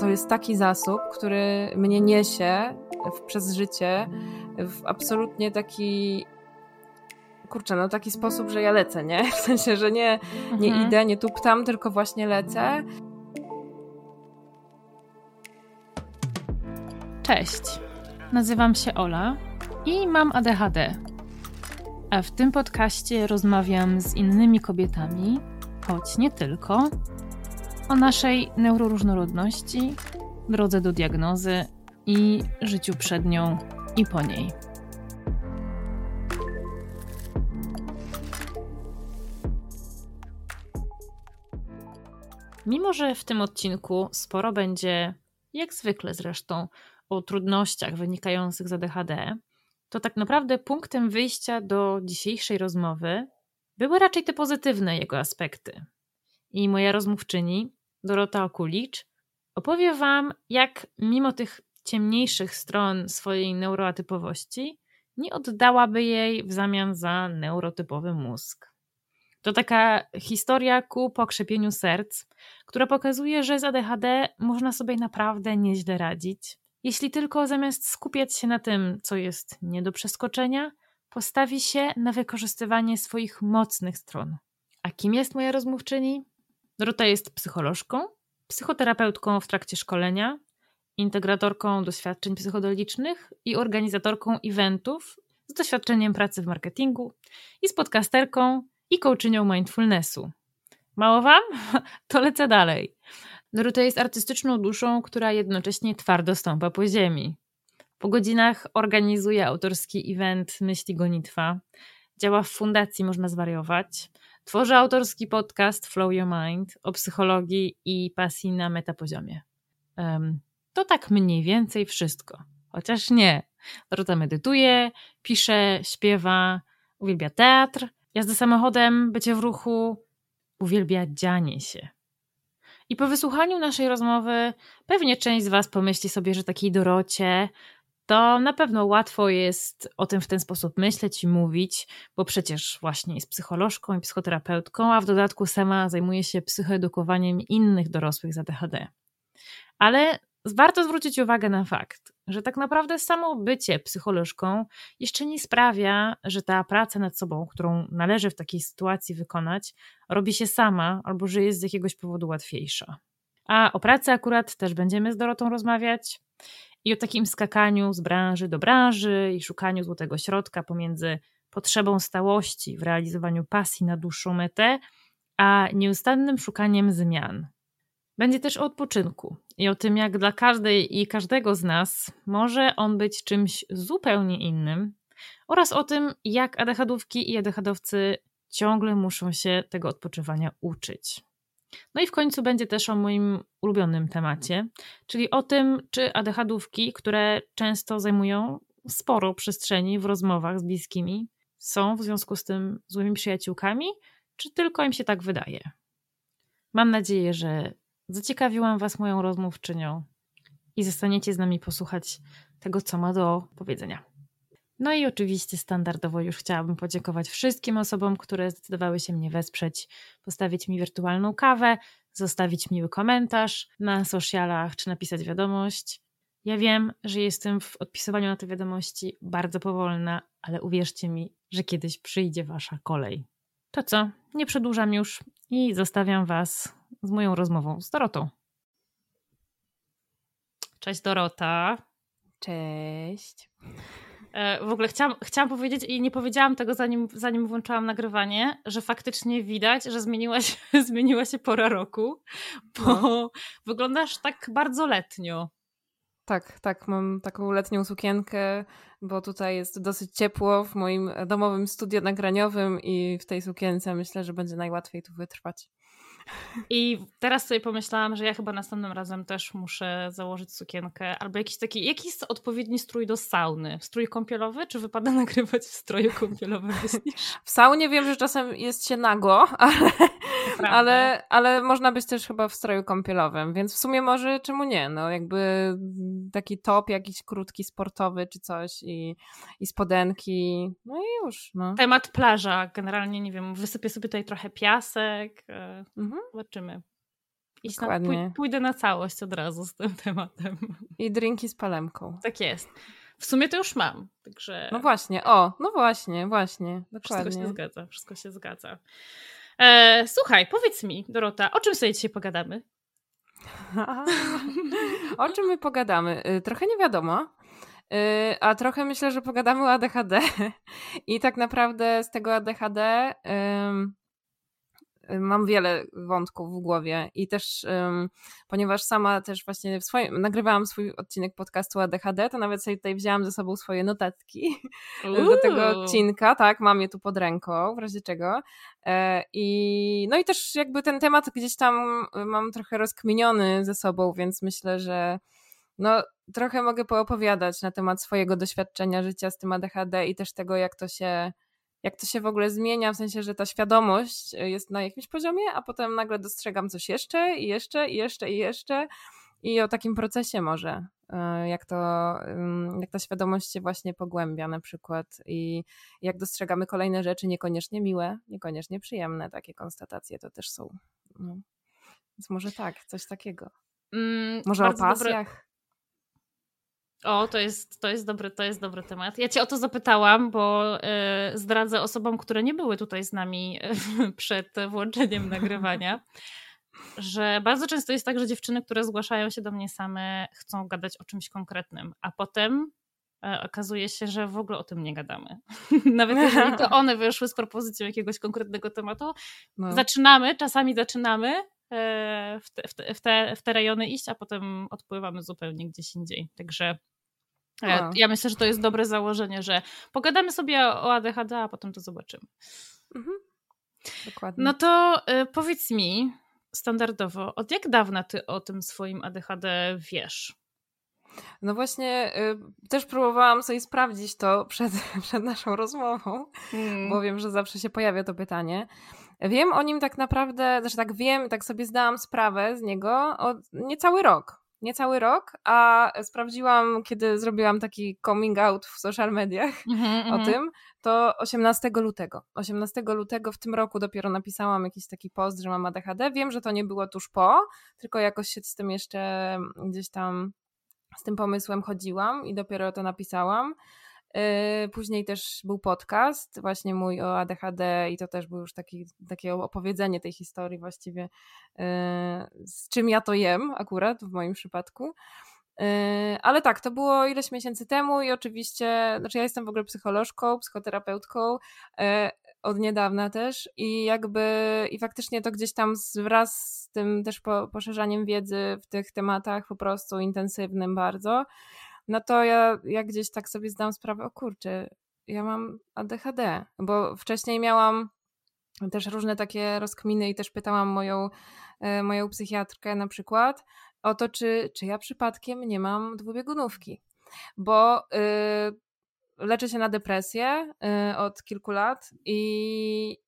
to jest taki zasób, który mnie niesie w, przez życie w absolutnie taki kurczę, no taki sposób, że ja lecę, nie? W sensie, że nie, nie mhm. idę, nie tuptam, tylko właśnie lecę. Cześć, nazywam się Ola i mam ADHD. A w tym podcaście rozmawiam z innymi kobietami, choć nie tylko, o naszej neuroróżnorodności, drodze do diagnozy i życiu przed nią i po niej. Mimo, że w tym odcinku sporo będzie, jak zwykle zresztą, o trudnościach wynikających z ADHD, to tak naprawdę punktem wyjścia do dzisiejszej rozmowy były raczej te pozytywne jego aspekty. I moja rozmówczyni, Dorota Okulicz, opowie Wam, jak mimo tych ciemniejszych stron swojej neuroatypowości nie oddałaby jej w zamian za neurotypowy mózg. To taka historia ku pokrzepieniu serc, która pokazuje, że z ADHD można sobie naprawdę nieźle radzić, jeśli tylko zamiast skupiać się na tym, co jest nie do przeskoczenia, postawi się na wykorzystywanie swoich mocnych stron. A kim jest moja rozmówczyni? Dorota jest psycholożką, psychoterapeutką w trakcie szkolenia, integratorką doświadczeń psychodelicznych i organizatorką eventów z doświadczeniem pracy w marketingu i z podcasterką i coachinją mindfulnessu. Mało wam? To lecę dalej. Dorota jest artystyczną duszą, która jednocześnie twardo stąpa po ziemi. Po godzinach organizuje autorski event Myśli Gonitwa. Działa w fundacji Można Zwariować. Tworzy autorski podcast Flow Your Mind o psychologii i pasji na metapoziomie. Um, to tak mniej więcej wszystko. Chociaż nie. Dorota medytuje, pisze, śpiewa, uwielbia teatr, jazdę samochodem, bycie w ruchu, uwielbia dzianie się. I po wysłuchaniu naszej rozmowy, pewnie część z Was pomyśli sobie, że takiej Dorocie to na pewno łatwo jest o tym w ten sposób myśleć i mówić, bo przecież właśnie jest psycholożką i psychoterapeutką, a w dodatku sama zajmuje się psychoedukowaniem innych dorosłych z ADHD. Ale warto zwrócić uwagę na fakt, że tak naprawdę samo bycie psycholożką jeszcze nie sprawia, że ta praca nad sobą, którą należy w takiej sytuacji wykonać, robi się sama albo że jest z jakiegoś powodu łatwiejsza. A o pracy akurat też będziemy z Dorotą rozmawiać i o takim skakaniu z branży do branży i szukaniu złotego środka pomiędzy potrzebą stałości w realizowaniu pasji na dłuższą metę, a nieustannym szukaniem zmian. Będzie też o odpoczynku i o tym, jak dla każdej i każdego z nas może on być czymś zupełnie innym, oraz o tym, jak ADHDówki i ADHDowcy ciągle muszą się tego odpoczywania uczyć. No i w końcu będzie też o moim ulubionym temacie, czyli o tym, czy ADHDówki, które często zajmują sporo przestrzeni w rozmowach z bliskimi, są w związku z tym złymi przyjaciółkami, czy tylko im się tak wydaje. Mam nadzieję, że zaciekawiłam Was moją rozmówczynią i zostaniecie z nami posłuchać tego, co ma do powiedzenia. No i oczywiście standardowo już chciałabym podziękować wszystkim osobom, które zdecydowały się mnie wesprzeć, postawić mi wirtualną kawę, zostawić miły komentarz na socialach czy napisać wiadomość. Ja wiem, że jestem w odpisywaniu na te wiadomości bardzo powolna, ale uwierzcie mi, że kiedyś przyjdzie wasza kolej. To co? Nie przedłużam już i zostawiam was z moją rozmową z Dorotą. Cześć Dorota. Cześć. E, w ogóle chciałam, chciałam powiedzieć i nie powiedziałam tego zanim, zanim włączyłam nagrywanie, że faktycznie widać, że zmieniła się, zmieniła się pora roku, bo no. wyglądasz tak bardzo letnio. Tak, tak, mam taką letnią sukienkę, bo tutaj jest dosyć ciepło w moim domowym studio nagraniowym i w tej sukience myślę, że będzie najłatwiej tu wytrwać. I teraz sobie pomyślałam, że ja chyba następnym razem też muszę założyć sukienkę albo jakiś taki, jaki jest odpowiedni strój do sauny? Strój kąpielowy, czy wypada nagrywać w stroju kąpielowym? w saunie wiem, że czasem jest się nago, ale, ale, ale można być też chyba w stroju kąpielowym, więc w sumie może czemu nie? No jakby taki top jakiś krótki, sportowy czy coś i, i spodenki, no i już. No. Temat plaża, generalnie nie wiem, wysypię sobie tutaj trochę piasek, e, mhm. zobaczymy. iść na, pój, pójdę na całość od razu z tym tematem. I drinki z palemką. Tak jest. W sumie to już mam, także... No właśnie, o, no właśnie, właśnie, dokładnie. Wszystko się zgadza, wszystko się zgadza. E, słuchaj, powiedz mi, Dorota, o czym sobie dzisiaj pogadamy? o czym my pogadamy? Y, trochę nie wiadomo, y, a trochę myślę, że pogadamy o ADHD. I tak naprawdę z tego ADHD mam wiele wątków w głowie i też um, ponieważ sama też właśnie w swoim, nagrywałam swój odcinek podcastu ADHD, to nawet sobie tutaj wzięłam ze sobą swoje notatki Uuu. do tego odcinka, tak, mam je tu pod ręką, w razie czego. E, I no i też jakby ten temat gdzieś tam mam trochę rozkminiony ze sobą, więc myślę, że no trochę mogę poopowiadać na temat swojego doświadczenia życia z tym ADHD i też tego, jak to się jak to się w ogóle zmienia, w sensie, że ta świadomość e, jest na jakimś poziomie, a potem nagle dostrzegam coś jeszcze i jeszcze i jeszcze i jeszcze i o takim procesie może, e, jak to, jak ta świadomość się właśnie pogłębia na przykład i jak dostrzegamy kolejne rzeczy, niekoniecznie miłe, niekoniecznie przyjemne, takie konstatacje to też są. No. Więc może tak, coś takiego. Mm, może o pasjach. Dobre, o, to jest, to, jest dobry, to jest dobry temat. Ja cię o to zapytałam, bo y, zdradzę osobom, które nie były tutaj z nami przed włączeniem nagrywania, że bardzo często jest tak, że dziewczyny, które zgłaszają się do mnie same, chcą gadać o czymś konkretnym, a potem y, okazuje się, że w ogóle o tym nie gadamy. Nawet jeżeli to one wyszły z propozycją jakiegoś konkretnego tematu, no. zaczynamy, czasami zaczynamy, w te, w, te, w, te, w te rejony iść, a potem odpływamy zupełnie gdzieś indziej. Także a. Ja myślę, że to jest dobre założenie, że pogadamy sobie o ADHD, a potem to zobaczymy. Mhm. Dokładnie. No to y, powiedz mi standardowo, od jak dawna ty o tym swoim ADHD wiesz? No właśnie, y, też próbowałam sobie sprawdzić to przed, przed naszą rozmową, hmm. bo wiem, że zawsze się pojawia to pytanie. Wiem o nim tak naprawdę, znaczy tak wiem, tak sobie zdałam sprawę z niego od niecały rok niecały rok, a sprawdziłam, kiedy zrobiłam taki coming out w social mediach mm-hmm, o tym, to 18 lutego. 18 lutego w tym roku dopiero napisałam jakiś taki post, że mam ADHD. Wiem, że to nie było tuż po, tylko jakoś się z tym jeszcze gdzieś tam z tym pomysłem chodziłam i dopiero to napisałam. Yy, później też był podcast, właśnie mój o ADHD, i to też był już taki, takie opowiedzenie tej historii właściwie, yy, z czym ja to jem, akurat w moim przypadku. Yy, ale tak, to było ileś miesięcy temu i oczywiście, znaczy ja jestem w ogóle psycholożką, psychoterapeutką od niedawna też i jakby i faktycznie to gdzieś tam wraz z tym też po, poszerzaniem wiedzy w tych tematach po prostu intensywnym bardzo, no to ja, ja gdzieś tak sobie zdam sprawę, o kurczę, ja mam ADHD, bo wcześniej miałam też różne takie rozkminy i też pytałam moją, e, moją psychiatrkę na przykład o to, czy, czy ja przypadkiem nie mam dwubiegunówki, bo yy, leczę się na depresję yy, od kilku lat i,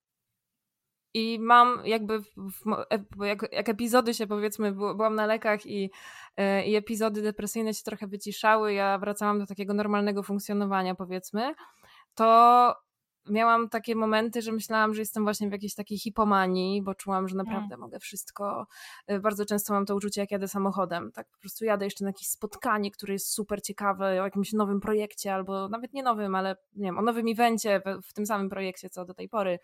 i mam jakby, w, jak, jak, epizody się powiedzmy, byłam na lekach i, e, i epizody depresyjne się trochę wyciszały, ja wracałam do takiego normalnego funkcjonowania powiedzmy, to miałam takie momenty, że myślałam, że jestem właśnie w jakiejś takiej hipomanii, bo czułam, że naprawdę mm. mogę wszystko. E, bardzo często mam to uczucie, jak jadę samochodem. Tak po prostu jadę jeszcze na jakieś spotkanie, które jest super ciekawe, o jakimś nowym projekcie, albo nawet nie nowym, ale nie wiem, o nowym evencie w, w tym samym projekcie, co do tej pory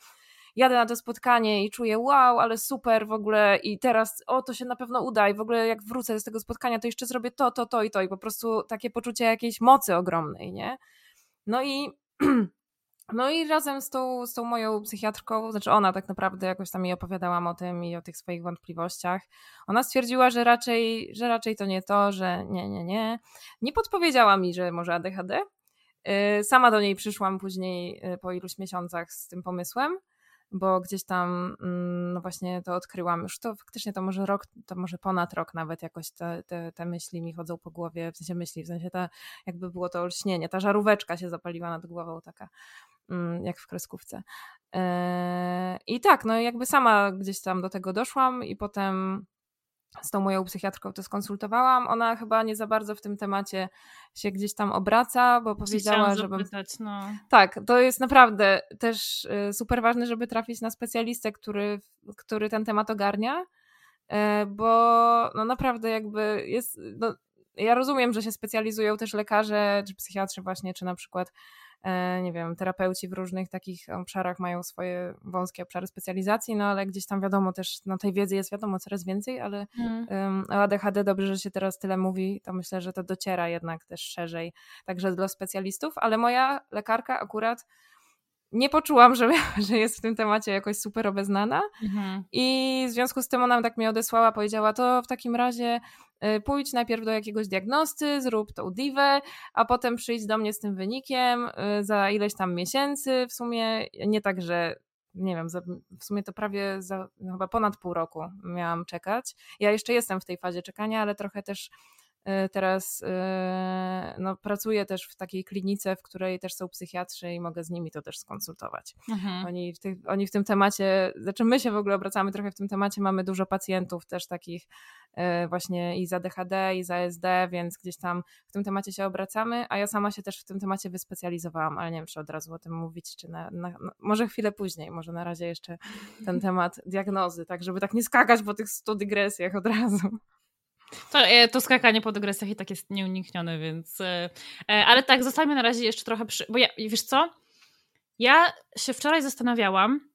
jadę na to spotkanie i czuję wow, ale super w ogóle i teraz o, to się na pewno uda i w ogóle jak wrócę z tego spotkania, to jeszcze zrobię to, to, to i to i po prostu takie poczucie jakiejś mocy ogromnej, nie? No i no i razem z tą, z tą moją psychiatrką, znaczy ona tak naprawdę jakoś tam jej opowiadałam o tym i o tych swoich wątpliwościach. Ona stwierdziła, że raczej, że raczej to nie to, że nie, nie, nie. Nie podpowiedziała mi, że może ADHD. Y, sama do niej przyszłam później y, po iluś miesiącach z tym pomysłem bo gdzieś tam mm, no właśnie to odkryłam już to faktycznie to może rok, to może ponad rok nawet jakoś te, te, te myśli mi chodzą po głowie, w sensie myśli, w sensie ta, jakby było to olśnienie, ta żaróweczka się zapaliła nad głową taka mm, jak w kreskówce. Yy, I tak, no jakby sama gdzieś tam do tego doszłam i potem z tą moją psychiatrką to skonsultowałam. Ona chyba nie za bardzo w tym temacie się gdzieś tam obraca, bo powiedziała, że. No. Tak, to jest naprawdę też y, super ważne, żeby trafić na specjalistę, który, który ten temat ogarnia. bo no naprawdę jakby jest, no, ja rozumiem, że się specjalizują też lekarze, czy psychiatrzy właśnie, czy na przykład E, nie wiem, terapeuci w różnych takich obszarach mają swoje wąskie obszary specjalizacji, no ale gdzieś tam wiadomo też, no tej wiedzy jest wiadomo coraz więcej, ale mm. o ADHD dobrze, że się teraz tyle mówi, to myślę, że to dociera jednak też szerzej, także dla specjalistów, ale moja lekarka akurat nie poczułam, że, że jest w tym temacie jakoś super obeznana mhm. i w związku z tym ona tak mnie odesłała, powiedziała to w takim razie pójdź najpierw do jakiegoś diagnosty, zrób tą diwę, a potem przyjdź do mnie z tym wynikiem y, za ileś tam miesięcy, w sumie nie tak, że nie wiem, w sumie to prawie za, no chyba ponad pół roku miałam czekać. Ja jeszcze jestem w tej fazie czekania, ale trochę też teraz y, no, pracuję też w takiej klinice, w której też są psychiatrzy i mogę z nimi to też skonsultować. Mhm. Oni, w tych, oni w tym temacie, znaczy my się w ogóle obracamy trochę w tym temacie, mamy dużo pacjentów też takich y, właśnie i za DHD, i za SD, więc gdzieś tam w tym temacie się obracamy, a ja sama się też w tym temacie wyspecjalizowałam, ale nie wiem, czy od razu o tym mówić, czy na, na, na, może chwilę później, może na razie jeszcze ten temat diagnozy, tak żeby tak nie skakać po tych stu dygresjach od razu. To, e, to skakanie po dygresjach i tak jest nieuniknione, więc. E, e, ale tak, zostańmy na razie jeszcze trochę przy. Bo ja, wiesz co? Ja się wczoraj zastanawiałam,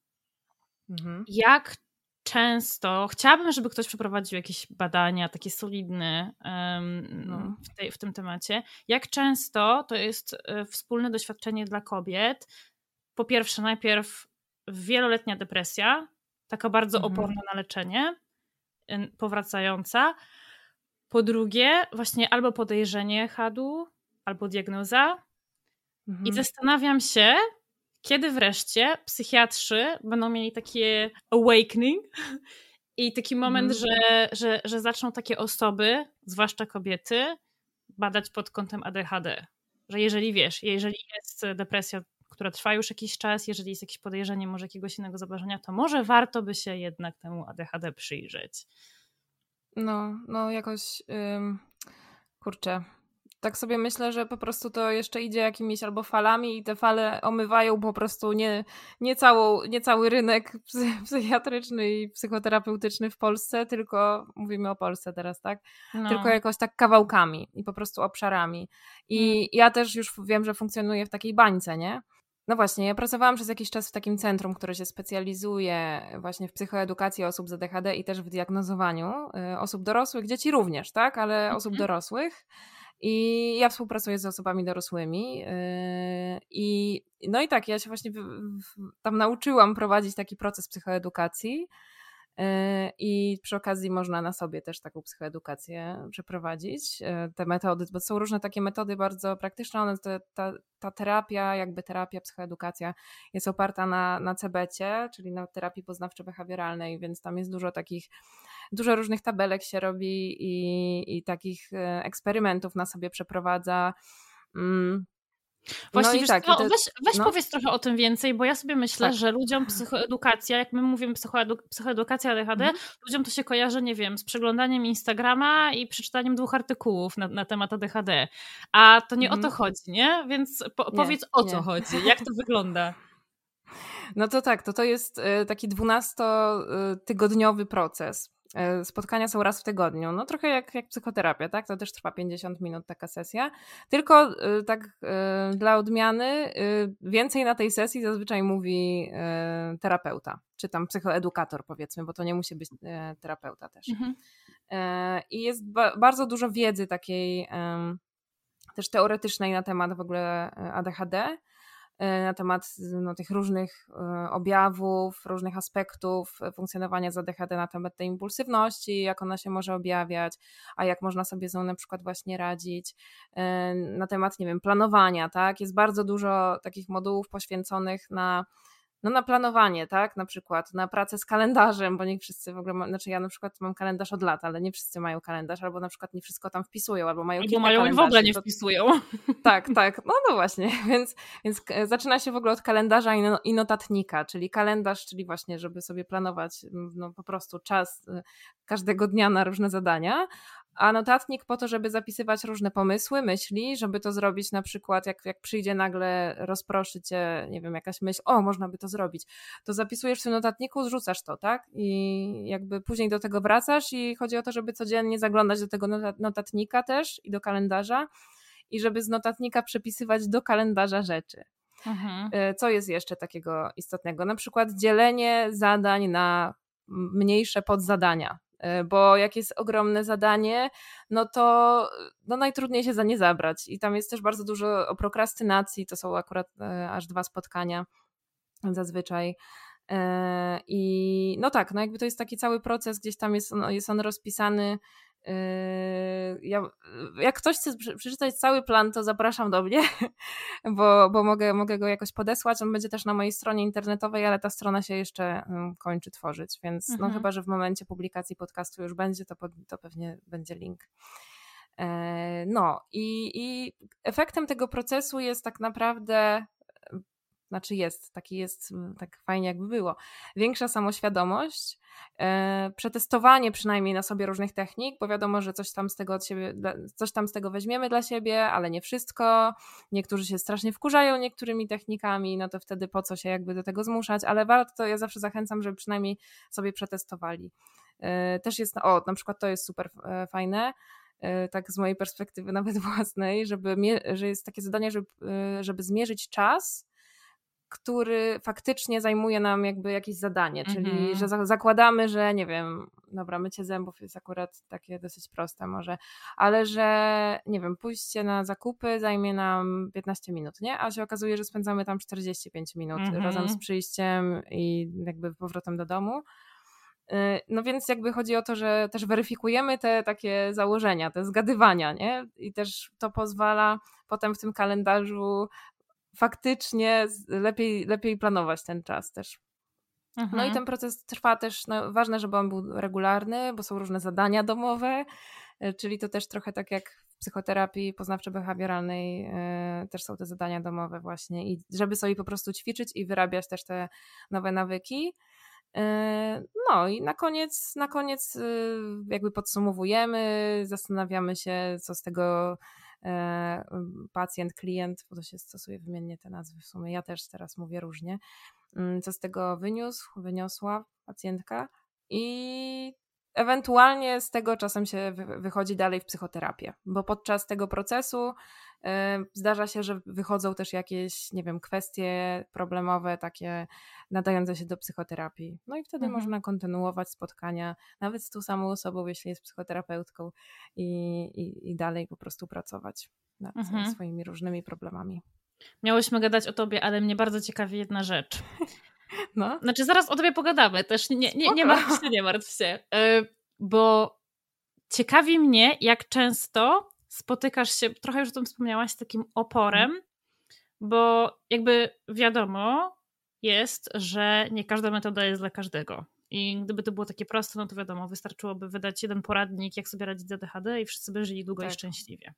mhm. jak często. Chciałabym, żeby ktoś przeprowadził jakieś badania takie solidne um, no. w, tej, w tym temacie. Jak często to jest wspólne doświadczenie dla kobiet? Po pierwsze, najpierw wieloletnia depresja, taka bardzo mhm. oporna na leczenie, powracająca, po drugie, właśnie albo podejrzenie hadu, albo diagnoza. Mhm. I zastanawiam się, kiedy wreszcie psychiatrzy będą mieli takie awakening i taki moment, mhm. że, że, że zaczną takie osoby, zwłaszcza kobiety, badać pod kątem ADHD. Że jeżeli wiesz, jeżeli jest depresja, która trwa już jakiś czas, jeżeli jest jakieś podejrzenie może jakiegoś innego zaburzenia, to może warto by się jednak temu ADHD przyjrzeć. No, no jakoś ym, kurczę. Tak sobie myślę, że po prostu to jeszcze idzie jakimiś albo falami i te fale omywają po prostu nie, nie, całą, nie cały rynek psychiatryczny i psychoterapeutyczny w Polsce, tylko mówimy o Polsce teraz, tak? No. Tylko jakoś tak kawałkami i po prostu obszarami. I hmm. ja też już wiem, że funkcjonuję w takiej bańce, nie? No właśnie, ja pracowałam przez jakiś czas w takim centrum, które się specjalizuje właśnie w psychoedukacji osób z ADHD i też w diagnozowaniu y, osób dorosłych, dzieci również, tak, ale mhm. osób dorosłych. I ja współpracuję z osobami dorosłymi. Y, I no i tak, ja się właśnie tam nauczyłam prowadzić taki proces psychoedukacji. E, I przy okazji można na sobie też taką psychoedukację przeprowadzić. E, te metody, bo są różne takie metody bardzo praktyczne. One, ta, ta terapia, jakby terapia, psychoedukacja jest oparta na, na CBC, czyli na terapii poznawczo-behawioralnej, więc tam jest dużo takich, dużo różnych tabelek się robi i, i takich e, eksperymentów na sobie przeprowadza. Mm. Właśnie, no tak, co, weź, weź no. powiedz trochę o tym więcej, bo ja sobie myślę, tak. że ludziom psychoedukacja, jak my mówimy psychoedu, psychoedukacja ADHD, mhm. ludziom to się kojarzy, nie wiem, z przeglądaniem Instagrama i przeczytaniem dwóch artykułów na, na temat ADHD. A to nie mhm. o to chodzi, nie? Więc po, nie, powiedz o co chodzi, jak to wygląda. No to tak, to to jest y, taki dwunastotygodniowy proces E, spotkania są raz w tygodniu. No trochę jak, jak psychoterapia, tak? To też trwa 50 minut taka sesja. Tylko e, tak e, dla odmiany więcej na tej sesji zazwyczaj mówi terapeuta, czy tam psychoedukator powiedzmy, bo to nie musi być terapeuta też. Mhm. I jest ba bardzo dużo wiedzy takiej też teoretycznej na temat w ogóle ADHD E, na temat no, tych różnych e, objawów, różnych aspektów funkcjonowania z ADHD, na temat tej impulsywności, jak ona się może objawiać, a jak można sobie z nią na przykład właśnie radzić, e, na temat, nie wiem, planowania, tak? Jest bardzo dużo takich modułów poświęconych na no na planowanie, tak, na przykład, na pracę z kalendarzem, bo nie wszyscy w ogóle, ma, znaczy ja na przykład mam kalendarz od lat, ale nie wszyscy mają kalendarz, albo na przykład nie wszystko tam wpisują, albo mają albo mają i w ogóle nie to... wpisują. Tak, tak, no, no właśnie, więc, więc zaczyna się w ogóle od kalendarza i, no, i notatnika, czyli kalendarz, czyli właśnie, żeby sobie planować no, po prostu czas y, każdego dnia na różne zadania, a notatnik po to, żeby zapisywać różne pomysły, myśli, żeby to zrobić na przykład, jak, jak przyjdzie nagle, rozproszy cię, nie wiem, jakaś myśl, o, można by to zrobić, to zapisujesz w tym notatniku, zrzucasz to, tak? I jakby później do tego wracasz i chodzi o to, żeby codziennie zaglądać do tego notatnika też i do kalendarza i żeby z notatnika przepisywać do kalendarza rzeczy. Mhm. E, co jest jeszcze takiego istotnego? Na przykład dzielenie zadań na mniejsze podzadania. E, bo jak jest ogromne zadanie, no to no najtrudniej się za nie zabrać. I tam jest też bardzo dużo o prokrastynacji, to są akurat e, aż dwa spotkania zazwyczaj. I no tak, no jakby to jest taki cały proces, gdzieś tam jest on, jest on rozpisany ja, jak ktoś chce przeczytać cały plan, to zapraszam do mnie, bo, bo mogę, mogę go jakoś podesłać. On będzie też na mojej stronie internetowej, ale ta strona się jeszcze mm, kończy tworzyć, więc no mhm. no chyba, że w momencie publikacji podcastu już będzie, to, to pewnie będzie link. E, no i, i efektem tego procesu jest tak naprawdę znaczy jest, taki jest, tak fajnie jakby było, większa samoświadomość, e, przetestowanie przynajmniej na sobie różnych technik, bo wiadomo, że coś tam z tego od siebie, coś tam z tego weźmiemy dla siebie, ale nie wszystko. Niektórzy się strasznie wkurzają niektórymi technikami, no to wtedy po co się jakby do tego zmuszać, ale warto, ja zawsze zachęcam, żeby przynajmniej sobie przetestowali. E, też jest, o, na przykład to jest super e, fajne, tak z mojej perspektywy nawet własnej, żeby, że jest takie zadanie, żeby, żeby zmierzyć czas, który faktycznie zajmuje nam jakby jakieś zadanie, czyli mm -hmm. że zakładamy, że nie wiem, dobra, mycie zębów jest akurat takie dosyć proste może, ale że nie wiem, pójście na zakupy zajmie nam 15 minut, nie? A się okazuje, że spędzamy tam 45 minut mm -hmm. razem z przyjściem i jakby powrotem do domu. Y, no więc jakby chodzi o to, że też weryfikujemy te takie założenia, te zgadywania, nie? I też to pozwala potem w tym kalendarzu faktycznie lepiej, lepiej planować ten czas też. Mhm. No i mhm. ten proces trwa też, no, ważne, żeby on był regularny, bo są różne zadania domowe, e, czyli to też trochę tak jak w psychoterapii poznawczo-behawioralnej yy, też są te zadania domowe właśnie i żeby sobie po prostu ćwiczyć i wyrabiać też te nowe nawyki. Yy, no i na koniec, na koniec yy, jakby podsumowujemy, zastanawiamy się, co z tego E, pacjent, klient, bo to się stosuje wymiennie te nazwy w sumie, ja też teraz mówię różnie, mm, co z tego wyniósł, wyniosła pacjentka i ewentualnie z tego czasem się wychodzi dalej w psychoterapię, bo podczas tego procesu Zdarza się, że wychodzą też jakieś, nie wiem, kwestie problemowe, takie nadające się do psychoterapii. No i wtedy mhm. można kontynuować spotkania, nawet z tą samą osobą, jeśli jest psychoterapeutką, i, i, i dalej po prostu pracować nad mhm. swoimi różnymi problemami. Miałyśmy gadać o tobie, ale mnie bardzo ciekawi jedna rzecz. No. Znaczy, zaraz o tobie pogadamy, też nie, nie, nie martw się, nie martw się. E, bo ciekawi mnie, jak często spotykasz się, trochę już o tym wspomniałaś, z takim oporem, mhm. bo jakby wiadomo jest, że nie każda metoda jest dla każdego. I gdyby to było takie proste, no to wiadomo, wystarczyłoby wydać jeden poradnik, jak sobie radzić z ADHD i wszyscy by żyli długo tak. i szczęśliwie.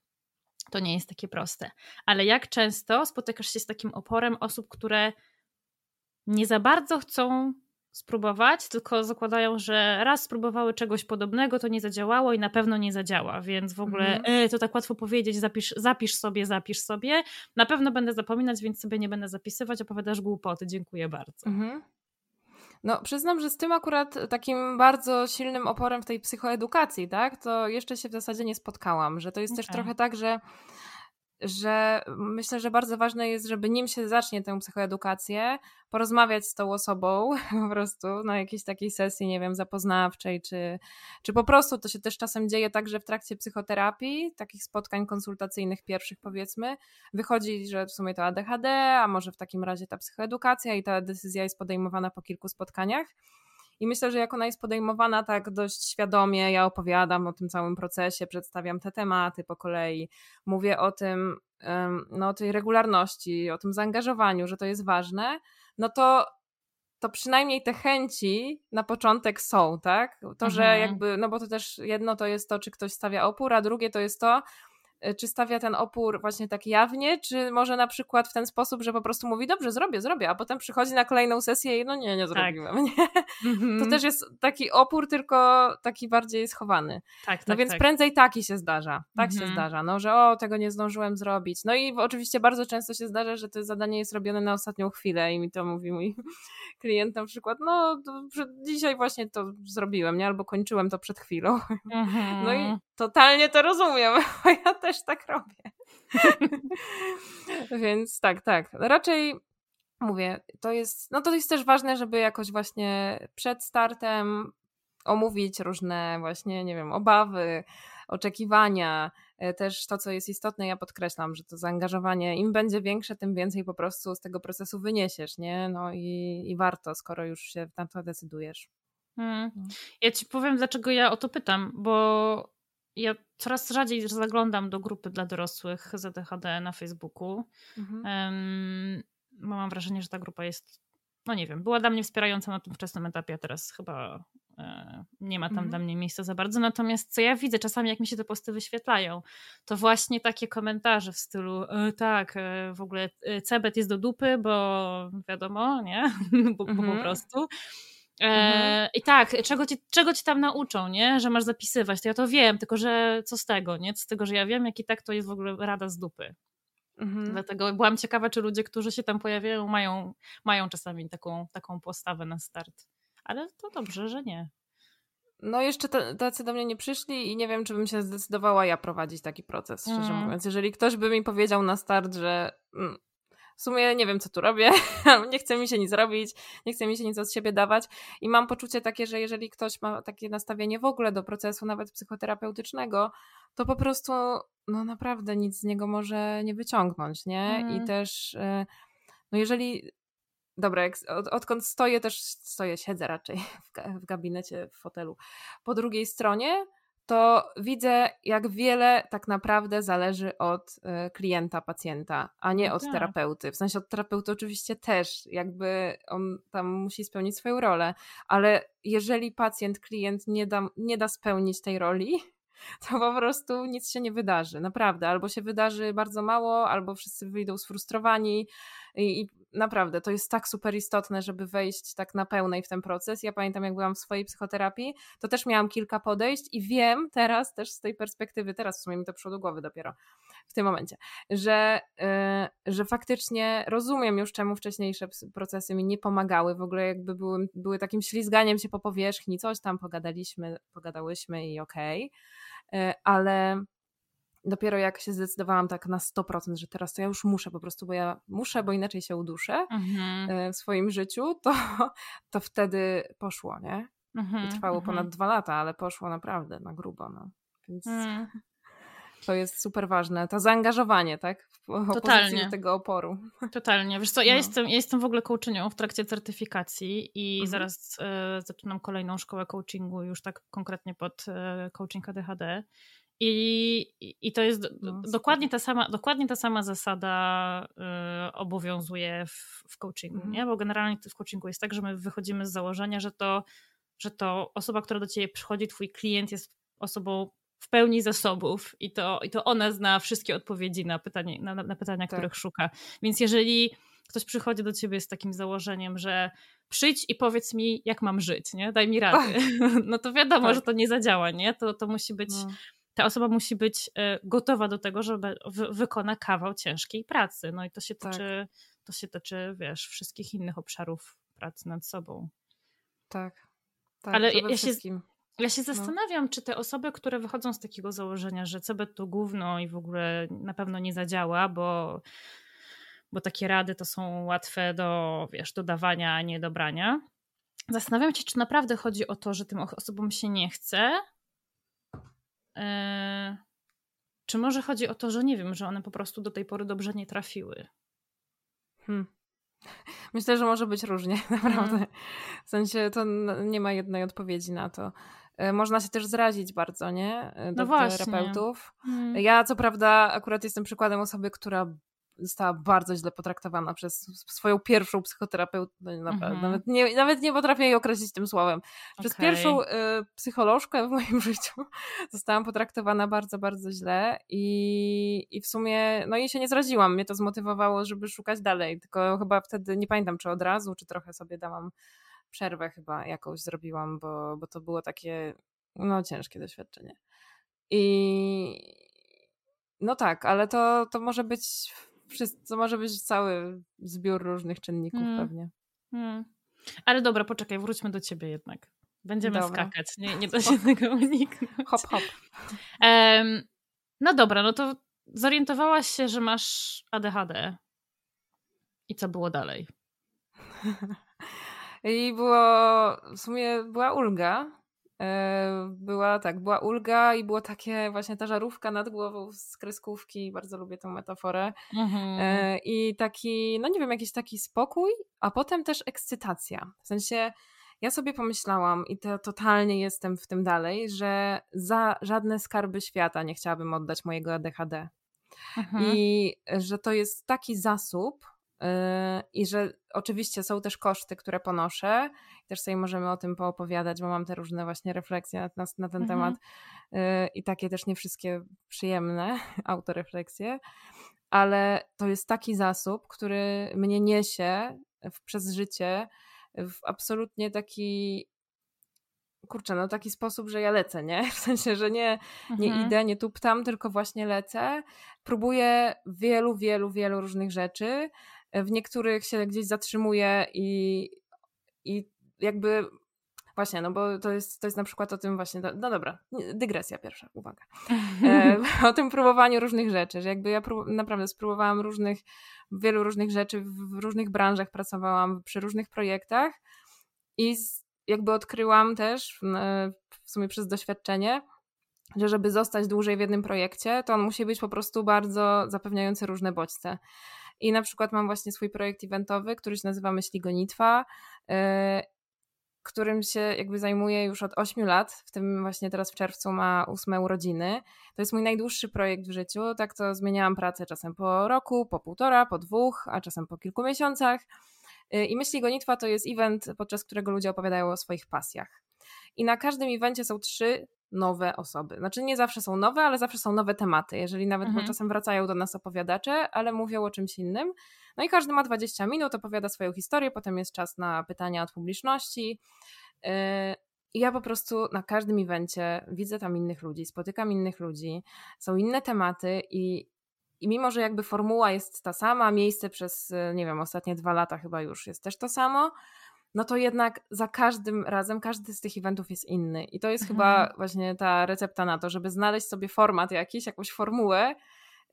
To nie jest takie proste. Ale jak często spotykasz się z takim oporem osób, które nie za bardzo chcą spróbować, tylko zakładają, że raz spróbowały czegoś podobnego, to nie zadziałało i na pewno nie zadziała, więc w ogóle e, to tak łatwo powiedzieć, zapisz, zapisz sobie, zapisz sobie, na pewno będę zapominać, więc sobie nie będę zapisywać, opowiadasz głupoty, dziękuję bardzo. Mhm. No, przyznam, że z tym akurat takim bardzo silnym oporem w tej psychoedukacji, tak, to jeszcze się w zasadzie nie spotkałam, że to jest okay. też trochę tak, że że myślę, że bardzo ważne jest, żeby nim się zacznie tę psychoedukację, porozmawiać z tą osobą po prostu na jakiejś takiej sesji, nie wiem, zapoznawczej, czy, czy po prostu to się też czasem dzieje tak, że w trakcie psychoterapii, takich spotkań konsultacyjnych pierwszych powiedzmy, wychodzi, że w sumie to ADHD, a może w takim razie ta psychoedukacja i ta decyzja jest podejmowana po kilku spotkaniach. I myślę, że jak ona jest podejmowana tak dość świadomie, ja opowiadam o tym całym procesie, przedstawiam te tematy po kolei, mówię o tym, no, o tej regularności, o tym zaangażowaniu, że to jest ważne, no to to przynajmniej te chęci na początek są, tak? To, że mhm. jakby, no bo to też jedno to jest to, czy ktoś stawia opór, a drugie to jest to, czy stawia ten opór właśnie tak jawnie, czy może na przykład w ten sposób, że po prostu mówi, dobrze, zrobię, zrobię, a potem przychodzi na kolejną sesję i no nie, nie tak. zrobiłem. Tak. Nie? Mm-hmm. To też jest taki opór, tylko taki bardziej schowany. Tak, tak, no więc tak. prędzej taki się zdarza. Tak mm-hmm. się mhm. zdarza, no, że o, tego nie zdążyłem zrobić. No i oczywiście bardzo często się zdarza, że to zadanie jest robione na ostatnią chwilę i mi to mówi mój klient na przykład, no dzisiaj właśnie to zrobiłem, nie? Albo kończyłem to przed chwilą. Mm-hmm. No i totalnie to rozumiem, bo ja też tak robię. Więc tak, tak. Raczej mówię, to jest, no to jest też ważne, żeby jakoś właśnie przed startem omówić różne właśnie, nie wiem, obawy, oczekiwania, e, też to, co jest istotne, ja podkreślam, że to zaangażowanie im będzie większe, tym więcej po prostu z tego procesu wyniesiesz, nie? No i, i warto, skoro już się na to decydujesz. Hmm. Ja ci powiem, dlaczego ja o to pytam, bo ja coraz rzadziej zaglądam do grupy dla dorosłych ZDHD na Facebooku. Mhm. Um, mam wrażenie, że ta grupa jest, no nie wiem, była dla mnie wspierająca na tym wczesnym etapie, a teraz chyba e, nie ma tam mhm. dla mnie miejsca za bardzo. Natomiast co ja widzę czasami, jak mi się te posty wyświetlają, to właśnie takie komentarze w stylu e, tak, e, w ogóle e, cebet jest do dupy, bo wiadomo, nie? bo, mhm. bo po mhm. prostu. Mhm. E, I tak, czego ci, czego ci tam nauczą, nie? Że masz zapisywać, to ja to wiem, tylko że co z tego, nie? Co z tego, że ja wiem, jak i tak to jest w ogóle rada z dupy. Mhm. Dlatego byłam ciekawa, czy ludzie, którzy się tam pojawiają, mają, mają czasami taką, taką postawę na start. Ale to dobrze, że nie. No jeszcze tacy do mnie nie przyszli i nie wiem, czy bym się zdecydowała ja prowadzić taki proces, szczerze mm. mówiąc. Jeżeli ktoś by mi powiedział na start, że mm, w sumie nie wiem, co tu robię, nie chce mi się nic robić, nie chce mi się nic od siebie dawać i mam poczucie takie, że jeżeli ktoś ma takie nastawienie w ogóle do procesu, nawet psychoterapeutycznego, to po prostu, no naprawdę nic z niego może nie wyciągnąć, nie? Mm. I mhm. też, y, no jeżeli Dobra, jak, od, odkąd stoję, też stoję, siedzę raczej w, w gabinecie, w fotelu. Po drugiej stronie to widzę, jak wiele tak naprawdę zależy od e, klienta, pacjenta, a nie no od tak. terapeuty. W sensie od terapeuty oczywiście też, jakby on tam musi spełnić swoją rolę, ale jeżeli pacjent, klient nie da, nie da spełnić tej roli, to po prostu nic się nie wydarzy, naprawdę. Albo się wydarzy bardzo mało, albo wszyscy wyjdą sfrustrowani i, i naprawdę to jest tak super istotne, żeby wejść tak na pełnej w ten proces. Ja pamiętam, jak byłam w swojej psychoterapii, to też miałam kilka podejść i wiem teraz też z tej perspektywy, teraz w sumie mi to przyszło do głowy dopiero w tym momencie, że, yy, że faktycznie rozumiem już, czemu wcześniejsze procesy mi nie pomagały, w ogóle jakby były, były takim ślizganiem się po powierzchni, coś tam pogadaliśmy, pogadałyśmy i okej, okay. Yy, ale dopiero jak się zdecydowałam tak na 100%, że teraz to ja już muszę po prostu, bo ja muszę, bo inaczej się uduszę mhm. E, w swoim życiu, to, to wtedy poszło, nie? Mhm, I trwało mhm. ponad dwa lata, ale poszło naprawdę na grubo, no. Więc mm. To jest super ważne, to zaangażowanie, tak? W Totalnie. do tego oporu. Totalnie. Wiesz co, ja, no. jestem, ja jestem w ogóle coachenią w trakcie certyfikacji i mhm. zaraz e, zaczynam kolejną szkołę coachingu już tak konkretnie pod e, coaching ADHD. I, I to jest no, dokładnie, ta sama, dokładnie ta sama zasada y, obowiązuje w, w coachingu, mhm. nie? bo generalnie w coachingu jest tak, że my wychodzimy z założenia, że to, że to osoba, która do ciebie przychodzi, twój klient jest osobą w pełni zasobów i to, i to ona zna wszystkie odpowiedzi na, pytanie, na, na pytania, tak. których szuka. Więc jeżeli ktoś przychodzi do ciebie z takim założeniem, że przyjdź i powiedz mi, jak mam żyć, nie? daj mi radę, no to wiadomo, tak. że to nie zadziała, nie? To, to musi być... No ta osoba musi być e, gotowa do tego, że wykona kawał ciężkiej pracy. No i to się tak. tyczy, to się tyczy, wiesz, wszystkich innych obszarów pracy nad sobą. Tak. tak Ale ja się, ja się no. zastanawiam, no. czy te osoby, które wychodzą z takiego założenia, że CBT to gówno i w ogóle na pewno nie zadziała, bo, bo takie rady to są łatwe do, wiesz, dodawania, a nie dobrania. Zastanawiam się, czy naprawdę chodzi o to, że tym osobom się nie chce, E, czy może chodzi o to, że nie wiem, że one po prostu do tej pory dobrze nie trafiły? Hmm. Myślę, że może być różnie, naprawdę. Hmm. W sensie to nie ma jednej odpowiedzi na to. E, można się też zrazić bardzo, nie? E, do no terapeutów. Hmm. Ja co prawda akurat jestem przykładem osoby, która została bardzo źle potraktowana przez swoją pierwszą psychoterapeutę. No, mhm. nawet, nie, nawet nie potrafię jej określić tym słowem. Przez okay. pierwszą y, psycholożkę w moim życiu zostałam potraktowana bardzo, bardzo źle i, i w sumie, no i się nie zraziłam. Mnie to zmotywowało, żeby szukać dalej, tylko chyba wtedy, nie pamiętam czy od razu, czy trochę sobie dałam przerwę chyba jakąś zrobiłam, bo, bo to było takie no ciężkie doświadczenie. I no tak, ale to, to może być to może być cały zbiór różnych czynników hmm. pewnie. Hmm. Ale dobra, poczekaj, wróćmy do ciebie jednak. Będziemy dobra. skakać, nie, nie da się tego uniknąć. Hop, hop. Um, no dobra, no to zorientowałaś się, że masz ADHD. I co było dalej? I było, w sumie była ulga, E, była tak, była ulga i było takie właśnie ta żarówka nad głową z kreskówki, bardzo lubię tę metaforę. Mhm. E, I taki, no nie wiem, jakiś taki spokój, a potem też ekscytacja. W sensie ja sobie pomyślałam i to totalnie jestem w tym dalej, że za żadne skarby świata nie chciałabym oddać mojego ADHD. Mhm. I że to jest taki zasób, I że oczywiście są też koszty, które ponoszę. Też sobie możemy o tym poopowiadać, bo mam te różne właśnie refleksje na, na ten mhm. temat yy, i takie też nie wszystkie przyjemne autorefleksje. Ale to jest taki zasób, który mnie niesie w, przez życie w absolutnie taki kurczę, no taki sposób, że ja lecę, nie? W sensie, że nie, nie mhm. idę, nie tuptam, tylko właśnie lecę. Próbuję wielu, wielu, wielu różnych rzeczy w niektórych się gdzieś zatrzymuje i, i jakby Właśnie, no bo to jest, to jest na przykład o tym właśnie, no dobra, dygresja pierwsza, uwaga. E, o tym próbowaniu różnych rzeczy, że jakby ja prób, naprawdę spróbowałam różnych, wielu różnych rzeczy, w różnych branżach pracowałam, przy różnych projektach i z, jakby odkryłam też, w sumie przez doświadczenie, że żeby zostać dłużej w jednym projekcie, to on musi być po prostu bardzo zapewniający różne bodźce. I na przykład mam właśnie swój projekt eventowy, który się nazywa Myśli Gonitwa, y, którym się jakby zajmuję już od 8 lat, w tym właśnie teraz w czerwcu ma ósme urodziny. To jest mój najdłuższy projekt w życiu, tak to zmieniałam pracę czasem po roku, po półtora, po dwóch, a czasem po kilku miesiącach. Y, I Myśli Gonitwa to jest event, podczas którego ludzie opowiadają o swoich pasjach. I na każdym evencie są trzy nowe osoby. Znaczy nie zawsze są nowe, ale zawsze są nowe tematy. Jeżeli nawet, mhm. czasem wracają do nas opowiadacze, ale mówią o czymś innym. No i każdy ma 20 minut, opowiada swoją historię, potem jest czas na pytania od publiczności. Yy, I ja po prostu na każdym evencie widzę tam innych ludzi, spotykam innych ludzi, są inne tematy i, i mimo, że jakby formuła jest ta sama, miejsce przez, nie wiem, ostatnie dwa lata chyba już jest też to samo, no to jednak za każdym razem, każdy z tych eventów jest inny. I to jest mhm. chyba właśnie ta recepta na to, żeby znaleźć sobie format jakiś, jakąś formułę,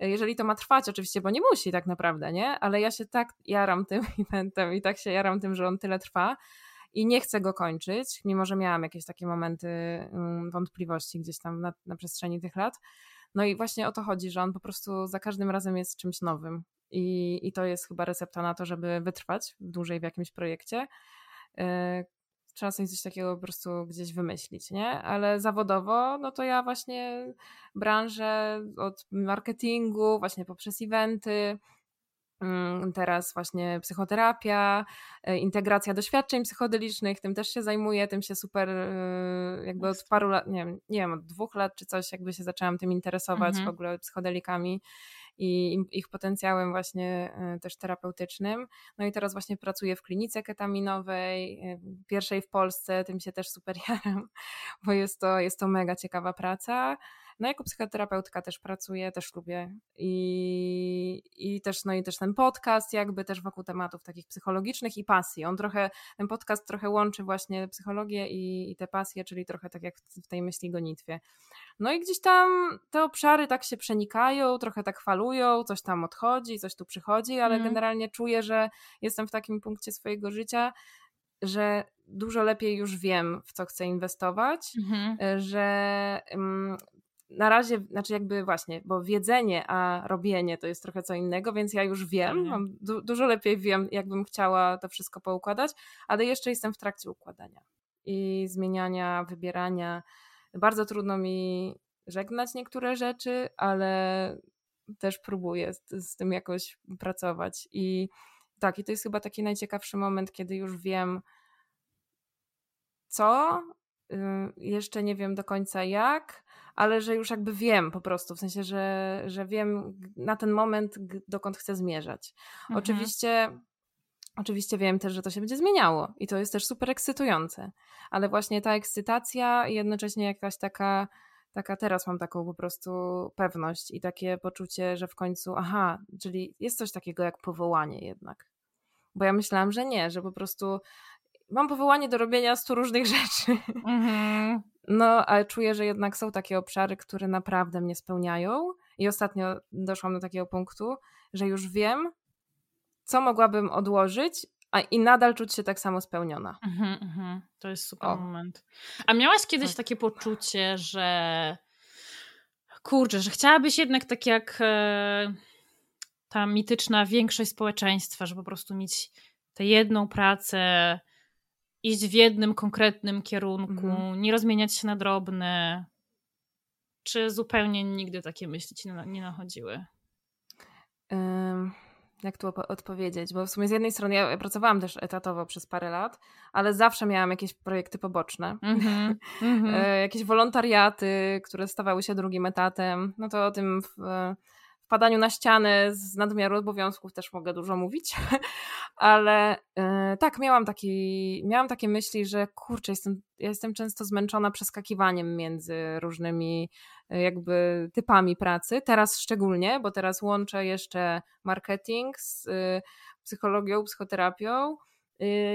jeżeli to ma trwać oczywiście, bo nie musi tak naprawdę, nie? Ale ja się tak jaram tym eventem i tak się jaram tym, że on tyle trwa i nie chcę go kończyć, mimo że miałam jakieś takie momenty mm, wątpliwości gdzieś tam na, na przestrzeni tych lat. No i właśnie o to chodzi, że on po prostu za każdym razem jest czymś nowym. I, I to jest chyba recepta na to, żeby wytrwać dłużej w jakimś projekcie. Trzeba sobie coś takiego po prostu gdzieś wymyślić, nie? Ale zawodowo, no to ja właśnie branżę od marketingu, właśnie poprzez eventy, mm, teraz właśnie psychoterapia, e, integracja doświadczeń psychodelicznych, tym też się zajmuję, tym się super e, jakby od paru lat, nie wiem, nie wiem od dwóch lat czy coś jakby się zaczęłam tym interesować mhm. w ogóle psychodelikami i ich potencjałem właśnie e, też terapeutycznym. No i teraz właśnie pracuję w klinice ketaminowej, e, pierwszej w Polsce, tym się też super jaram, bo jest to, jest to mega ciekawa praca. No jako psychoterapeutka też pracuję, też lubię i, i też no i też ten podcast jakby też wokół tematów takich psychologicznych i pasji. On trochę, ten podcast trochę łączy właśnie psychologię i, i te pasje, czyli trochę tak jak w tej myśli gonitwie. No i gdzieś tam te obszary tak się przenikają, trochę tak falują, coś tam odchodzi, coś tu przychodzi, ale mm. generalnie czuję, że jestem w takim punkcie swojego życia, że dużo lepiej już wiem, w co chcę inwestować, mm -hmm. że um, na razie, znaczy jakby właśnie, bo wiedzenie, a robienie to jest trochę co innego, więc ja już wiem, mam du dużo lepiej wiem, jakbym chciała to wszystko poukładać, ale jeszcze jestem w trakcie układania i zmieniania, wybierania. Bardzo trudno mi żegnać niektóre rzeczy, ale też próbuję z, z tym jakoś pracować. I tak, i to jest chyba taki najciekawszy moment, kiedy już wiem, co, y, jeszcze nie wiem do końca jak, ale że już jakby wiem po prostu, w sensie, że, że wiem na ten moment, dokąd chcę zmierzać. Mhm. Oczywiście. Oczywiście wiem też, że to się będzie zmieniało i to jest też super ekscytujące, ale właśnie ta ekscytacja i jednocześnie jakaś taka, taka teraz mam taką po prostu pewność i takie poczucie, że w końcu, aha, czyli jest coś takiego jak powołanie jednak. Bo ja myślałam, że nie, że po prostu mam powołanie do robienia stu różnych rzeczy. Mhm. No, ale czuję, że jednak są takie obszary, które naprawdę mnie spełniają. I ostatnio doszłam do takiego punktu, że już wiem, co mogłabym odłożyć, a i nadal czuć się tak samo spełniona. Mhm, mhm. To jest super o. moment. A miałaś kiedyś tak. takie poczucie, że kurczę, że chciałabyś jednak tak jak e, ta mityczna większość społeczeństwa, że po prostu mieć tę jedną pracę, iść w jednym konkretnym kierunku, mhm. nie rozmieniać się na drobne? Czy zupełnie nigdy takie myśli ci nie nachodziły? Um, jak tu odpowiedzieć? Bo w sumie z jednej strony ja pracowałam też etatowo przez parę lat, ale zawsze miałam jakieś projekty poboczne. Mm-hmm, mm-hmm. jakieś wolontariaty, które stawały się drugim etatem. No to o tym w, wpadaniu na ściany z nadmiaru obowiązków też mogę dużo mówić, ale yy, tak, miałam, taki, miałam takie myśli, że kurczę, jestem, ja jestem często zmęczona przeskakiwaniem między różnymi yy, jakby typami pracy. Teraz szczególnie, bo teraz łączę jeszcze marketing z yy, psychologią, psychoterapią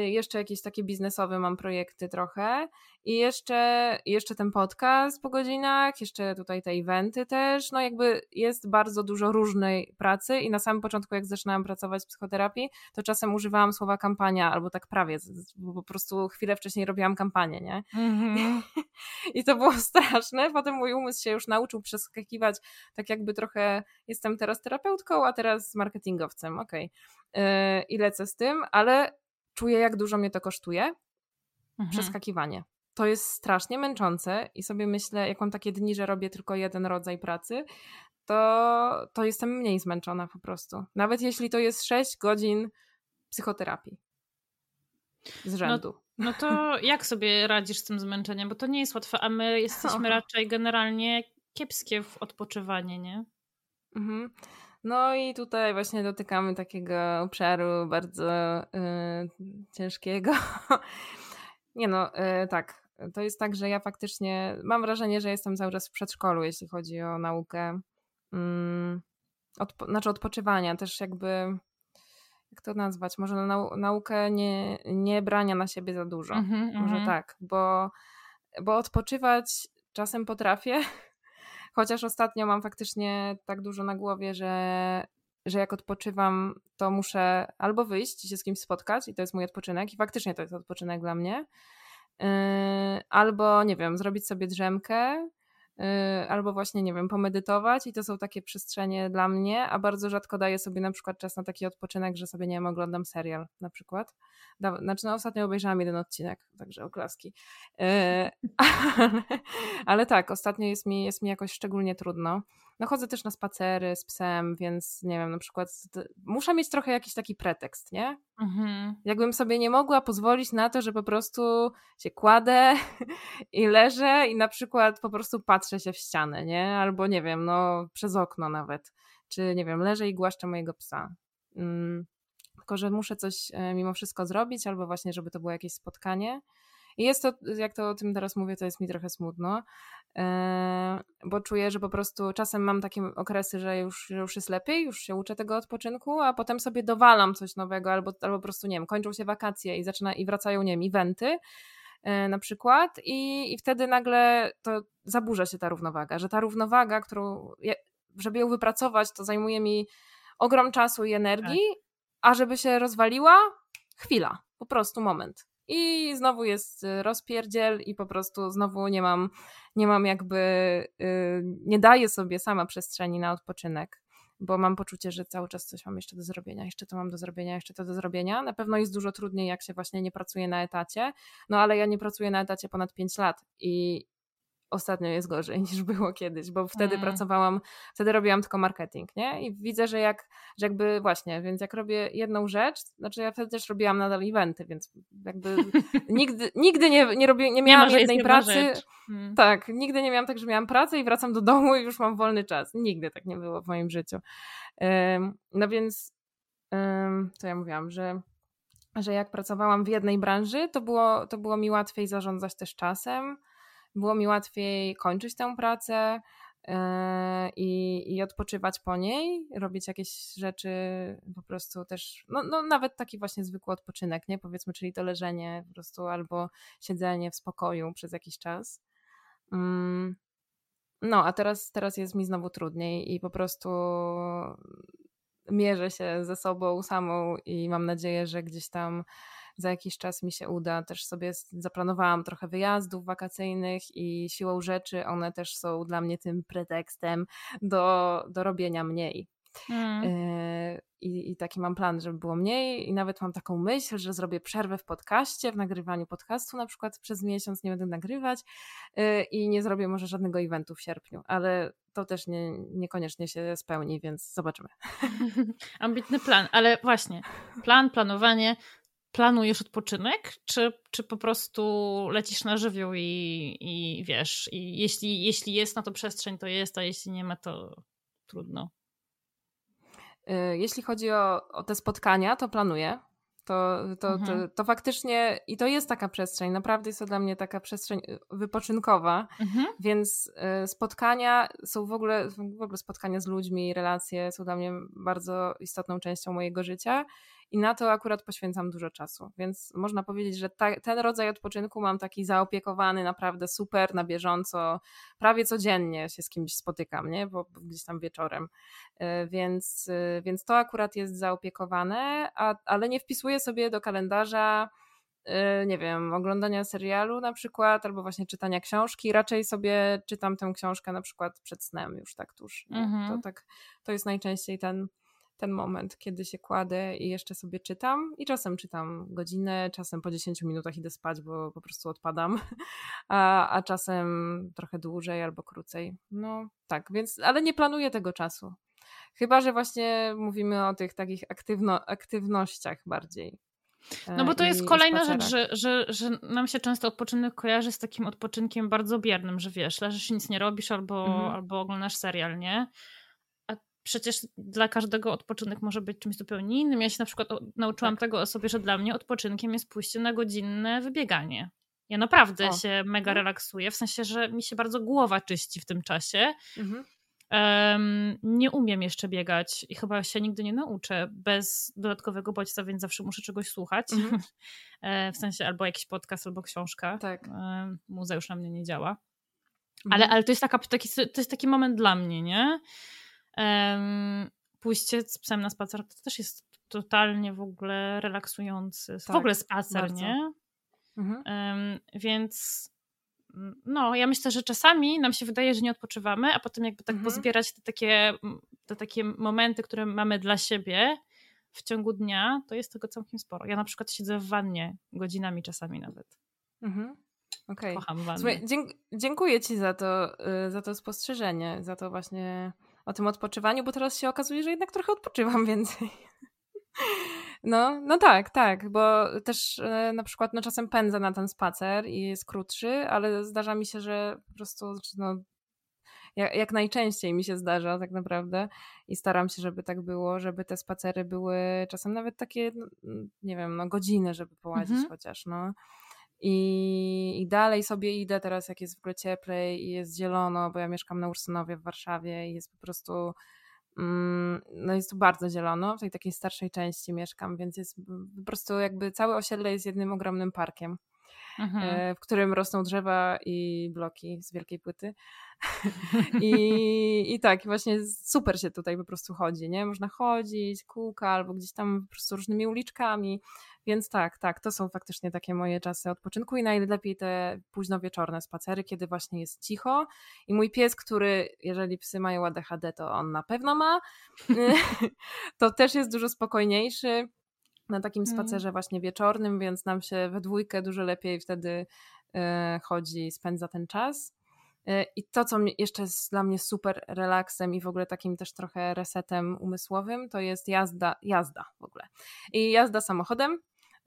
jeszcze jakieś takie biznesowe mam projekty trochę i jeszcze, jeszcze ten podcast po godzinach, jeszcze tutaj te eventy też, no jakby jest bardzo dużo różnej pracy i na samym początku jak zaczynałam pracować w psychoterapii, to czasem używałam słowa kampania albo tak prawie, bo po prostu chwilę wcześniej robiłam kampanię, nie? Mm-hmm. I to było straszne, potem mój umysł się już nauczył przeskakiwać, tak jakby trochę jestem teraz terapeutką, a teraz marketingowcem, okej. Okay. I lecę z tym, ale czuję, jak dużo mnie to kosztuje. Mhm. Przeskakiwanie. To jest strasznie męczące i sobie myślę, jak mam takie dni, że robię tylko jeden rodzaj pracy, to, to jestem mniej zmęczona po prostu. Nawet jeśli to jest 6 godzin psychoterapii z no, rzędu. No, no to jak sobie radzisz z tym zmęczeniem? Bo to nie jest łatwe, a my jesteśmy raczej generalnie kiepskie w odpoczywanie, nie? Mhm. No i tutaj właśnie dotykamy takiego obszaru bardzo y, ciężkiego. Nie no, y, tak. To jest tak, że ja faktycznie mam wrażenie, że jestem cały czas w przedszkolu, jeśli chodzi o naukę. Mm, odpo znaczy odpoczywania, też jakby jak to nazwać, może na nau naukę nie, nie brania na siebie za dużo. Mm -hmm, może mm -hmm. tak, bo, bo odpoczywać czasem potrafię, Chociaż ostatnio mam faktycznie tak dużo na głowie, że, że jak odpoczywam, to muszę albo wyjść i się z kimś spotkać, i to jest mój odpoczynek, i faktycznie to jest odpoczynek dla mnie. Yy, albo, nie wiem, zrobić sobie drzemkę, Y, albo właśnie, nie wiem, pomedytować i to są takie przestrzenie dla mnie, a bardzo rzadko daję sobie na przykład czas na taki odpoczynek, że sobie, nie wiem, oglądam serial na przykład. Znaczy, no ostatnio obejrzałam jeden odcinek, także oklaski. Y, ale, ale tak, ostatnio jest mi, jest mi jakoś szczególnie trudno. No chodzę też na spacery z psem, więc nie wiem, na przykład muszę mieć trochę jakiś taki pretekst, nie? Mhm. Jakbym sobie nie mogła pozwolić na to, że po prostu się kładę i leżę i na przykład po prostu patrzę się w ścianę, nie? Albo nie wiem, no przez okno nawet. Czy nie wiem, leżę i głaszczę mojego psa. Mm, tylko, że muszę coś e, mimo wszystko zrobić, albo właśnie, żeby to było jakieś spotkanie. I jest to, jak to o tym teraz mówię, to jest mi trochę smutno, bo czuję, że po prostu czasem mam takie okresy, że już, że już jest lepiej, już się uczę tego odpoczynku, a potem sobie dowalam coś nowego, albo, albo po prostu, nie wiem, kończą się wakacje i zaczyna i wracają, nie wiem, eventy e, na przykład i, i wtedy nagle to zaburza się ta równowaga, że ta równowaga, którą, żeby ją wypracować, to zajmuje mi ogrom czasu i energii, tak. a żeby się rozwaliła, chwila, po prostu moment i znowu jest y, rozpierdziel i po prostu znowu nie mam, nie mam jakby, y, nie daję sobie sama przestrzeni na odpoczynek bo mam poczucie, że cały czas coś mam jeszcze do zrobienia, jeszcze to mam do zrobienia, jeszcze to do zrobienia. Na pewno jest dużo trudniej, jak się właśnie nie pracuje na etacie, no ale ja nie pracuję na etacie ponad 5 lat i ostatnio jest gorzej niż było kiedyś, bo wtedy mm. pracowałam, wtedy robiłam tylko marketing, nie? I widzę, że jak, że jakby właśnie, więc jak robię jedną rzecz, znaczy ja wtedy też robiłam nadal eventy, więc jakby nigdy, nigdy nie, nie, robię, nie miałam nie jednej pracy. Hmm. Tak, nigdy nie miałam tak, że miałam pracę i wracam do domu i już mam wolny czas. Nigdy tak nie było w moim życiu. Um, no więc um, to ja mówiłam, że że jak pracowałam w jednej branży, to było, to było mi łatwiej zarządzać też czasem, było mi łatwiej kończyć tę pracę e, i, i odpoczywać po niej, robić jakieś rzeczy po prostu też, no, no nawet taki właśnie zwykły odpoczynek, nie? Powiedzmy, czyli to leżenie po prostu albo siedzenie w spokoju przez jakiś czas. Mm. No, a teraz, teraz jest mi znowu trudniej i po prostu mierzę się ze sobą samą i mam nadzieję, że gdzieś tam za jakiś czas mi się uda. Też sobie zaplanowałam trochę wyjazdów wakacyjnych i siłą rzeczy one też są dla mnie tym pretekstem do, do robienia mniej. Mm. Y, I, I, taki mam plan, żeby było mniej, i nawet mam taką myśl, że zrobię przerwę w podcaście, w nagrywaniu podcastu, na przykład przez miesiąc nie będę nagrywać y, i nie zrobię może żadnego eventu w sierpniu, ale to też nie, niekoniecznie się spełni, więc zobaczymy. Ambitny plan, ale właśnie, plan, planowanie. Planujesz odpoczynek, czy, czy po prostu lecisz na żywioł i, i wiesz, i jeśli, jeśli jest na to przestrzeń, to jest, a jeśli nie ma, to trudno. Y, jeśli chodzi o, o te spotkania, to planuję. To, to, mhm. to, to, faktycznie i to jest taka przestrzeń, naprawdę jest to dla mnie taka przestrzeń y, wypoczynkowa, mhm. więc y, spotkania są w ogóle, w ogóle spotkania z ludźmi, relacje są dla mnie bardzo istotną częścią mojego życia i na to akurat poświęcam dużo czasu. Więc można powiedzieć, że ta, ten rodzaj odpoczynku mam taki zaopiekowany, naprawdę super, na bieżąco, prawie codziennie się z kimś spotykam, nie? Bo gdzieś tam wieczorem. E, więc, e, więc to akurat jest zaopiekowane, a, ale nie wpisuję sobie do kalendarza e, nie wiem, oglądania serialu na przykład, albo właśnie czytania książki. Raczej sobie czytam tę książkę na przykład przed snem już tak tuż. Mhm. To, tak, to jest najczęściej ten, ten moment, kiedy się kładę i jeszcze sobie czytam. I czasem czytam godzinę, czasem po 10 minutach idę spać, bo po prostu odpadam, a, a czasem trochę dłużej albo krócej. No tak, więc, ale nie planuję tego czasu. Chyba, że właśnie mówimy o tych takich aktywno, aktywnościach bardziej. No bo to jest kolejna rzecz, że, że, że nam się często odpoczynek kojarzy z takim odpoczynkiem bardzo biernym, że wiesz, leżysz i nic nie robisz albo, mhm. albo oglądasz serial, nie? Przecież dla każdego odpoczynek może być czymś zupełnie innym. Ja się na przykład nauczyłam tak. tego o sobie, że dla mnie odpoczynkiem jest pójście na godzinne wybieganie. Ja naprawdę o. się mega mhm. relaksuję, w sensie, że mi się bardzo głowa czyści w tym czasie. Mhm. Um, nie umiem jeszcze biegać i chyba się nigdy nie nauczę bez dodatkowego bodźca, więc zawsze muszę czegoś słuchać. Mhm. E, w sensie albo jakiś podcast, albo książka. Tak. Muza już na mnie nie działa. Ale, ale to, jest taka, taki, to jest taki moment dla mnie, nie? Pójście z psem na spacer to też jest totalnie w ogóle relaksujący. Tak, w ogóle spacer, bardzo. nie? Mhm. Um, więc no, ja myślę, że czasami nam się wydaje, że nie odpoczywamy, a potem jakby tak mhm. pozbierać te takie, te takie momenty, które mamy dla siebie w ciągu dnia, to jest tego całkiem sporo. Ja na przykład siedzę w wannie godzinami czasami nawet. Mhm. Okay. Kocham wannę. Słuchaj, dziękuję Ci za to, y, za to spostrzeżenie, za to właśnie o tym odpoczywaniu, bo teraz się okazuje, że jednak trochę odpoczywam więcej. No, no tak, tak, bo też e, na przykład no, czasem pędzę na ten spacer i jest krótszy, ale zdarza mi się, że po prostu no, jak, jak, najczęściej mi się zdarza tak naprawdę i staram się, żeby tak było, żeby te spacery były czasem nawet takie, no, nie wiem, no godziny, żeby połazić mhm. chociaż, no. I, I dalej sobie idę teraz, jak jest w ogóle cieplej i jest zielono, bo ja mieszkam na Ursynowie w Warszawie i jest po prostu mm, no jest tu bardzo zielono, w tej takiej starszej części mieszkam, więc jest po prostu jakby całe osiedle jest jednym ogromnym parkiem. Mhm. E, w którym rosną drzewa i bloki z wielkiej płyty. I, I tak, właśnie super się tutaj po prostu chodzi, nie? Można chodzić, kółka albo gdzieś tam po prostu różnymi uliczkami. Więc tak, tak, to są faktycznie takie moje czasy odpoczynku i najlepiej te późno wieczorne spacery, kiedy właśnie jest cicho. I mój pies, który, jeżeli psy mają ADHD, to on na pewno ma, to też jest dużo spokojniejszy na takim mhm. spacerze właśnie wieczornym, więc nam się we dwójkę dużo lepiej wtedy e, chodzi, spędza ten czas. Y, I to, co jeszcze jest dla mnie super relaksem i w ogóle takim też trochę resetem umysłowym, to jest jazda, jazda w ogóle. I jazda samochodem,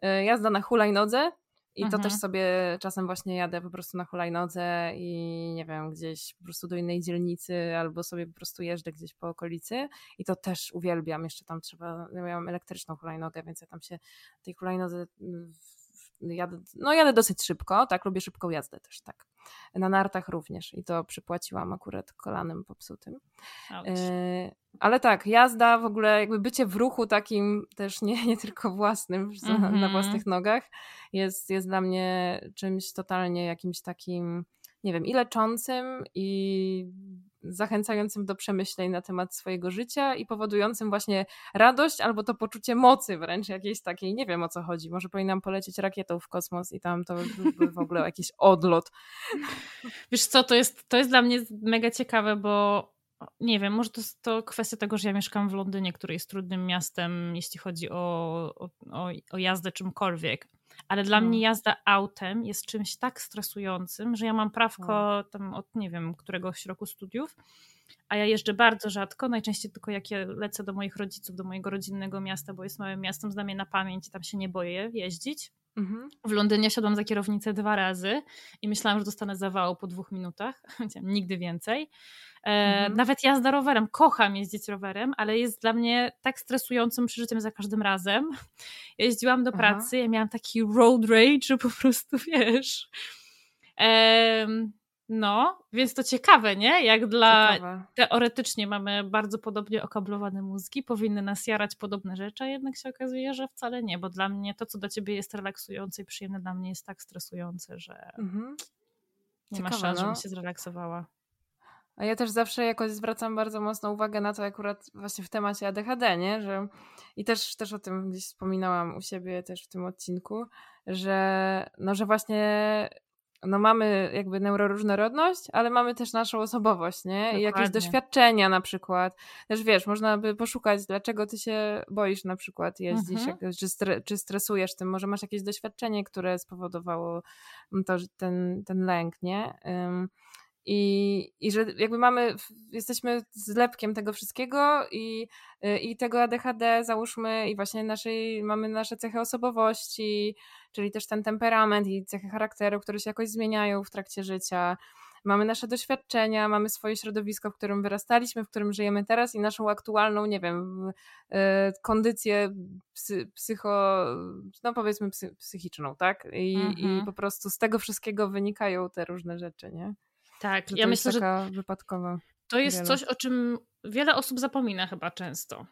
jazda na hulajnodze, i to mhm. też sobie czasem właśnie jadę po prostu na hulajnodze i nie wiem, gdzieś po prostu do innej dzielnicy albo sobie po prostu jeżdżę gdzieś po okolicy i to też uwielbiam. Jeszcze tam trzeba, ja mam elektryczną hulajnogę, więc ja tam się tej hulajnodze jadę, no jadę dosyć szybko, tak, lubię szybką jazdę też, tak. Na nartach również i to przypłaciłam akurat kolanem popsutym. Y, ale tak, jazda, w ogóle jakby bycie w ruchu takim też nie, nie tylko własnym, mm -hmm. na mhm. własnych nogach jest, jest dla mnie czymś totalnie jakimś takim, nie wiem, i leczącym i zachęcającym do przemyśleń na temat swojego życia i powodującym właśnie radość albo to poczucie mocy wręcz jakiejś takiej, nie wiem o co chodzi, może powinnam polecieć rakietą w kosmos i tam to byłby w ogóle jakiś odlot. Wiesz co, to jest, to jest dla mnie mega ciekawe, bo nie wiem, może to jest to kwestia tego, że ja mieszkam w Londynie, który jest trudnym miastem, jeśli chodzi o, o, o jazdę czymkolwiek. Ale dla mnie no. jazda autem jest czymś tak stresującym, że ja mam prawko no. tam od nie wiem któregoś roku studiów, a ja jeżdżę bardzo rzadko, najczęściej tylko jak ja lecę do moich rodziców, do mojego rodzinnego miasta, bo jest małym miastem, znam je na pamięć i tam się nie boję jeździć. Mhm. W Londynie siadłam za kierownicę dwa razy i myślałam, że dostanę zawału po dwóch minutach. Nigdy więcej. E, mhm. Nawet jazda rowerem. Kocham jeździć rowerem, ale jest dla mnie tak stresującym przeżyciem za każdym razem. Jeździłam do pracy, ja miałam taki road rage, że po prostu wiesz. No, więc to ciekawe, nie? Jak dla. Ciekawe. Teoretycznie mamy bardzo podobnie okablowane mózgi, powinny nas jarać podobne rzeczy, a jednak się okazuje, że wcale nie, bo dla mnie to, co dla ciebie jest relaksujące i przyjemne, dla mnie jest tak stresujące, że mhm. nie ma szans, no. żebym się zrelaksowała. A ja też zawsze jakoś zwracam bardzo mocno uwagę na to akurat właśnie w temacie ADHD, nie? Że, I też, też o tym gdzieś wspominałam u siebie też w tym odcinku, że no, że właśnie no mamy jakby neuroróżnorodność, ale mamy też naszą osobowość, nie? Dokładnie. I jakieś doświadczenia na przykład. Też wiesz, można by poszukać, dlaczego ty się boisz na przykład jeździć, mhm. jak, czy, stre, czy stresujesz tym, może masz jakieś doświadczenie, które spowodowało to, ten, ten lęk, nie? Um, i, I że jakby mamy, jesteśmy zlepkiem tego wszystkiego i, y, i tego ADHD załóżmy i właśnie naszej, mamy nasze cechy osobowości, czyli też ten temperament i cechy charakteru, które się jakoś zmieniają w trakcie życia. Mamy nasze doświadczenia, mamy swoje środowisko, w którym wyrastaliśmy, w którym żyjemy teraz i naszą aktualną, nie wiem, y, kondycję psy, psycho, no powiedzmy psy, psychiczną, tak? I, mhm. I po prostu z tego wszystkiego wynikają te różne rzeczy, nie? Tak, że ja myślę, że wypadkowa. To jest wiele. coś, o czym wiele osób zapomina chyba często.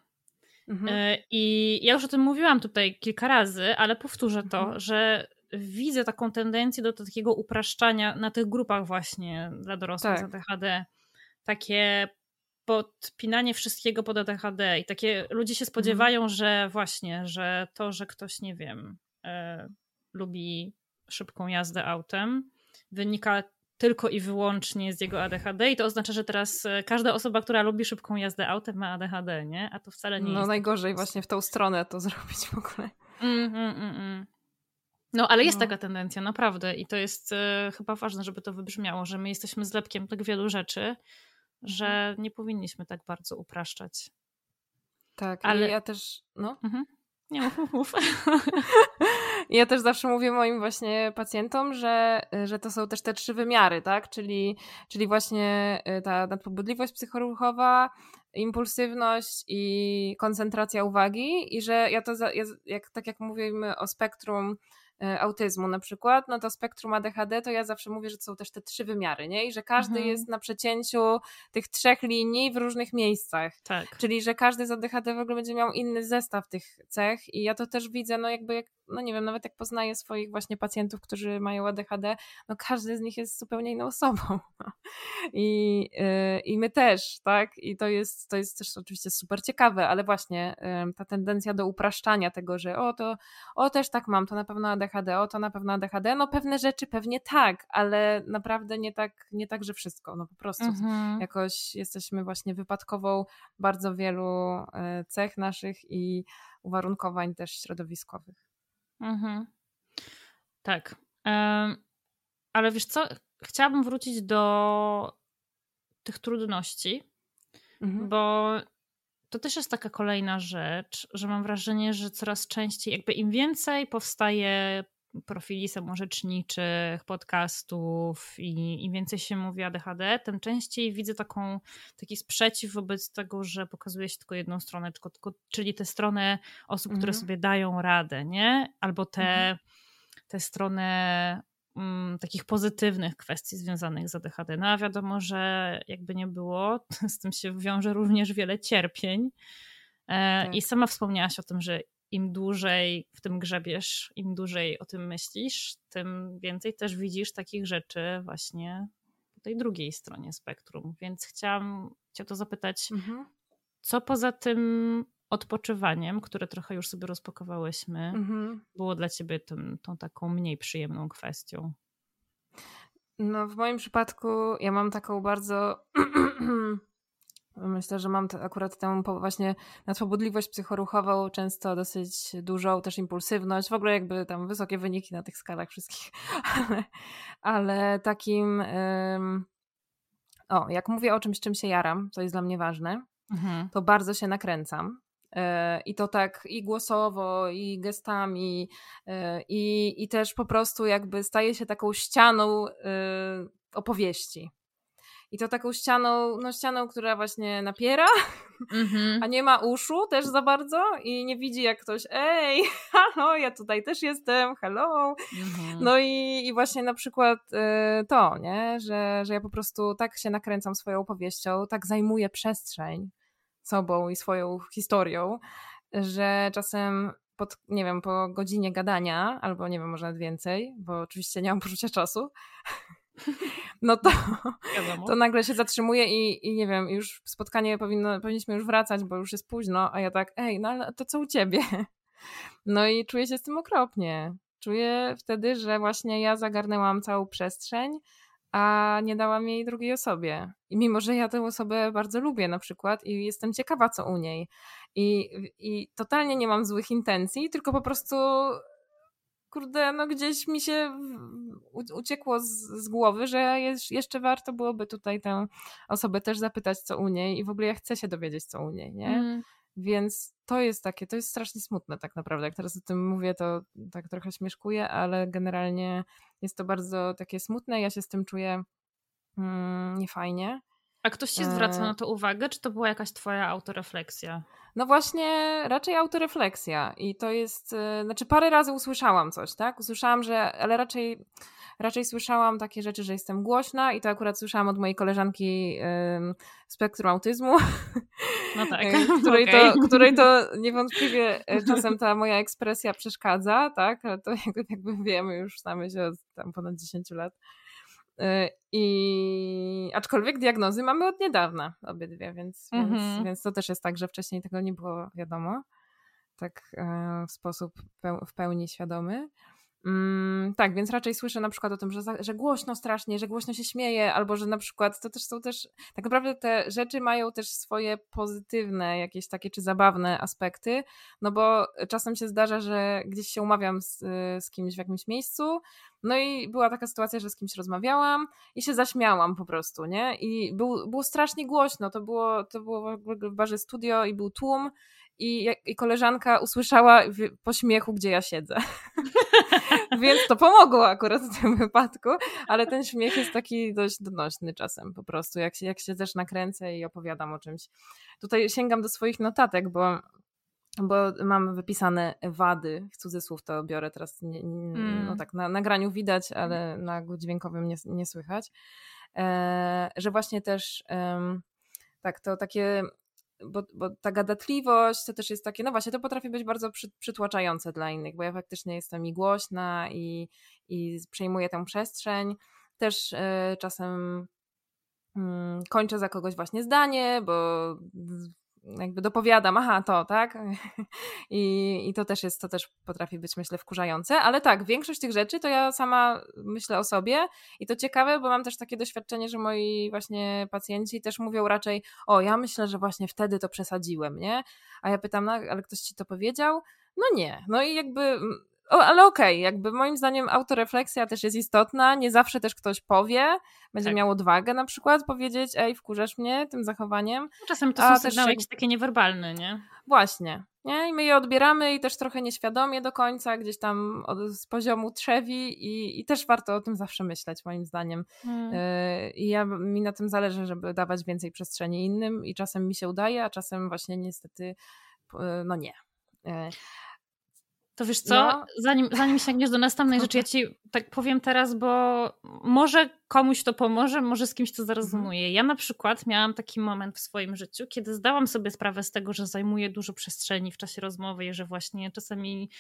Mhm. E, I ja już o tym mówiłam tutaj kilka razy, ale powtórzę to, mhm. że widzę taką tendencję do takiego upraszczania na tych grupach właśnie dla dorosłych tak. z ADHD. Takie podpinanie wszystkiego pod ADHD i takie ludzie się spodziewają, mhm. że właśnie, że to, że ktoś, nie wiem, e, lubi szybką jazdę autem, wynika tylko i wyłącznie z jego ADHD i to oznacza, że teraz e, każda osoba, która lubi szybką jazdę autem ma ADHD, nie? A to wcale nie no, jest. No najgorzej właśnie w tą stronę to zrobić w ogóle. Mm, mm, mm, no, ale jest no. taka tendencja, naprawdę. I to jest e, chyba ważne, żeby to wybrzmiało, że my jesteśmy zlepkiem tak wielu rzeczy, że mhm. nie powinniśmy tak bardzo upraszczać. Tak, ale ja też. No. Mhm. Nie mów, mów. Ja też zawsze mówię moim właśnie pacjentom, że, że to są też te trzy wymiary, tak? Czyli, czyli właśnie y, ta nadpobudliwość psychoruchowa, impulsywność i koncentracja uwagi i że ja to, ja, jak, tak jak mówimy o spektrum E, autyzmu na przykład, no to spektrum ADHD to ja zawsze mówię, że to są też te trzy wymiary, nie? I że każdy mhm. jest na przecięciu tych trzech linii w różnych miejscach. Tak. Czyli, że każdy z ADHD w ogóle będzie miał inny zestaw tych cech i ja to też widzę, no jakby, jak, no nie wiem, nawet jak poznaję swoich właśnie pacjentów, którzy mają ADHD, no każdy z nich jest zupełnie inną osobą. I, yy, i my też, tak? I to jest, to jest też oczywiście super ciekawe, ale właśnie ta tendencja do upraszczania tego, że o, to, o, też tak mam, to na pewno ADHD o to na pewno ADHD, no pewne rzeczy pewnie tak, ale naprawdę nie tak, nie tak że wszystko, no po prostu mhm. jakoś jesteśmy właśnie wypadkową bardzo wielu e, cech naszych i uwarunkowań też środowiskowych. Mhm. Tak. Um, ale wiesz co, chciałabym wrócić do tych trudności, mhm. bo to też jest taka kolejna rzecz, że mam wrażenie, że coraz częściej, jakby im więcej powstaje profili samorzeczniczych, podcastów i im więcej się mówi ADHD, tym częściej widzę taką, taki sprzeciw wobec tego, że pokazuje się tylko jedną stronę, tylko, czyli tę stronę osób, mhm. które sobie dają radę, nie? Albo te, mhm. tę stronę mm, takich pozytywnych kwestii związanych z ADHD. No a wiadomo, że jakby nie było, z tym się wiąże również wiele cierpień. E, tak. I sama wspomniałaś o tym, że im dłużej w tym grzebiesz, im dłużej o tym myślisz, tym więcej też widzisz takich rzeczy właśnie po tej drugiej stronie spektrum. Więc chciałam Cię to zapytać, mhm. co poza tym odpoczywaniem, które trochę już sobie rozpakowałyśmy, mhm. było dla Ciebie tym, tą taką mniej przyjemną kwestią? No, w moim przypadku ja mam taką bardzo Myślę, że mam akurat tę właśnie nadpobudliwość psychoruchową, często dosyć dużą, też impulsywność, w ogóle jakby tam wysokie wyniki na tych skalach wszystkich, ale, ale takim, um, o, jak mówię o czymś, czym się jaram, co jest dla mnie ważne, mhm. to bardzo się nakręcam. E, I to tak i głosowo, i gestami, e, i, i też po prostu jakby staje się taką ścianą e, opowieści. I to taką ścianą, no ścianą, która właśnie napiera, mm-hmm. a nie ma uszu też za bardzo i nie widzi jak ktoś, ej, halo, ja tutaj też jestem, hello. Mm-hmm. No i, i właśnie na przykład y, to, nie, że, że ja po prostu tak się nakręcam swoją opowieścią, tak zajmuję przestrzeń sobą i swoją historią, że czasem pod, nie wiem, po godzinie gadania, albo nie wiem, może nawet więcej, bo oczywiście nie mam poczucia czasu, no to, to nagle się zatrzymuje i, i nie wiem, już spotkanie powinno, powinniśmy już wracać, bo już jest późno, a ja tak, ej, no ale to co u ciebie? No i czuję się z tym okropnie. Czuję wtedy, że właśnie ja zagarnęłam całą przestrzeń, a nie dałam jej drugiej osobie. I mimo, że ja tę osobę bardzo lubię na przykład i jestem ciekawa, co u niej. I, I totalnie nie mam złych intencji, tylko po prostu kurde, no gdzieś mi się uciekło z, z głowy, że jeszcze warto byłoby tutaj tę osobę też zapytać, co u niej i w ogóle ja chcę się dowiedzieć, co u niej, nie? Mm. Więc to jest takie, to jest strasznie smutne tak naprawdę. Jak teraz o tym mówię, to tak trochę śmieszkuję, ale generalnie jest to bardzo takie smutne. Ja się z tym czuję mm, niefajnie. A ktoś ci zwraca e. na to uwagę, czy to była jakaś twoja autorefleksja? No właśnie, raczej autorefleksja. I to jest, e, znaczy parę razy usłyszałam coś, tak? Usłyszałam, że, ale raczej, raczej słyszałam takie rzeczy, że jestem głośna i to akurat słyszałam od mojej koleżanki um, spektrum autyzmu. No tak. której, okay. to, której to niewątpliwie e, czasem ta moja ekspresja przeszkadza, tak? Ale to jakby, jakby wiemy, już znamy się od tam ponad 10 lat. Y, I aczkolwiek diagnozy mamy od niedawna obydwie, więc, więc, mhm. więc to też jest tak, że wcześniej tego nie było wiadomo, tak e, w sposób w pełni świadomy. Mm, tak, więc raczej słyszę na przykład o tym, że, że głośno strasznie, że głośno się śmieje, albo że na przykład to też są też, tak naprawdę te rzeczy mają też swoje pozytywne, jakieś takie czy zabawne aspekty, no bo czasem się zdarza, że gdzieś się umawiam z, z kimś w jakimś miejscu, no i była taka sytuacja, że z kimś rozmawiałam i się zaśmiałam po prostu, nie? I był, było strasznie głośno, to było, to było w barze studio i był tłum i, i koleżanka usłyszała po śmiechu, gdzie ja siedzę. Więc to pomogło akurat w tym wypadku, ale ten śmiech jest taki dość donośny czasem po prostu, jak się, jak się też nakręcę i opowiadam o czymś. Tutaj sięgam do swoich notatek, bo bo mam wypisane wady, w cudzysłów to biorę teraz, nie, nie, mm. no tak, na nagraniu widać, ale na dźwiękowym nie, nie słychać, e, że właśnie też e, tak, to takie bo, bo ta gadatliwość to też jest takie, no właśnie, to potrafi być bardzo przy, przytłaczające dla innych, bo ja faktycznie jestem i głośna i, i przejmuję tę przestrzeń. Też y, czasem y, kończę za kogoś właśnie zdanie, bo jakby dopowiadam, aha, to, tak? I, I to też jest, to też potrafi być, myślę, wkurzające, ale tak, większość tych rzeczy to ja sama myślę o sobie i to ciekawe, bo mam też takie doświadczenie, że moi właśnie pacjenci też mówią raczej, o, ja myślę, że właśnie wtedy to przesadziłem, nie? A ja pytam, no, ale ktoś ci to powiedział? No nie. No i jakby ale okej, okay, jakby moim zdaniem autorefleksja też jest istotna, nie zawsze też ktoś powie, będzie tak. miał odwagę na przykład powiedzieć, ej, wkurzasz mnie tym zachowaniem. No, czasem to są sygnały jakieś takie niewerbalne, nie? Właśnie, nie? I my je odbieramy i też trochę nieświadomie do końca, gdzieś tam od, z poziomu trzewi i, i też warto o tym zawsze myśleć, moim zdaniem. Hmm. Y, I ja, mi na tym zależy, żeby dawać więcej przestrzeni innym i czasem mi się udaje, a czasem właśnie niestety y, no nie. Y, to wiesz co, no. zanim, zanim sięgniesz do następnej rzeczy, ja ci tak powiem teraz, bo może komuś to pomoże, może z kimś to zarezonuje. Mhm. Ja na przykład miałam taki moment w swoim życiu, kiedy zdałam sobie sprawę z tego, że zajmuję dużo przestrzeni w czasie rozmowy i że właśnie czasami.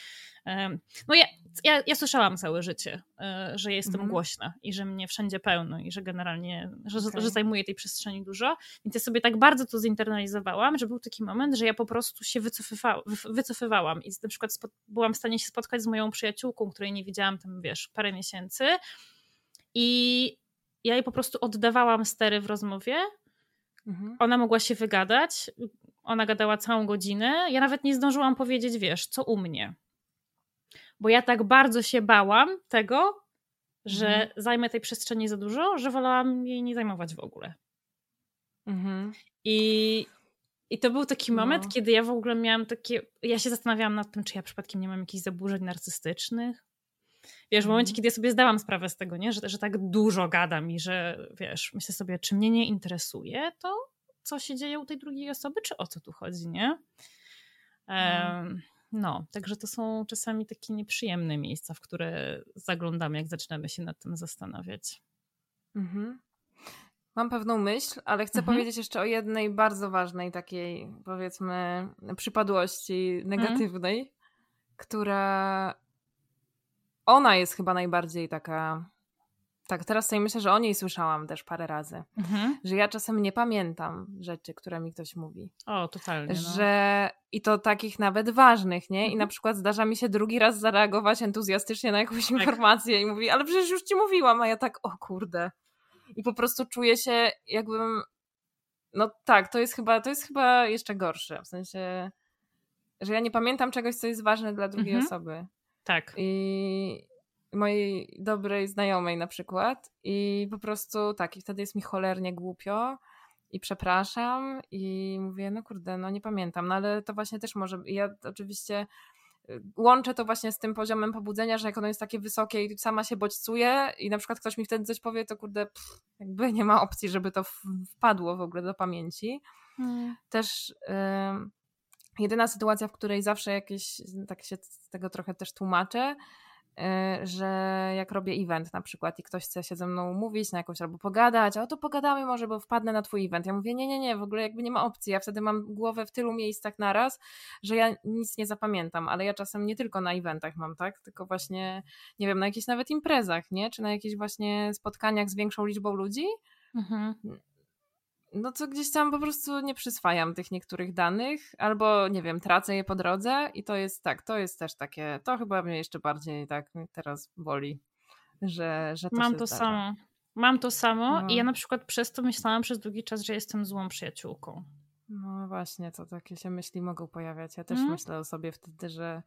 No ja, ja, ja słyszałam całe życie, e, że jestem mhm. głośna i że mnie wszędzie pełno i że generalnie, że, okay. że zajmuję tej przestrzeni dużo. Więc ja sobie tak bardzo to zinternalizowałam, że był taki moment, że ja po prostu się wycofywa, wycofywałam i na przykład byłam w stanie się spotkać z moją przyjaciółką, której nie widziałam tam, wiesz, parę miesięcy. I ja jej po prostu oddawałam stery w rozmowie. Mhm. Ona mogła się wygadać. Ona gadała całą godzinę. Ja nawet nie zdążyłam powiedzieć, wiesz, co u mnie. Bo ja tak bardzo się bałam tego, że mhm. zajmę tej przestrzeni za dużo, że wolałam jej nie zajmować w ogóle. Mhm. I, I to był taki moment, no. kiedy ja w ogóle miałam takie. Ja się zastanawiałam nad tym, czy ja przypadkiem nie mam jakichś zaburzeń narcystycznych. Wiesz, w momencie, mhm. kiedy ja sobie zdałam sprawę z tego, nie? Że, że tak dużo gadam i że wiesz, myślę sobie, czy mnie nie interesuje to, co się dzieje u tej drugiej osoby, czy o co tu chodzi, nie? Um, no, także to są czasami takie nieprzyjemne miejsca, w które zaglądamy, jak zaczynamy się nad tym zastanawiać. Mhm. Mam pewną myśl, ale chcę mhm. powiedzieć jeszcze o jednej bardzo ważnej takiej, powiedzmy, przypadłości negatywnej, mhm. która ona jest chyba najbardziej taka. Tak, teraz sobie myślę, że o niej słyszałam też parę razy. Mhm. Że ja czasem nie pamiętam rzeczy, które mi ktoś mówi. O, totalnie. No. Że i to takich nawet ważnych, nie? Mhm. I na przykład zdarza mi się drugi raz zareagować entuzjastycznie na jakąś tak. informację i mówi, ale przecież już ci mówiłam, a ja tak, o kurde. I po prostu czuję się, jakbym. No tak, to jest chyba, to jest chyba jeszcze gorsze. W sensie, że ja nie pamiętam czegoś, co jest ważne dla drugiej mhm. osoby. Tak. I mojej dobrej znajomej na przykład i po prostu tak, i wtedy jest mi cholernie głupio i przepraszam i mówię, no kurde, no nie pamiętam, no ale to właśnie też może, ja oczywiście y, łączę to właśnie z tym poziomem pobudzenia, że jak ono jest takie wysokie i sama się bodźcuje i na przykład ktoś mi wtedy coś powie, to kurde, pff, jakby nie ma opcji, żeby to wpadło w ogóle do pamięci. Hmm. Też... Jedyna sytuacja, w której zawsze jakieś, tak się z tego trochę też tłumaczę, że jak robię event na przykład i ktoś chce się ze mną umówić na jakąś albo pogadać, o to pogadamy może, bo wpadnę na twój event. Ja mówię, nie, nie, nie, w ogóle jakby nie ma opcji. Ja wtedy mam głowę w tylu miejscach naraz, że ja nic nie zapamiętam, ale ja czasem nie tylko na eventach mam, tak, tylko właśnie, nie wiem, na jakichś nawet imprezach, nie, czy na jakichś właśnie spotkaniach z większą liczbą ludzi. Mhm no to gdzieś tam po prostu nie przyswajam tych niektórych danych, albo nie wiem, tracę je po drodze i to jest tak, to jest też takie, to chyba mnie jeszcze bardziej tak teraz boli, że, że to Mam to zdarza. samo. Mam to samo no. i ja na przykład przez to myślałam przez długi czas, że jestem złą przyjaciółką. No właśnie, to takie się myśli mogą pojawiać. Ja też mm. myślę o sobie wtedy, że,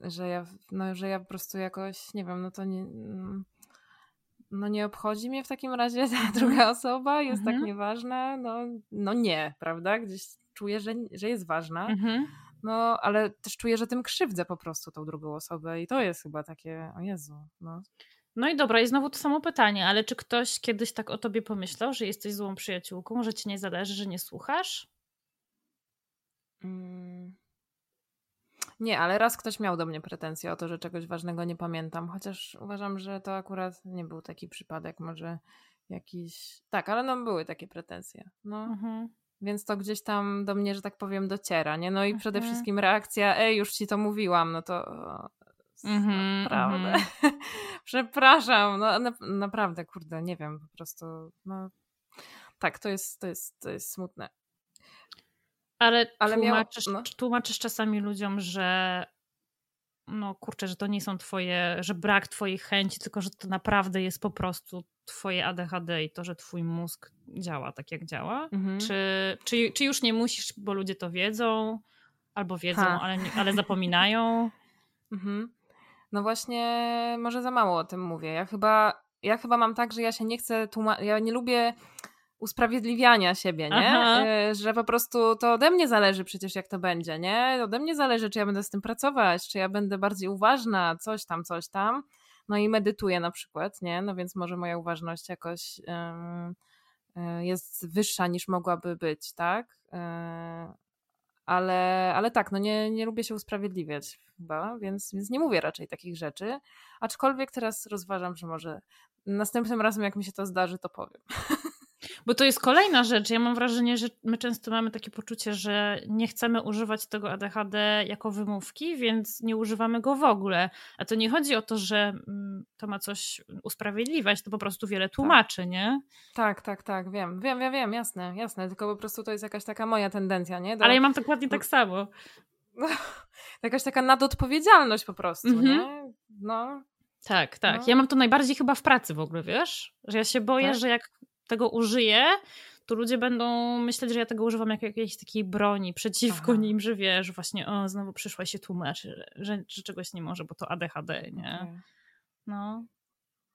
że ja, no, że ja po prostu jakoś, nie wiem, no to nie mm, no nie obchodzi mnie w takim razie ta mhm. druga osoba, jest tak mhm. tak nieważna, no, no nie, prawda? Gdzieś czuję, że, że jest ważna, mhm. no ale też czuję, że tym krzywdzę po prostu tą drugą osobę i to jest chyba takie, o Jezu, no. No i dobra, i znowu to samo pytanie, ale czy ktoś kiedyś tak o tobie pomyślał, że jesteś złą przyjaciółką, że ci nie zależy, że nie słuchasz? Mm. Nie, ale raz ktoś miał do mnie pretensje o to, że czegoś ważnego nie pamiętam, chociaż uważam, że to akurat nie był taki przypadek, może jakiś. Tak, ale no były takie pretensje. No. Mhm. Więc to gdzieś tam do mnie, że tak powiem, dociera, nie? No i mhm. przede wszystkim reakcja, ej, już ci to mówiłam, no to mhm, naprawdę. Mhm. Przepraszam, no na, naprawdę, kurde, nie wiem, po prostu, no tak, to jest, to jest, to jest smutne. Ale, Ale tłumaczysz, miał, no. tłumaczysz czasami ludziom, że no kurczę, że to nie są twoje, że brak twojej chęci, tylko że to naprawdę jest po prostu twoje ADHD i to, że twój mózg działa tak, jak działa? Mhm. Czy, czy, czy już nie musisz, bo ludzie to wiedzą, albo wiedzą, ale, ale zapominają? Mhm. No właśnie, może za mało o tym mówię. Ja chyba, ja chyba mam tak, że ja się nie chcę tłumaczyć, ja nie lubię usprawiedliwiania siebie, nie? Aha. E, że po prostu to ode mnie zależy przecież jak to będzie, nie? Ode mnie zależy, czy ja będę z tym pracować, czy ja będę bardziej uważna, coś tam, coś tam. No i medytuję na przykład, nie? No więc może moja uważność jakoś yy, jest wyższa niż mogłaby być, tak? Yy, ale, ale tak, no nie, nie lubię się usprawiedliwiać chyba, więc, więc nie mówię raczej takich rzeczy. Aczkolwiek teraz rozważam, że może następnym razem, jak mi się to zdarzy, to powiem. Bo to jest kolejna rzecz. Ja mam wrażenie, że my często mamy takie poczucie, że nie chcemy używać tego ADHD jako wymówki, więc nie używamy go w ogóle. A to nie chodzi o to, że mm, to ma coś usprawiedliwiać, to po prostu wiele tak. tłumaczy, tak. nie? Tak, tak, tak, wiem. Wiem, wiem, wiem, jasne, jasne. Tylko po prostu to jest jakaś taka moja tendencja, nie? Do... Ale ja mam dokładnie tak samo. jakaś taka nadodpowiedzialność po prostu, mhm. nie? No. Tak, tak. No. Ja mam to najbardziej chyba w pracy w ogóle, wiesz? Że ja się boję, tak? że jak tego użyję, to ludzie będą myśleć, że ja tego używam jako jakiejś takiej broni przeciwko Aha. nim, że wiesz, właśnie o, znowu przyszła się tłumaczy, że, że czegoś nie może, bo to ADHD, nie? Okay. No.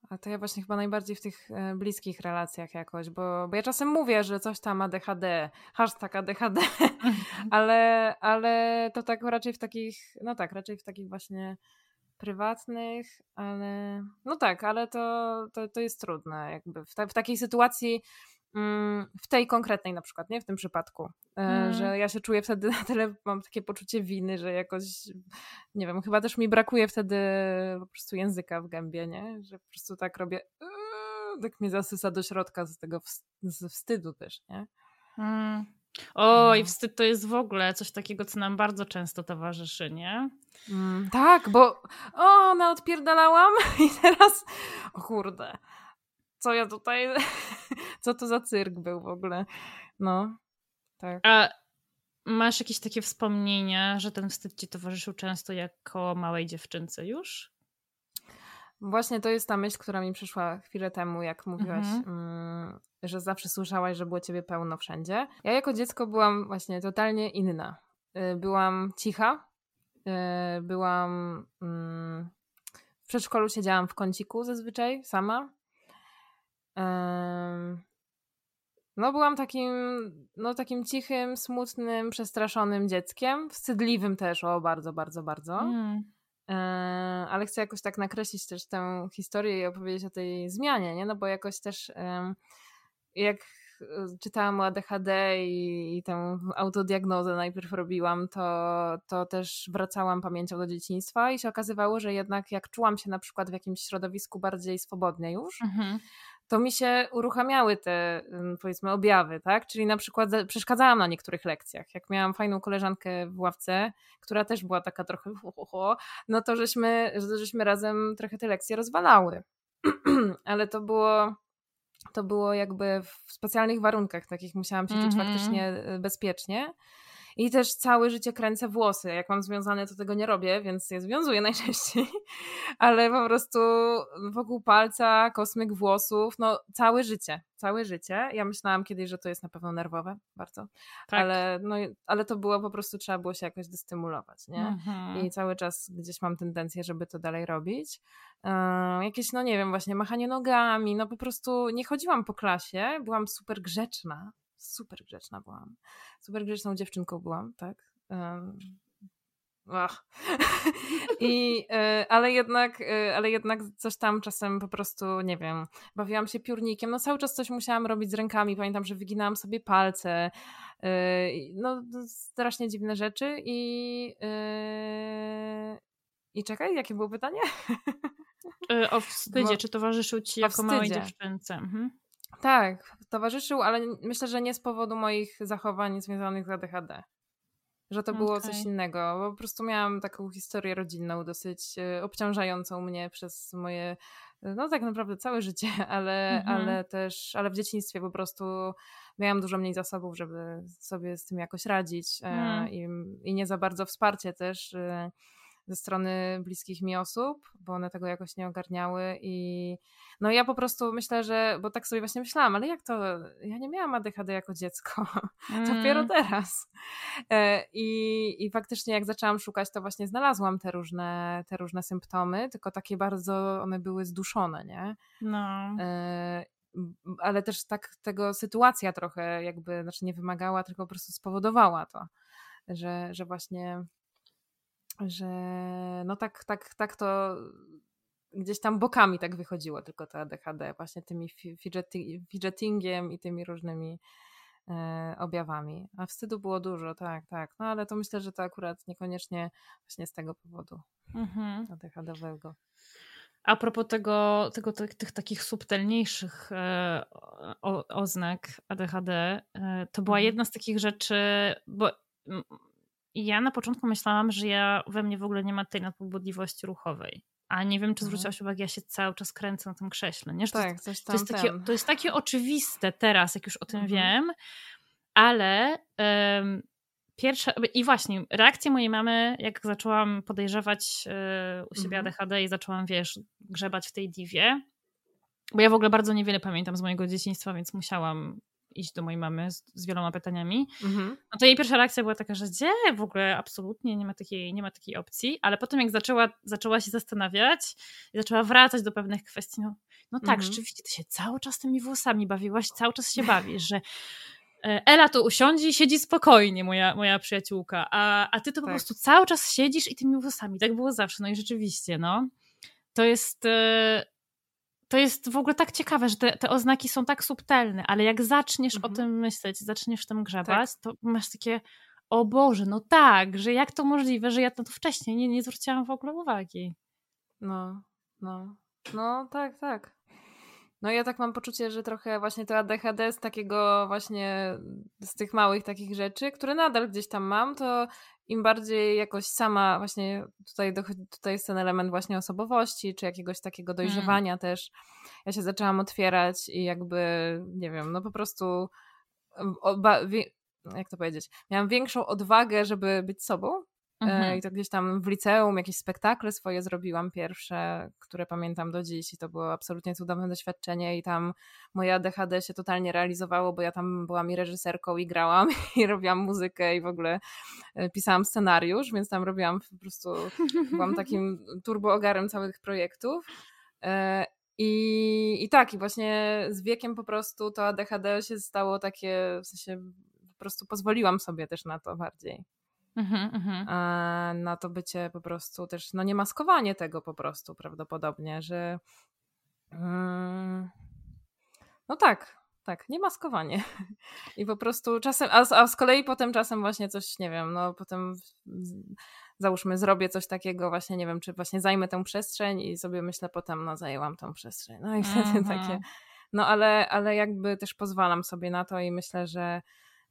A to ja właśnie chyba najbardziej w tych e, bliskich relacjach jakoś, bo, bo ja czasem mówię, że coś tam ADHD, hashtag ADHD, mhm. ale, ale to tak raczej w takich, no tak, raczej w takich właśnie prywatnych, ale no tak, ale to, to, to jest trudne jakby w, ta, w takiej sytuacji mm, w tej konkretnej na przykład, nie? W tym przypadku, mm. że ja się czuję wtedy na tyle, mam takie poczucie winy, że jakoś, nie wiem, chyba też mi brakuje wtedy po prostu języka w gębie, nie? Że po prostu tak robię, tak mnie zasysa do środka z tego z wstydu też, nie? Mm. Oj, no. wstyd to jest w ogóle coś takiego, co nam bardzo często towarzyszy, nie? Mm, tak, bo o, no odpierdalałam i teraz, o kurde, co ja tutaj, co to za cyrk był w ogóle, no, tak. A masz jakieś takie wspomnienia, że ten wstyd ci towarzyszył często jako małej dziewczynce już? Właśnie to jest ta myśl, która mi przyszła chwilę temu, jak mówiłaś, mhm. Że zawsze słyszałaś, że było ciebie pełno wszędzie. Ja jako dziecko byłam właśnie totalnie inna. Y, byłam cicha, y, byłam. Mm, w przedszkolu siedziałam w kąciku zazwyczaj, sama. No, byłam takim, no, takim cichym, smutnym, przestraszonym dzieckiem. Wstydliwym też, o bardzo, bardzo, bardzo. Mm. E, ale chcę jakoś tak nakreślić też tę historię i opowiedzieć o tej zmianie, nie? No bo jakoś też jak e, czytałam o ADHD i, i tę autodiagnozę najpierw robiłam, to, to też wracałam pamięcią do dzieciństwa i się okazywało, że jednak jak czułam się na przykład w jakimś środowisku bardziej swobodnie już, mhm to mi się uruchamiały te, powiedzmy, objawy, tak? Czyli na przykład przeszkadzałam na niektórych lekcjach. Jak miałam fajną koleżankę w ławce, która też była taka trochę, no to żeśmy, żeśmy razem trochę te lekcje rozwalały. Ale to było, to było jakby w specjalnych warunkach, takich musiałam się czuć mm -hmm. faktycznie e, bezpiecznie. I też całe życie kręcę włosy. Jak mam związane, to tego nie robię, więc je związuję najczęściej. Ale po prostu wokół palca, kosmyk włosów, no całe życie, całe życie. Ja myślałam kiedyś, że to jest na pewno nerwowe, bardzo. Tak. Ale, no, ale to było po prostu, trzeba było się jakoś destymulować, nie? Mhm. I cały czas gdzieś mam tendencję, żeby to dalej robić. Yy, jakieś, no nie wiem, właśnie machanie nogami, no po prostu nie chodziłam po klasie, byłam super grzeczna, super grzeczna byłam. Super grzeczną dziewczynką byłam, tak? Um, Ach. I, y, ale, jednak, y, ale jednak coś tam czasem po prostu, nie wiem, bawiłam się piórnikiem. No cały czas coś musiałam robić z rękami. Pamiętam, że wyginałam sobie palce. Y, no strasznie dziwne rzeczy i i czekaj, jakie było pytanie? O wstydzie, Bo, czy towarzyszył ci jako małej dziewczynce? Mhm. Tak, towarzyszył, ale myślę, że nie z powodu moich zachowań związanych z ADHD. Że to było okay. coś innego. Bo po prostu miałam taką historię rodzinną, dosyć e, obciążającą mnie przez moje, no tak naprawdę całe życie, ale, mhm. ale też, ale w dzieciństwie po prostu miałam dużo mniej zasobów, żeby sobie z tym jakoś radzić e, mhm. i, i nie za bardzo wsparcie też e, ze strony bliskich mi osób, bo one tego jakoś nie ogarniały i no ja po prostu myślę, że, bo tak sobie właśnie myślałam, ale jak to, ja nie miałam ADHD jako dziecko, mm. dopiero teraz. E, I, I faktycznie jak zaczęłam szukać, to właśnie znalazłam te różne, te różne symptomy, tylko takie bardzo one były zduszone, nie? No. E, ale też tak tego sytuacja trochę jakby, znaczy nie wymagała, tylko po prostu spowodowała to, że, że właśnie że no tak, tak, tak to gdzieś tam bokami tak wychodziło tylko to ADHD, właśnie tymi fidgetingiem i tymi różnymi e, objawami. A wstydu było dużo, tak, tak. No ale to myślę, że to akurat niekoniecznie właśnie z tego powodu mhm. ADHD-owego. A propos tego, tego tych, tych takich subtelniejszych e, o, oznak ADHD, e, to była mhm. jedna z takich rzeczy, bo ja na początku myślałam, że ja we mnie w ogóle nie ma tej nadpobudliwości ruchowej. A nie wiem, czy mhm. zwróciłaś uwagę, ja się cały czas kręcę na tym krześle. Nie? tak, to, jest, to, jest takie, to jest takie oczywiste teraz, jak już o tym mhm. wiem, ale um, pierwsza. I właśnie, reakcja mojej mamy, jak zaczęłam podejrzewać y, u siebie mhm. ADHD i zaczęłam, wiesz, grzebać w tej diwie, bo ja w ogóle bardzo niewiele pamiętam z mojego dzieciństwa, więc musiałam iść do mojej mamy z, z wieloma pytaniami, mhm. no to jej pierwsza reakcja była taka, że gdzie w ogóle absolutnie nie ma takiej, nie ma takiej opcji, ale potem jak zaczęła, zaczęła się zastanawiać i zaczęła wracać do pewnych kwestii, no, no tak, mhm. rzeczywiście, ty się cały czas tymi włosami bawiłaś, cały czas się bawisz, że e, Ela to usiądzie i siedzi spokojnie, moja, moja przyjaciółka, a, a ty to tak. po prostu cały czas siedzisz i tymi włosami. Tak było zawsze, no i rzeczywiście, no. To jest, e, to jest w ogóle tak ciekawe, że te, te oznaki są tak subtelne, ale jak zaczniesz mhm. o tym myśleć, zaczniesz tym grzebać, tak. to masz takie, o Boże, no tak, że jak to możliwe, że ja na to wcześniej nie, nie zwróciłam w ogóle uwagi. No, no, no tak, tak. No ja tak mam poczucie, że trochę właśnie to ADHD z takiego właśnie, z tych małych takich rzeczy, które nadal gdzieś tam mam, to im bardziej jakoś sama właśnie tutaj, tutaj jest ten element właśnie osobowości, czy jakiegoś takiego hmm. dojrzewania mm. też. Ja się zaczęłam otwierać i jakby, nie wiem, no po prostu jak to powiedzieć, miałam większą odwagę, żeby być sobą mhm. I to gdzieś tam w liceum jakieś spektakle swoje zrobiłam pierwsze, które pamiętam do dziś i to było absolutnie cudowne doświadczenie i tam moje ADHD się totalnie realizowało, bo ja tam byłam i reżyserką i grałam i robiłam muzykę i w ogóle e, pisałam scenariusz, więc tam robiłam po prostu, byłam takim turboogarem całych projektów. E, I, I tak, i właśnie z wiekiem po prostu to ADHD się stało takie, w sensie po prostu pozwoliłam sobie też na to bardziej. Mhm, mhm. na to bycie po prostu też, no nie maskowanie tego po prostu prawdopodobnie, że mm, no tak, tak, nie maskowanie. I po prostu czasem, a, a z kolei potem czasem właśnie coś, nie wiem, no potem załóżmy zrobię coś takiego właśnie, nie wiem, czy właśnie zajmę tę przestrzeń i sobie myślę potem, no zajęłam tę przestrzeń. No i wtedy mhm. takie, no ale, ale jakby też pozwalam sobie na to i myślę, że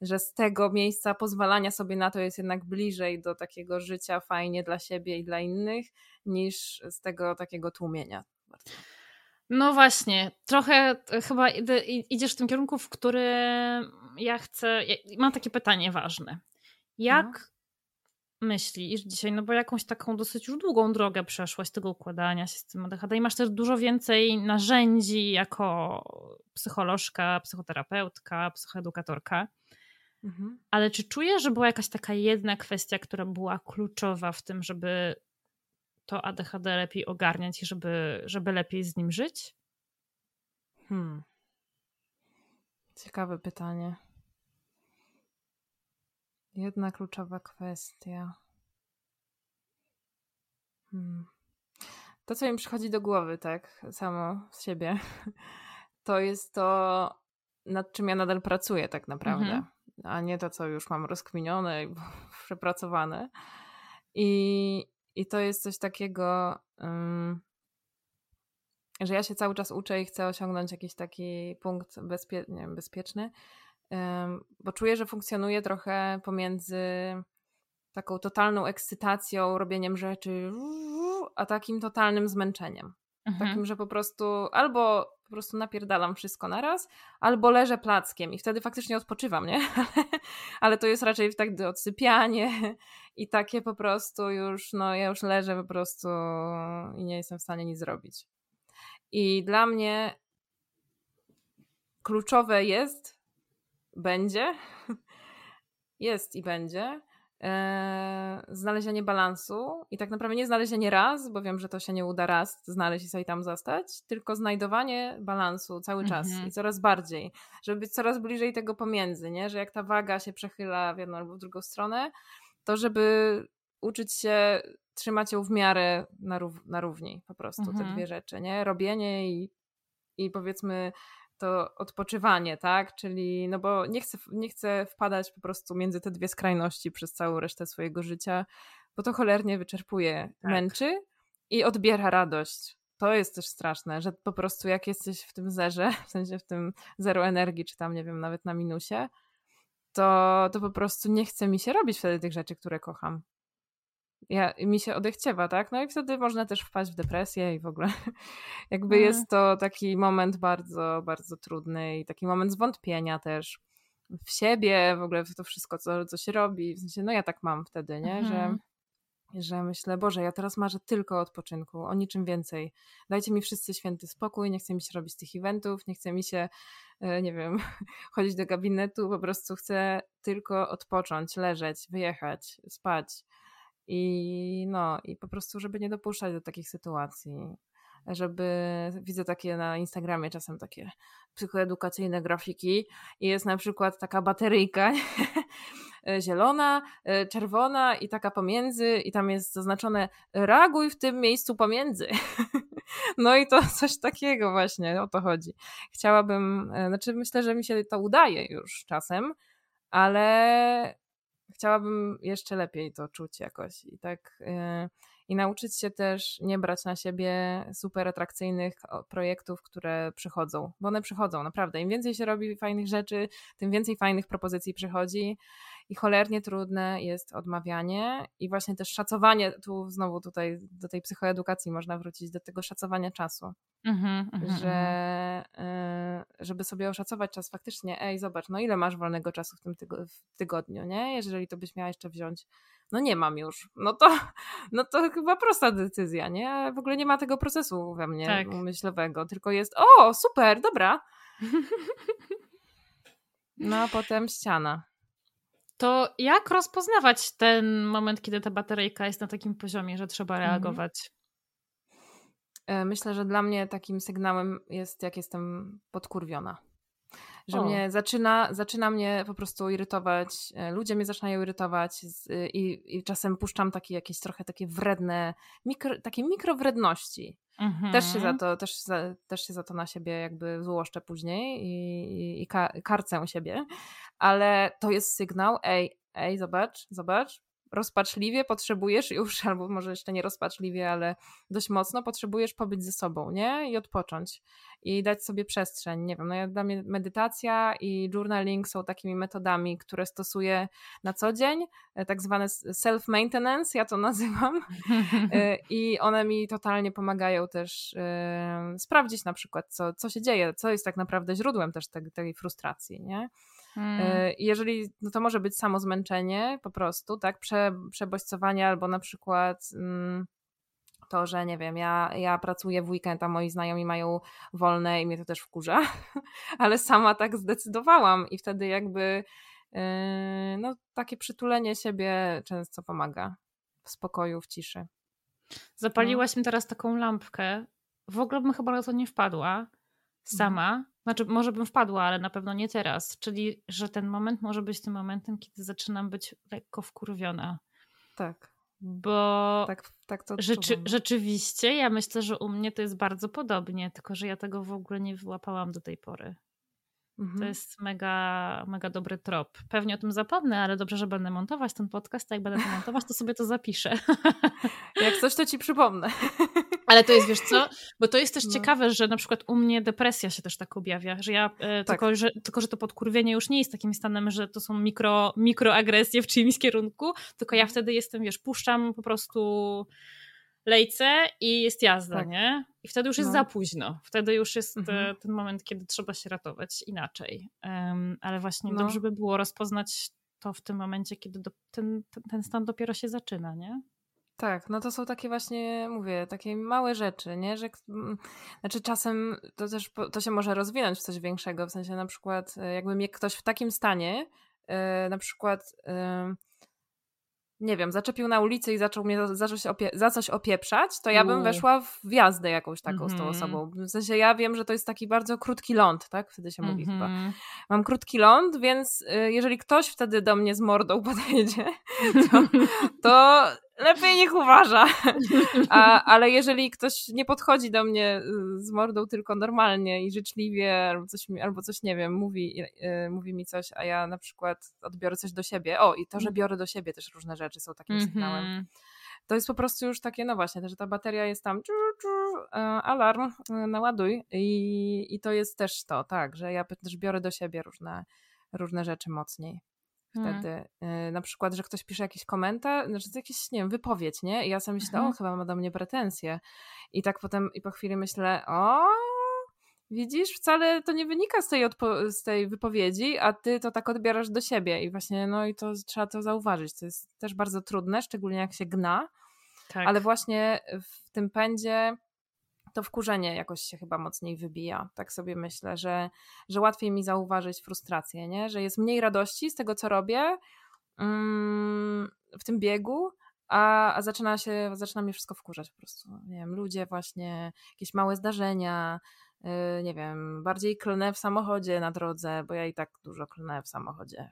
że z tego miejsca pozwalania sobie na to jest jednak bliżej do takiego życia fajnie dla siebie i dla innych, niż z tego takiego tłumienia. No właśnie, trochę chyba idziesz w tym kierunku, w którym ja chcę. Mam takie pytanie ważne. Jak no. myślisz dzisiaj, no bo jakąś taką dosyć już długą drogę przeszłaś tego układania się z tym ADHD i masz też dużo więcej narzędzi jako psycholożka, psychoterapeutka, psychoedukatorka. Mhm. Ale czy czujesz, że była jakaś taka jedna kwestia, która była kluczowa w tym, żeby to ADHD lepiej ogarniać i żeby, żeby lepiej z nim żyć? Hmm. Ciekawe pytanie. Jedna kluczowa kwestia. Hmm. To, co mi przychodzi do głowy, tak, samo z siebie, to jest to, nad czym ja nadal pracuję, tak naprawdę. Mhm a nie to, co już mam rozkminione i przepracowane. I, I to jest coś takiego, um, że ja się cały czas uczę i chcę osiągnąć jakiś taki punkt bezpie nie wiem, bezpieczny, bo czuję, że funkcjonuje trochę pomiędzy taką totalną ekscytacją, robieniem rzeczy, a takim totalnym zmęczeniem. Mhm. Takim, że po prostu albo po prostu napierdalam wszystko naraz, albo leżę plackiem i wtedy faktycznie odpoczywam, nie? Ale to jest raczej tak odsypianie i takie po prostu już, no ja już leżę po prostu i nie jestem w stanie nic zrobić. I dla mnie kluczowe jest, będzie, jest i będzie e, znalezienie balansu i tak naprawdę nie znalezienie raz, bo wiem, że to się nie uda raz znaleźć i sobie tam zostać, tylko znajdowanie balansu cały czas mhm. i coraz bardziej, żeby być coraz bliżej tego pomiędzy, nie? że jak ta waga się przechyla w jedną albo w drugą stronę, to żeby uczyć się trzymać ją w miarę na, rów, na równi po prostu, mhm. te dwie rzeczy, nie? Robienie i, i powiedzmy to odpoczywanie, tak? Czyli, no bo nie chcę, nie chcę wpadać po prostu między te dwie skrajności przez całą resztę swojego życia, bo to cholernie wyczerpuje, tak. męczy i odbiera radość. To jest też straszne, że po prostu jak jesteś w tym zerze, w sensie w tym zero energii, czy tam, nie wiem, nawet na minusie, to, to po prostu nie chce mi się robić wtedy tych rzeczy, które kocham ja, mi się odechciewa, tak? No i wtedy można też wpaść w depresję i w ogóle jakby mm. jest to taki moment bardzo, bardzo trudny i taki moment zwątpienia też w siebie, w ogóle w to wszystko, co, co się robi. W sensie, no ja tak mam wtedy, nie? Mm. Że, mhm. że myślę, Boże, ja teraz marzę tylko o odpoczynku, o niczym więcej. Dajcie mi wszyscy święty spokój, nie chce mi się robić tych eventów, nie chce mi się, e, nie wiem, chodzić do gabinetu, po prostu chcę tylko odpocząć, leżeć, wyjechać, spać i no, i po prostu, żeby nie dopuszczać do takich sytuacji. Żeby widzę takie na Instagramie czasem takie psychoedukacyjne grafiki i jest na przykład taka bateryjka zielona, e, czerwona i taka pomiędzy, i tam jest zaznaczone reaguj w tym miejscu pomiędzy. No i to coś takiego właśnie, o to chodzi. Chciałabym, e, znaczy myślę, że mi się to udaje już czasem, ale chciałabym jeszcze lepiej to czuć jakoś i tak yy, i nauczyć się też nie brać na siebie super atrakcyjnych projektów, które przychodzą, bo one przychodzą naprawdę. Im więcej się robi fajnych rzeczy, tym więcej fajnych propozycji przychodzi i cholernie trudne jest odmawianie i właśnie też szacowanie, tu znowu tutaj do tej psychoedukacji można wrócić, do tego szacowania czasu. Mm-hmm, że mm-hmm. żeby sobie oszacować czas faktycznie, ej zobacz, no ile masz wolnego czasu w tym tygo- w tygodniu, nie? Jeżeli to byś miała jeszcze wziąć, no nie mam już, no to, no to chyba prosta decyzja, nie? W ogóle nie ma tego procesu we mnie tak. myślowego, tylko jest, o super, dobra. No a potem ściana. To jak rozpoznawać ten moment, kiedy ta bateryjka jest na takim poziomie, że trzeba mhm. reagować? E, myślę, że dla mnie takim sygnałem jest, jak jestem podkurwiona. Że o. mnie zaczyna, zaczyna mnie po prostu irytować, e, ludzie mnie zaczynają irytować i, i czasem puszczam takie jakieś trochę takie wredne, mikro, takie mikrowredności. Mhm. Też, się za to, też, za, też się za to na siebie jakby złoszczę później i, i, i karcę siebie, ale to jest sygnał, ej, ej, zobacz, zobacz, rozpaczliwie potrzebujesz już, albo może jeszcze nie rozpaczliwie, ale dość mocno potrzebujesz pobyć ze sobą, nie? I odpocząć. I dać sobie przestrzeń. Nie wiem, no ja, dla mnie medytacja i journaling są takimi metodami, które stosuję na co dzień, e, tak zwane self-maintenance, ja to nazywam. E, I one mi totalnie pomagają też yy, sprawdzić na przykład, co, co się dzieje, co jest tak naprawdę źródłem też tej, tej frustracji, nie? Hmm. E, jeżeli, no to może być samo zmęczenie po prostu, tak, Prze, przebodźcowanie albo na przykład mm, to, że nie wiem, ja, ja pracuję w weekend, a moi znajomi mają wolne i mnie to też wkurza, ale sama tak zdecydowałam i wtedy jakby yy, no takie przytulenie siebie często pomaga w spokoju, w ciszy. Zapaliłaś no. mi teraz taką lampkę. W ogóle bym chyba na to nie wpadła sama, znaczy, może bym wpadła, ale na pewno nie teraz. Czyli, że ten moment może być tym momentem, kiedy zaczynam być lekko wkurwiona. Tak. Bo tak, tak to rzeczy, rzeczywiście, ja myślę, że u mnie to jest bardzo podobnie, tylko że ja tego w ogóle nie wyłapałam do tej pory. Mhm. To jest mega, mega dobry trop. Pewnie o tym zapomnę, ale dobrze, że będę montować ten podcast. A jak będę to montować, to sobie to zapiszę. Jak coś, to ci przypomnę. Ale to jest, wiesz co, bo to jest też no. ciekawe, że na przykład u mnie depresja się też tak objawia, że ja, e, tak. tylko, że, tylko że to podkurwienie już nie jest takim stanem, że to są mikro, mikroagresje w czyimś kierunku, tylko ja mhm. wtedy jestem, wiesz, puszczam po prostu lejce i jest jazda, tak. nie? I wtedy już jest no. za późno. Wtedy już jest mhm. ten moment, kiedy trzeba się ratować inaczej. Um, ale właśnie no. dobrze by było rozpoznać to w tym momencie, kiedy do, ten, ten stan dopiero się zaczyna, nie? Tak, no to są takie właśnie, mówię, takie małe rzeczy, nie? Że, znaczy czasem to też to się może rozwinąć w coś większego, w sensie na przykład e, jakby mnie ktoś w takim stanie, yy, na przykład nie wiem, zaczepił na ulicy i zaczął mnie za coś, opie- za coś opieprzać, to ja bym weszła w wjazdę jakąś taką mm-hmm. z tą mhm. osobą. W sensie ja wiem, że to jest taki bardzo krótki ląd, tak? Wtedy się mm-hmm. mówi chyba. Mhm. Mam krótki ląd, więc y, jeżeli ktoś wtedy do mnie z mordą podejdzie, to, to lepiej niech uważa. A, ale jeżeli ktoś nie podchodzi do mnie y, z mordą tylko normalnie i życzliwie, albo coś, albo coś nie wiem, mówi, yy, mówi mi coś, a ja na przykład odbiorę coś do siebie. O, i to, że biorę do siebie też różne rzeczy są takim mm -hmm. sygnałem. To jest po prostu już takie, no właśnie, że ta bateria jest tam czu, czu, e, alarm, naładuj i, i to jest też to, tak, że ja też biorę do siebie różne, różne rzeczy mocniej. Hmm. wtedy. Hmm. Na przykład, że ktoś pisze jakiś komentarz, znaczy jakiś, nie wiem, wypowiedź, nie? I ja sobie myślę, hmm. o, chyba ma do mnie pretensje. I tak potem, i po chwili myślę, o, widzisz, wcale to nie wynika z tej, z tej wypowiedzi, a ty to tak odbierasz do siebie. I właśnie, no i to trzeba to zauważyć. To jest też bardzo trudne, szczególnie jak się gna. Tak. Ale właśnie w tym pędzie to wkurzenie jakoś się chyba mocniej wybija. Tak sobie myślę, że, że łatwiej mi zauważyć frustrację, nie? że jest mniej radości z tego, co robię mm, w tym biegu, a, a zaczyna się, zaczyna mnie wszystko wkurzać po prostu. Nie wiem, ludzie właśnie, jakieś małe zdarzenia, yy, nie wiem, bardziej klnę w samochodzie na drodze, bo ja i tak dużo klnę w samochodzie,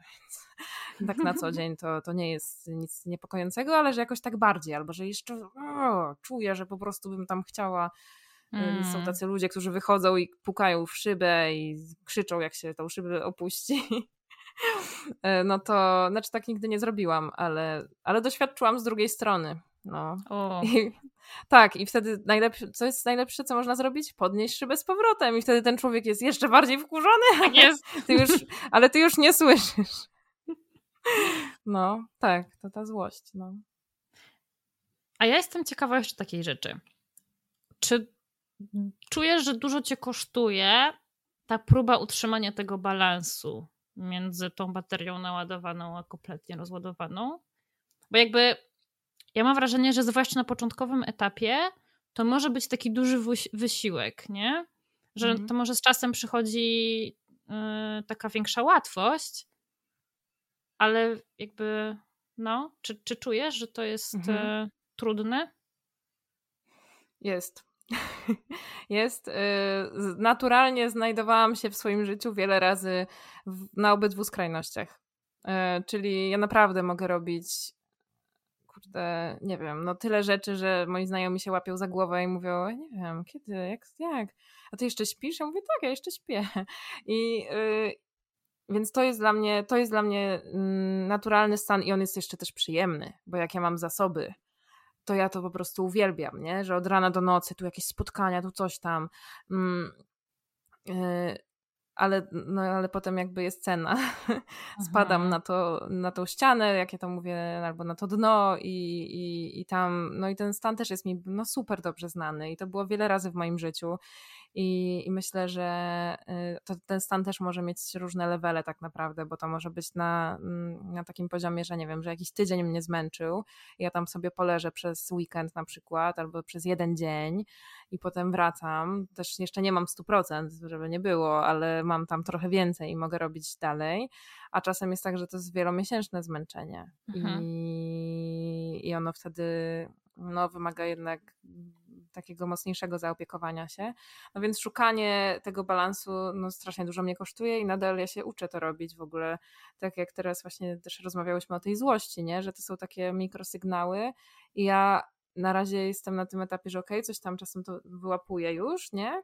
więc tak na co dzień to, to nie jest nic niepokojącego, ale że jakoś tak bardziej, albo że jeszcze o, czuję, że po prostu bym tam chciała Mm. Są tacy ludzie, którzy wychodzą i pukają w szybę i krzyczą, jak się tą szybę opuści. E, no to, znaczy tak nigdy nie zrobiłam, ale, ale doświadczyłam z drugiej strony. No. I, tak, i wtedy najlepsze, co jest najlepsze, co można zrobić? Podnieść szybę z powrotem i wtedy ten człowiek jest jeszcze bardziej wkurzony. Tak jest. Ty już, ale ty już nie słyszysz. No, tak, to ta złość. No. A ja jestem ciekawa jeszcze takiej rzeczy. Czy czujesz, że dużo cię kosztuje ta próba utrzymania tego balansu między tą baterią naładowaną a kompletnie rozładowaną. Bo jakby ja mam wrażenie, że zwłaszcza na początkowym etapie to może być taki duży wysiłek, nie? Że mhm. to może z czasem przychodzi yy, taka większa łatwość, ale jakby no, czy, czy czujesz, że to jest mhm. yy, trudne? Jest. Jest. Y, naturalnie znajdowałam się w swoim życiu wiele razy na obydwu skrajnościach. Y, czyli ja naprawdę mogę robić, kurde, nie wiem, no tyle rzeczy, że moi znajomi się łapią za głowę i mówią, nie wiem, kiedy, jak, jak? A ty jeszcze śpisz? Ja mówię, tak, ja jeszcze śpię. I y, więc to jest dla mnie, to jest dla mnie mm, naturalny stan i on jest jeszcze też przyjemny, bo jak ja mam zasoby, to ja to po prostu uwielbiam, nie? Że od rana do nocy tu jakieś spotkania, tu coś tam. Mm, yy, ale, no, ale potem jakby jest cena. Spadam na, to, na tą ścianę, jak ja to mówię, albo na to dno i, i, i tam, no i ten stan też jest mi no, super dobrze znany i to było wiele razy w moim życiu i, i myślę, że y, to, ten stan też może mieć różne levele tak naprawdę, bo to może być na, mm, na takim poziomie, że nie wiem, że jakiś tydzień mnie zmęczył ja tam sobie poleżę przez weekend na przykład albo przez jeden dzień i potem wracam. Też jeszcze nie mam 100%, żeby nie było, ale mam tam trochę więcej i mogę robić dalej. A czasem jest tak, że to jest wielomiesięczne zmęczenie mhm. i, i ono wtedy no, wymaga jednak takiego mocniejszego zaopiekowania się. No więc szukanie tego balansu no, strasznie dużo mnie kosztuje i nadal ja się uczę to robić w ogóle. Tak jak teraz właśnie też rozmawiałyśmy o tej złości, nie? że to są takie mikrosygnały i ja na razie jestem na tym etapie, że okej, okay, coś tam czasem to wyłapuję już, nie?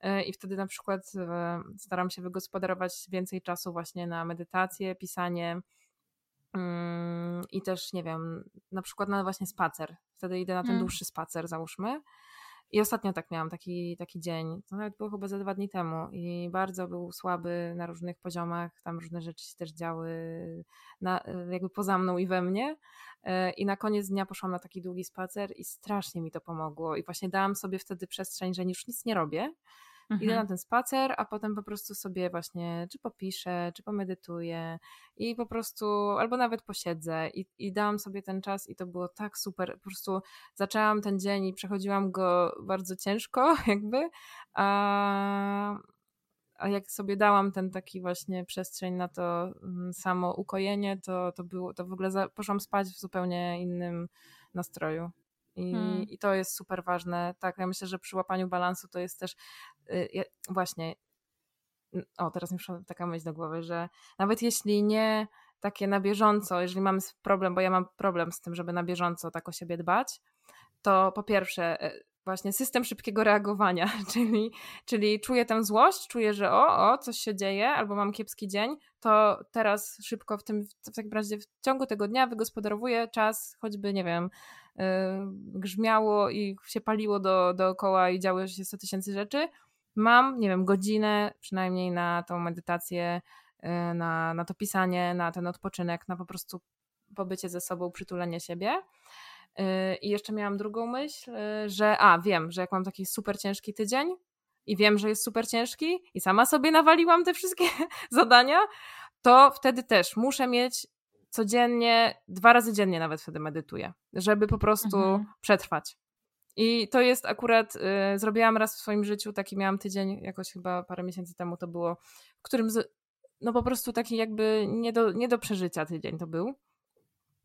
E, I wtedy na przykład e, staram się wygospodarować więcej czasu właśnie na medytację, pisanie, i też, nie wiem, na przykład na właśnie spacer. Wtedy idę na ten hmm. dłuższy spacer, załóżmy. I ostatnio tak miałam taki, taki dzień, to nawet było chyba za dwa dni temu i bardzo był słaby na różnych poziomach, tam różne rzeczy się też działy na, jakby poza mną i we mnie e, i na koniec dnia poszłam na taki długi spacer i strasznie mi to pomogło i właśnie dałam sobie wtedy przestrzeń, że już nic nie robię, Mhm. Idę na ten spacer, a potem po prostu sobie właśnie czy popiszę, czy pomedytuję i po prostu, albo nawet posiedzę i, i dałam sobie ten czas i to było tak super. Po prostu zaczęłam ten dzień i przechodziłam go bardzo ciężko jakby, a, a jak sobie dałam ten taki właśnie przestrzeń na to mm, samo ukojenie, to, to było, to w ogóle za, poszłam spać w zupełnie innym nastroju. I, hmm. I to jest super ważne. Tak, ja myślę, że przy łapaniu balansu to jest też y, właśnie. O, teraz mi przyszła taka myśl do głowy, że nawet jeśli nie takie na bieżąco, jeżeli mamy problem, bo ja mam problem z tym, żeby na bieżąco tak o siebie dbać, to po pierwsze y, właśnie system szybkiego reagowania, czyli, czyli czuję tę złość, czuję, że o, o, coś się dzieje, albo mam kiepski dzień, to teraz szybko w tym, w takim razie w ciągu tego dnia wygospodarowuję czas, choćby, nie wiem, yy, grzmiało i się paliło do, dookoła i działy się 100 tysięcy rzeczy. Mam, nie wiem, godzinę przynajmniej na tą medytację, yy, na, na to pisanie, na ten odpoczynek, na po prostu pobycie ze sobą, przytulenie siebie. Y, I jeszcze miałam drugą myśl, y, że a wiem, że jak mam taki super ciężki tydzień i wiem, że jest super ciężki i sama sobie nawaliłam te wszystkie zadania, to wtedy też muszę mieć codziennie, dwa razy dziennie nawet wtedy medytuję, żeby po prostu mhm. przetrwać. I to jest akurat, y, zrobiłam raz w swoim życiu, taki miałam tydzień, jakoś chyba parę miesięcy temu to było, w którym z, no po prostu taki jakby nie do, nie do przeżycia tydzień to był.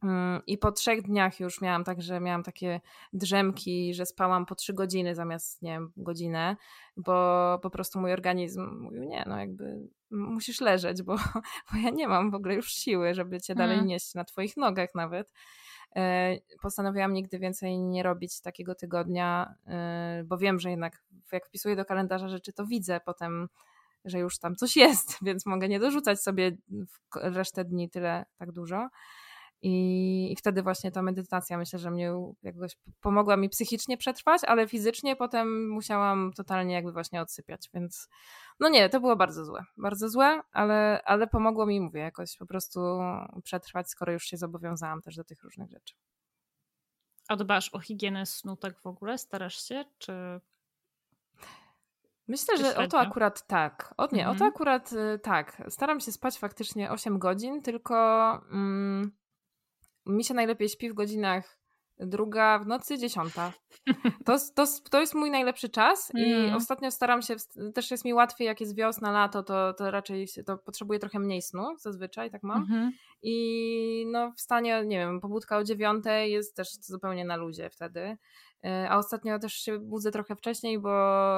Mm, I po trzech dniach już miałam tak, że miałam takie drzemki, że spałam po trzy godziny zamiast, nie wiem, godzinę, bo po prostu mój organizm mówił, nie, no jakby musisz leżeć, bo, bo ja nie mam w ogóle już siły, żeby cię dalej mm. nieść na twoich nogach nawet. E, postanowiłam nigdy więcej nie robić takiego tygodnia, e, bo wiem, że jednak jak wpisuję do kalendarza rzeczy, to widzę potem, że już tam coś jest, więc mogę nie dorzucać sobie w resztę dni tyle tak dużo. I, I, wtedy właśnie ta medytacja myślę, że mnie jakoś pomogła mi psychicznie przetrwać, ale fizycznie potem musiałam totalnie jakby właśnie odsypiać, więc no nie, to było bardzo złe. Bardzo złe, ale, ale pomogło mi, mówię, jakoś po prostu przetrwać, skoro już się zobowiązałam też do tych różnych rzeczy. A dbasz o higienę snu tak w ogóle? Starasz się, czy Myślę, że o to akurat tak. O, nie, mhm. o to mhm. akurat y, tak. Staram się spać faktycznie 8 godzin, tylko mm, mi się najlepiej śpi w godzinach druga w nocy, dziesiąta. To, to, to jest mój najlepszy czas i mm. ostatnio staram się, też jest mi łatwiej, jak jest wiosna, lato, to, to raczej to potrzebuję trochę mniej snu, zazwyczaj tak mam. Mm -hmm. I no w stanie, nie wiem, pobudka o dziewiątej jest też zupełnie na luzie wtedy. E, a ostatnio też się budzę trochę wcześniej, bo,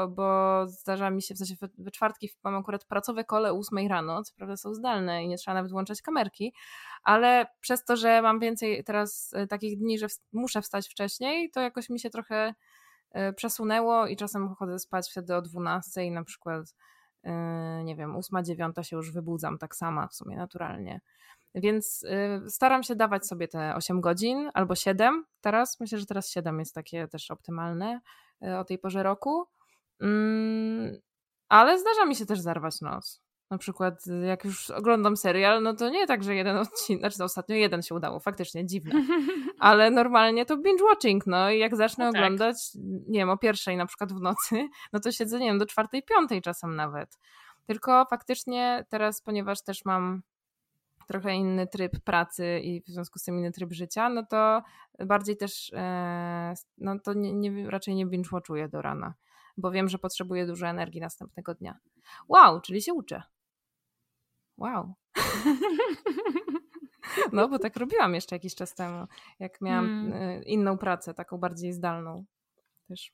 bo zdarza mi się, w sensie we czwartki mam akurat pracowe kole o 8 rano, co prawda są zdalne i nie trzeba nawet włączać kamerki, ale przez to, że mam więcej teraz e, takich dni, że muszę wstać wcześniej, to jakoś mi się trochę e, przesunęło i czasem chodzę spać wtedy o 12 i na przykład nie wiem, 8, 9 się już wybudzam tak sama w sumie naturalnie. Więc y, staram się dawać sobie te 8 godzin albo 7 teraz. Myślę, że teraz 7 jest takie też optymalne y, o tej porze roku. Mm, ale zdarza mi się też zarwać nos. Na przykład, jak już oglądam serial, no to nie tak, że jeden odcinek, znaczy ostatnio jeden się udało, faktycznie dziwne. Ale normalnie to binge watching, no i jak zacznę no tak. oglądać, nie wiem, o pierwszej na przykład w nocy, no to siedzę, nie wiem, do czwartej, piątej czasem nawet. Tylko faktycznie teraz, ponieważ też mam trochę inny tryb pracy i w związku z tym inny tryb życia, no to bardziej też, e, no to nie, nie, raczej nie binge-watchuję do rana, bo wiem, że potrzebuję dużo energii następnego dnia. Wow, czyli się uczę. Wow. No, bo tak robiłam jeszcze jakiś czas temu, jak miałam hmm. inną pracę, taką bardziej zdalną też.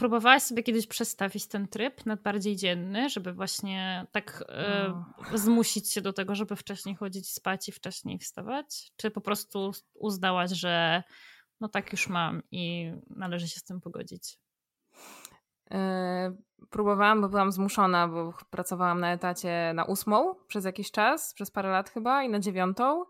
Próbowałaś sobie kiedyś przestawić ten tryb na bardziej dzienny, żeby właśnie tak e, zmusić się do tego, żeby wcześniej chodzić spać i wcześniej wstawać? Czy po prostu uznałaś, że no tak już mam i należy się z tym pogodzić? E, próbowałam, bo byłam zmuszona, bo pracowałam na etacie na ósmą przez jakiś czas, przez parę lat chyba i na dziewiątą.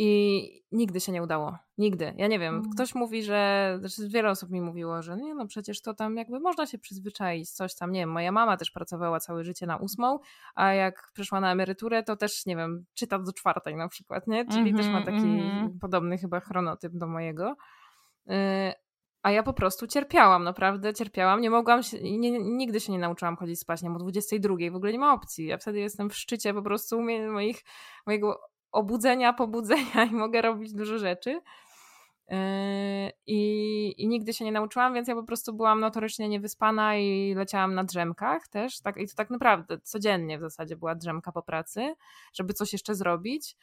I nigdy się nie udało. Nigdy. Ja nie wiem. Mm. Ktoś mówi, że. Znaczy wiele osób mi mówiło, że nie, no przecież to tam jakby można się przyzwyczaić, coś tam. Nie wiem, moja mama też pracowała całe życie na ósmą, a jak przyszła na emeryturę, to też, nie wiem, czyta do czwartej na przykład, nie? Czyli mm -hmm, też ma taki mm -hmm. podobny chyba chronotyp do mojego. Y, a ja po prostu cierpiałam, naprawdę cierpiałam. Nie mogłam się, nie, nigdy się nie nauczyłam chodzić spać, nie, o 22 w ogóle nie ma opcji. Ja wtedy jestem w szczycie po prostu moich, mojego obudzenia, pobudzenia i mogę robić dużo rzeczy. Yy, I, I, nigdy się nie nauczyłam, więc ja po prostu byłam notorycznie niewyspana i leciałam na drzemkach też. Tak, I to tak naprawdę codziennie w zasadzie była drzemka po pracy, żeby coś jeszcze zrobić.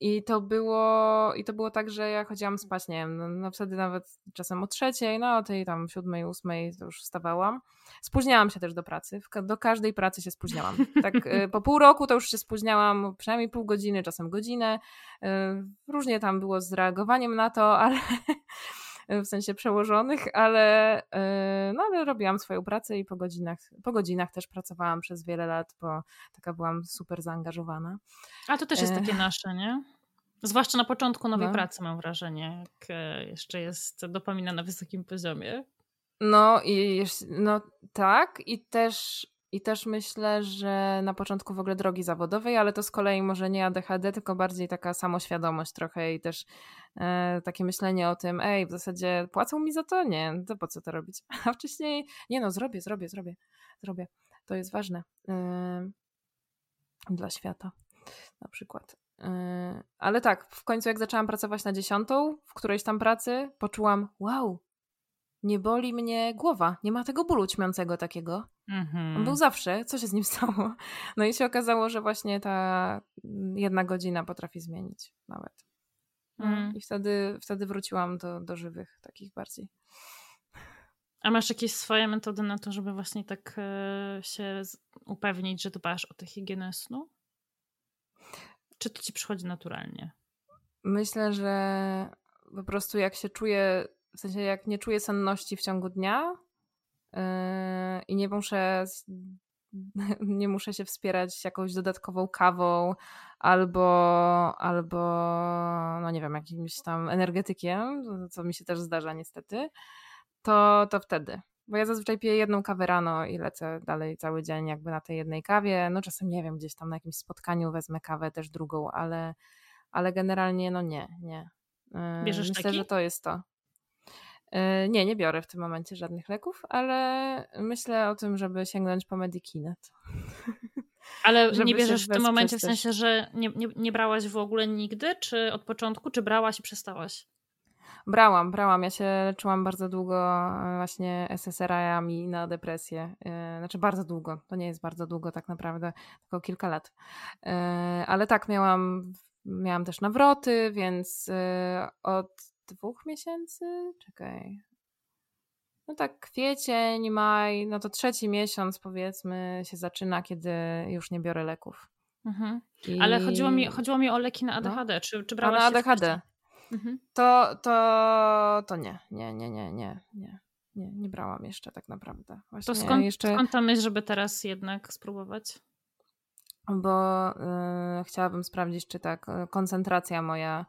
I to było, i to było tak, że ja chodziłam spać, nie wiem, no, no wtedy nawet czasem o trzeciej, no o tej tam siódmej, ósmej to już wstawałam. Spóźniałam się też do pracy, do każdej pracy się spóźniałam. Tak y, po pół roku to już się spóźniałam przynajmniej pół godziny, czasem godzinę. Y, różnie tam było z reagowaniem na to, ale w sensie przełożonych, ale, y, no, ale robiłam swoją pracę i po godzinach, po godzinach też pracowałam przez wiele lat, bo taka byłam super zaangażowana. A to też jest takie nasze, nie? Zwłaszcza na początku nowej no. pracy mam wrażenie, jak e, jeszcze jest dopamina na wysokim poziomie. No i no tak i też i też myślę, że na początku w ogóle drogi zawodowej, ale to z kolei może nie ADHD, tylko bardziej taka samoświadomość trochę i też e, takie myślenie o tym, ej, w zasadzie płacą mi za to? Nie, to po co to robić? A wcześniej, nie no, zrobię, zrobię, zrobię, zrobię. To jest ważne e, dla świata na przykład. E, ale tak, w końcu jak zaczęłam pracować na dziesiątą, w którejś tam pracy, poczułam, wow, nie boli mnie głowa, nie ma tego bólu ćmiącego takiego. On był zawsze, co się z nim stało? No i się okazało, że właśnie ta jedna godzina potrafi zmienić nawet. No, mm. I wtedy, wtedy wróciłam do, do żywych, takich bardziej. A masz jakieś swoje metody na to, żeby właśnie tak e, się upewnić, że dbasz o tę higienę snu? Czy to ci przychodzi naturalnie? Myślę, że po prostu jak się czuję w sensie jak nie czuję senności w ciągu dnia i nie muszę nie muszę się wspierać jakąś dodatkową kawą albo, albo no nie wiem, jakimś tam energetykiem, co mi się też zdarza niestety, to, to wtedy. Bo ja zazwyczaj piję jedną kawę rano i lecę dalej cały dzień jakby na tej jednej kawie. No czasem nie wiem, gdzieś tam na jakimś spotkaniu wezmę kawę też drugą, ale, ale generalnie no nie, nie. Yy, Bierzesz Myślę, taki? że to jest to. E, nie, nie biorę w tym momencie żadnych leków, ale myślę o tym, żeby sięgnąć po Medikinet. Ale nie bierzesz w tym momencie w sensie, że nie, nie, nie brałaś w ogóle nigdy, czy od początku, czy brałaś i przestałaś? Brałam, brałam. Ja się leczyłam bardzo długo e, właśnie SSRI-ami na depresję. E, znaczy bardzo długo. To nie jest bardzo długo tak naprawdę, tylko kilka lat. Ale tak, miałam, miałam też nawroty, więc od dwóch miesięcy? Czekaj. No tak, kwiecień, maj, no to trzeci miesiąc powiedzmy się zaczyna, kiedy już nie biorę leków. Mhm. I... Ale chodziło mi, chodziło mi o leki na ADHD. No. Czy, czy brałaś A na ADHD? Mhm. To, to, to nie, nie, nie, nie, nie, nie. Nie, nie brałam jeszcze tak naprawdę. Właśnie to skąd, jeszcze... skąd ta myśl, żeby teraz jednak spróbować? Bo y, chciałabym sprawdzić, czy tak y, koncentracja moja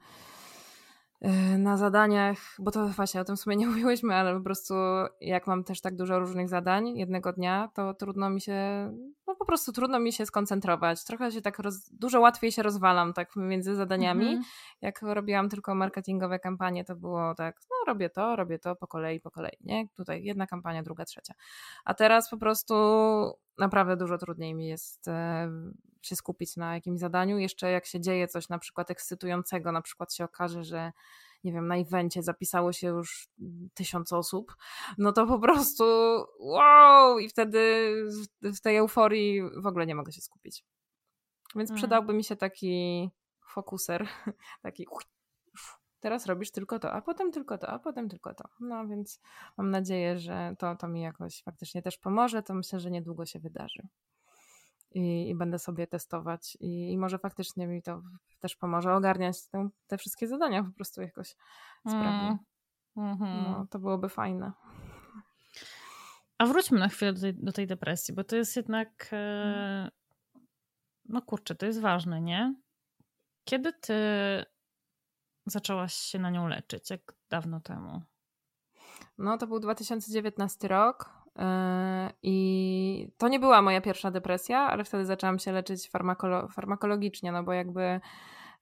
na zadaniach, bo to właśnie o tym w sumie nie mówiłyśmy, ale po prostu jak mam też tak dużo różnych zadań jednego dnia, to trudno mi się, no po prostu trudno mi się skoncentrować. Trochę się tak, roz, dużo łatwiej się rozwalam tak między zadaniami. Mm -hmm. Jak robiłam tylko marketingowe kampanie, to było tak, no robię to, robię to po kolei, po kolei, nie? Tutaj jedna kampania, druga, trzecia. A teraz po prostu naprawdę dużo trudniej mi jest e, się skupić na jakimś zadaniu. Jeszcze jak się dzieje coś na przykład ekscytującego, na przykład się okaże, że nie wiem, na evencie zapisało się już tysiąc osób, no to po prostu wow! I wtedy w tej euforii w ogóle nie mogę się skupić. Więc mm. przydałby mi się taki fokuser, taki teraz robisz tylko to, a potem tylko to, a potem tylko to. No więc mam nadzieję, że to, to mi jakoś faktycznie też pomoże. To myślę, że niedługo się wydarzy. I, i będę sobie testować i, i, może faktycznie mi to też pomoże ogarniać te, te wszystkie zadania po prostu jakoś sprawnie. Mm. No, to byłoby fajne. A wróćmy na chwilę do tej, do tej depresji, bo to jest jednak, e, no kurczę, to jest ważne, nie? Kiedy ty zaczęłaś się na nią leczyć? Jak dawno temu? No, to był 2019 rok. Yy, I to nie była moja pierwsza depresja, ale wtedy zaczęłam się leczyć farmakolo farmakologicznie, no bo jakby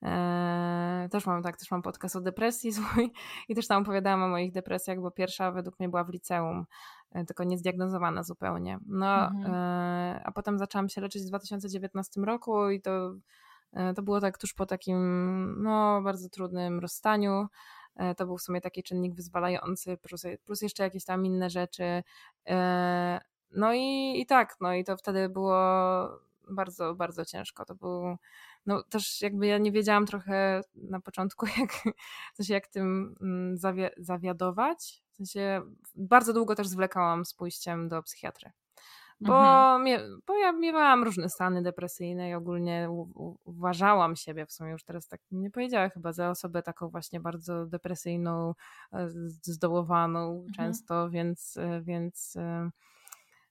Eee, też mam tak, też mam podcast o depresji swój i też tam opowiadałam o moich depresjach, bo pierwsza według mnie była w liceum, e, tylko niezdiagnozowana zupełnie. No, mhm. e, a potem zaczęłam się leczyć w 2019 roku i to, e, to było tak tuż po takim no, bardzo trudnym rozstaniu. E, to był w sumie taki czynnik wyzwalający, plus, plus jeszcze jakieś tam inne rzeczy. E, no i, i tak, no i to wtedy było bardzo, bardzo ciężko. To był no też jakby ja nie wiedziałam trochę na początku, jak, w sensie jak tym mm, zawi zawiadować. W sensie bardzo długo też zwlekałam z pójściem do psychiatry. Bo, mhm. mie, bo ja miewałam różne stany depresyjne i ogólnie u, u, uważałam siebie, w sumie już teraz tak nie powiedziała chyba, za osobę taką właśnie bardzo depresyjną, e, zdołowaną mhm. często, więc, e, więc e,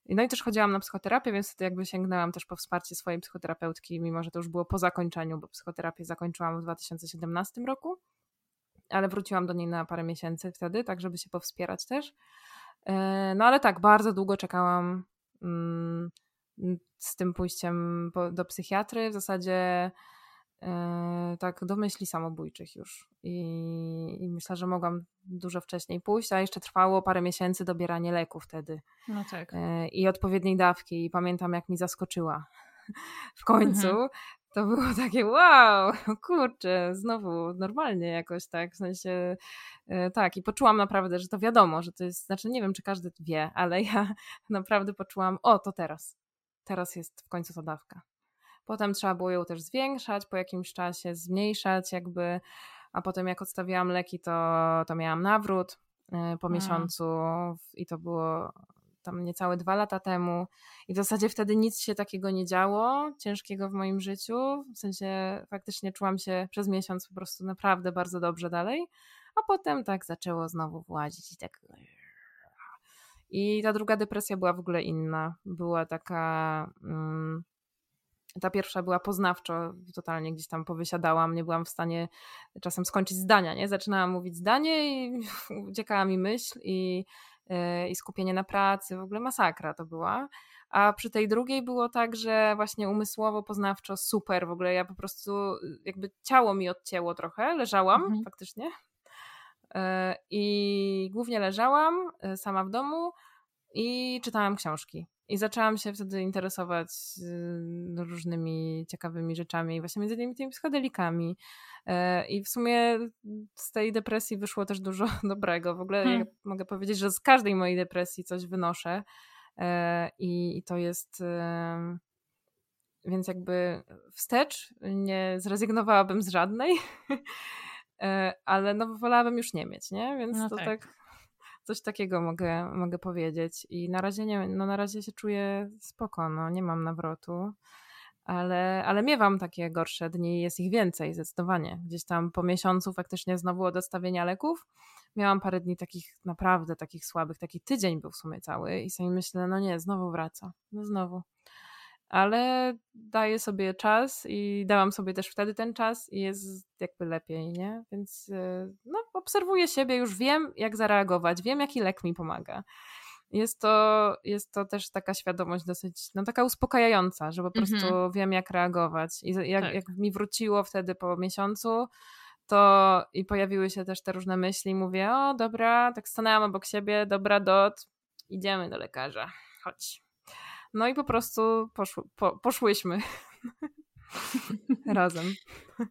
no i też chodziłam na psychoterapię, więc wtedy jakby sięgnęłam też po wsparcie swojej psychoterapeutki, mimo że to już było po zakończeniu, bo psychoterapię zakończyłam w 2017 roku, ale wróciłam do niej na parę miesięcy wtedy, tak żeby się powspierać też. No ale tak, bardzo długo czekałam z tym pójściem do psychiatry. W zasadzie E, tak do myśli samobójczych już. I, I, myślę, że mogłam dużo wcześniej pójść, a jeszcze trwało parę miesięcy dobieranie leku wtedy. No tak. E, I odpowiedniej dawki. I pamiętam, jak mi zaskoczyła w końcu. Mhm. To było takie wow, kurczę, znowu normalnie jakoś tak, w sensie e, tak i poczułam naprawdę, że to wiadomo, że to jest, znaczy nie wiem, czy każdy wie, ale ja naprawdę poczułam, o, to teraz, teraz jest w końcu ta dawka. Potem trzeba było ją też zwiększać, po jakimś czasie zmniejszać jakby, a potem jak odstawiałam leki, to, to miałam nawrót y, po miesiącu i to było tam niecałe dwa lata temu i w zasadzie wtedy nic się takiego nie działo ciężkiego w moim życiu, w sensie faktycznie czułam się przez miesiąc po prostu naprawdę bardzo dobrze dalej, a potem tak zaczęło znowu władzić i tak i ta druga depresja była w ogóle inna. Była taka mm, ta pierwsza była poznawczo, totalnie gdzieś tam powysiadałam, nie byłam w stanie czasem skończyć zdania, nie? Zaczynałam mówić zdanie i uciekała mi myśl i, i skupienie na pracy, w ogóle masakra to była. A przy tej drugiej było tak, że właśnie umysłowo, poznawczo super, w ogóle ja po prostu jakby ciało mi odcięło trochę, leżałam mhm. faktycznie e, i głównie leżałam e, sama w domu i czytałam książki. I zaczęłam się wtedy interesować y, różnymi ciekawymi rzeczami, właśnie między innymi tymi psychodelikami. E, I w sumie z tej depresji wyszło też dużo dobrego. W ogóle hmm. ja mogę powiedzieć, że z każdej mojej depresji coś wynoszę. E, I, to jest. Więc jakby wstecz nie zrezygnowałabym z żadnej, e, ale no wolałabym już nie mieć, nie? Więc no to tak. tak coś takiego mogę, mogę powiedzieć. I na razie nie, no na razie się czuję spoko, no nie mam nawrotu, ale, ale miewam takie gorsze dni, jest ich więcej zdecydowanie. Gdzieś tam po miesiącu faktycznie znowu od odstawienia leków miałam parę dni takich naprawdę takich słabych, taki tydzień był w sumie cały i sobie myślę, no nie, znowu wraca, no znowu ale daję sobie czas i dałam sobie też wtedy ten czas i jest jakby lepiej, nie? Więc y, no, obserwuję siebie, już wiem, jak zareagować, wiem, jaki lek mi pomaga. Jest to, jest to też taka świadomość dosyć, no taka uspokajająca, że po prostu mhm. wiem, jak reagować. I jak, tak. jak mi wróciło wtedy po miesiącu, to i pojawiły się też te różne myśli, mówię, o dobra, tak stanęłam obok siebie, dobra, dot, idziemy do lekarza, chodź. No i po prostu poszły, po, poszłyśmy razem.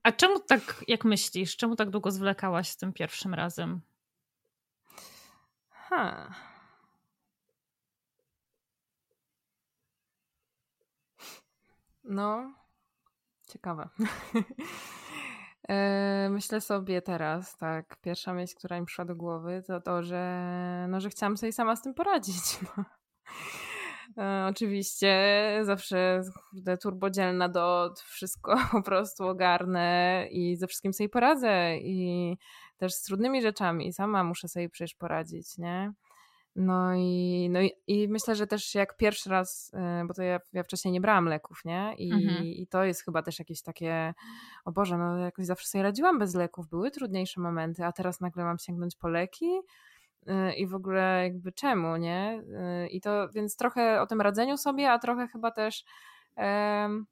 A czemu tak, jak myślisz, czemu tak długo zwlekałaś z tym pierwszym razem? Ha. No, ciekawe. E, myślę sobie teraz, tak, pierwsza myśl, która mi przyszła do głowy, to to, że, no, że chciałam sobie sama z tym poradzić. No. E, oczywiście zawsze kurde, turbodzielna do wszystko po prostu ogarnę i ze wszystkim sobie poradzę i też z trudnymi rzeczami sama muszę sobie przecież poradzić, nie? No i, no i, i myślę, że też jak pierwszy raz, y, bo to ja, ja wcześniej nie brałam leków, nie? I, mhm. I to jest chyba też jakieś takie, o Boże, no jakoś zawsze sobie radziłam bez leków, były trudniejsze momenty, a teraz nagle mam sięgnąć po leki i w ogóle jakby czemu, nie? Y, I to, więc trochę o tym radzeniu sobie, a trochę chyba też um,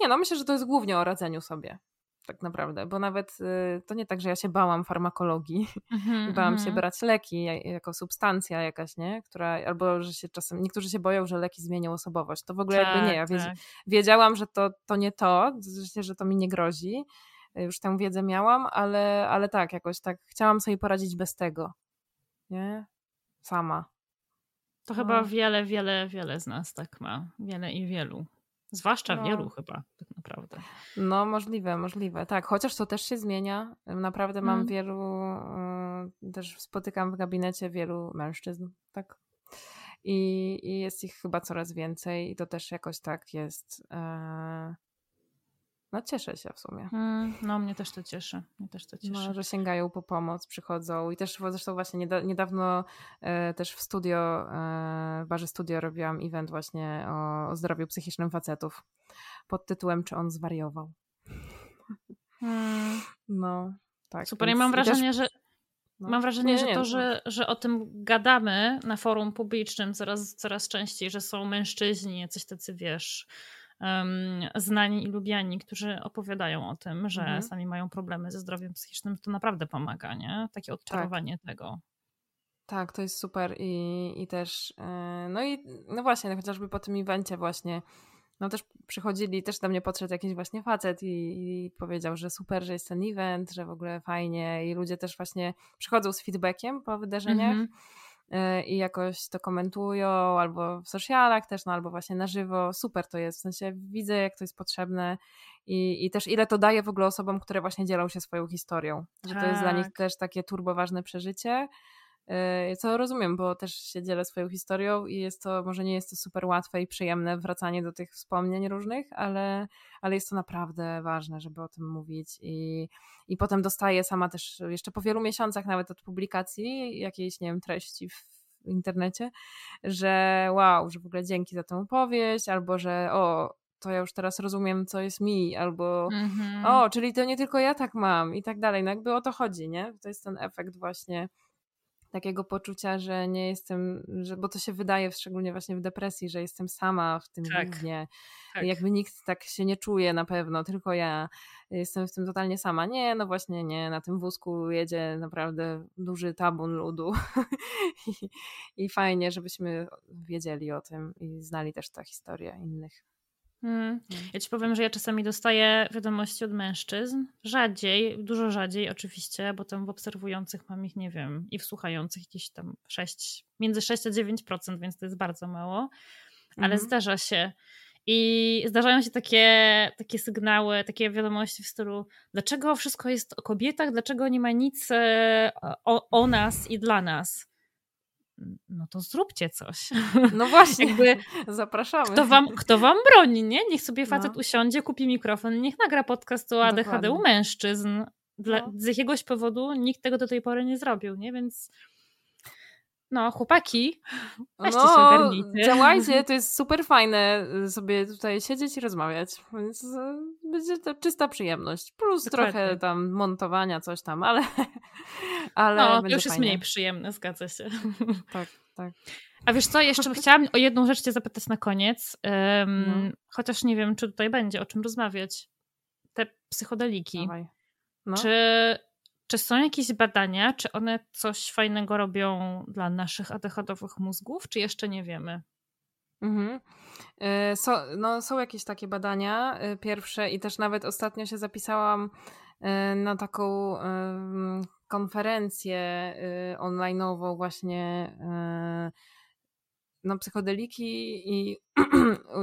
nie, no myślę, że to jest głównie o radzeniu sobie tak naprawdę, bo nawet y, to nie tak, że ja się bałam farmakologii mm-hmm, bałam mm-hmm. się mhm. brać leki jako substancja jakaś, nie? Która, albo że się czasem, niektórzy się boją, że leki zmienią osobowość, to w ogóle tak, jakby nie, ja tak. wiedziałam, że to, to nie to, że to mi nie grozi, już tę wiedzę miałam, ale, ale tak, jakoś tak chciałam sobie poradzić bez tego, nie? Sama. To no. chyba wiele, wiele, wiele z nas tak ma. Wiele i wielu. Zwłaszcza no. wielu chyba, tak naprawdę. No, możliwe, możliwe. Tak, chociaż to też się zmienia. Naprawdę mam mm. wielu, y, też spotykam w gabinecie wielu mężczyzn, tak. I, I, jest ich chyba coraz więcej, i to też jakoś tak jest. E, no cieszę się w sumie. Mm, no mnie też to cieszy. Mnie też to cieszy. No, że sięgają po pomoc, przychodzą i też zresztą właśnie niedawno e, też w studio, e, w barze studio robiłam event właśnie o, o zdrowiu psychicznym facetów pod tytułem Czy on zwariował? Hmm. No, tak. Super, i mam wrażenie, też... że no. Mam wrażenie, nie, że to, że, że o tym gadamy na forum publicznym coraz, coraz częściej, że są mężczyźni, jacyś tacy, wiesz, um, znani i lubiani, którzy opowiadają o tym, że mhm. sami mają problemy ze zdrowiem psychicznym, to naprawdę pomaga, nie? Takie odczarowanie tak. tego. Tak, to jest super i, i też, yy, no i no właśnie, chociażby po tym evencie właśnie, no też przychodzili, też do mnie podszedł jakiś właśnie facet i, i, powiedział, że super, że jest ten event, że w ogóle fajnie i ludzie też właśnie przychodzą z feedbackiem po wydarzeniach. -hmm i jakoś to komentują, albo w socialach też, no albo właśnie na żywo. Super to jest, w sensie widzę, jak to jest potrzebne i, i też ile to daje w ogóle osobom, które właśnie dzielą się swoją historią. Że to jest dla nich tak. też takie turbo ważne przeżycie. Y, co rozumiem, bo też się dzielę swoją historią i jest to, może nie jest to super łatwe i przyjemne wracanie do tych wspomnień różnych, ale, ale jest to naprawdę ważne, żeby o tym mówić i, i potem dostaję sama też jeszcze po wielu miesiącach nawet od publikacji jakiejś, nie wiem, treści w internecie, że wow, że w ogóle dzięki za tę opowieść, albo że o, to ja już teraz rozumiem, co jest mi, albo mm-hmm. o, czyli to nie tylko ja tak mam i tak dalej. No jakby o to chodzi, nie? To jest ten efekt właśnie takiego poczucia, że nie jestem, że, bo to się wydaje szczególnie właśnie w depresji, że jestem sama w tym tak. głównie. Tak. Jakby nikt tak się nie czuje na pewno, tylko ja jestem w tym totalnie sama. Nie, no właśnie nie, na tym wózku jedzie naprawdę duży tabun ludu I, i fajnie, żebyśmy wiedzieli o tym i znali też tę historię innych. Hmm. Ja ci powiem, że ja czasami dostaję wiadomości od mężczyzn. Rzadziej, dużo rzadziej oczywiście, bo tam w obserwujących mam ich, nie wiem, i w słuchających jakieś tam 6, między 6 a 9%, więc to jest bardzo mało. Ale hmm. zdarza się. I zdarzają się takie, takie sygnały, takie wiadomości w stylu, dlaczego wszystko jest o kobietach, dlaczego nie ma nic e, o, o nas i dla nas no to zróbcie coś. No właśnie, jakby zapraszamy. Kto wam, kto wam broni, nie? Niech sobie facet no. usiądzie, kupi mikrofon, niech nagra podcast o ADHD Dokładnie. u mężczyzn. Dla, no. Z jakiegoś powodu nikt tego do tej pory nie zrobił, nie? Więc no, chłopaki, weźcie no, się ogarnijcie. Działajcie, to jest super fajne y, sobie tutaj siedzieć i rozmawiać. Więc y, będzie to czysta przyjemność. Plus Dokładnie. trochę tam montowania, coś tam, ale. ale no, już jest fajnie. mniej przyjemne, zgadza się. Tak, tak. A wiesz co, jeszcze chciałam o jedną rzecz cię zapytać na koniec. Um, no. Chociaż nie wiem, czy tutaj będzie o czym rozmawiać. Te psychodeliki. No. Czy czy są jakieś badania, czy one coś fajnego robią dla naszych ADHD-owych mózgów, czy jeszcze nie wiemy? Mhm. E, so, no, są jakieś takie badania, e, pierwsze i też nawet ostatnio się zapisałam e, na taką konferencję online'ową właśnie no, psychodeliki i,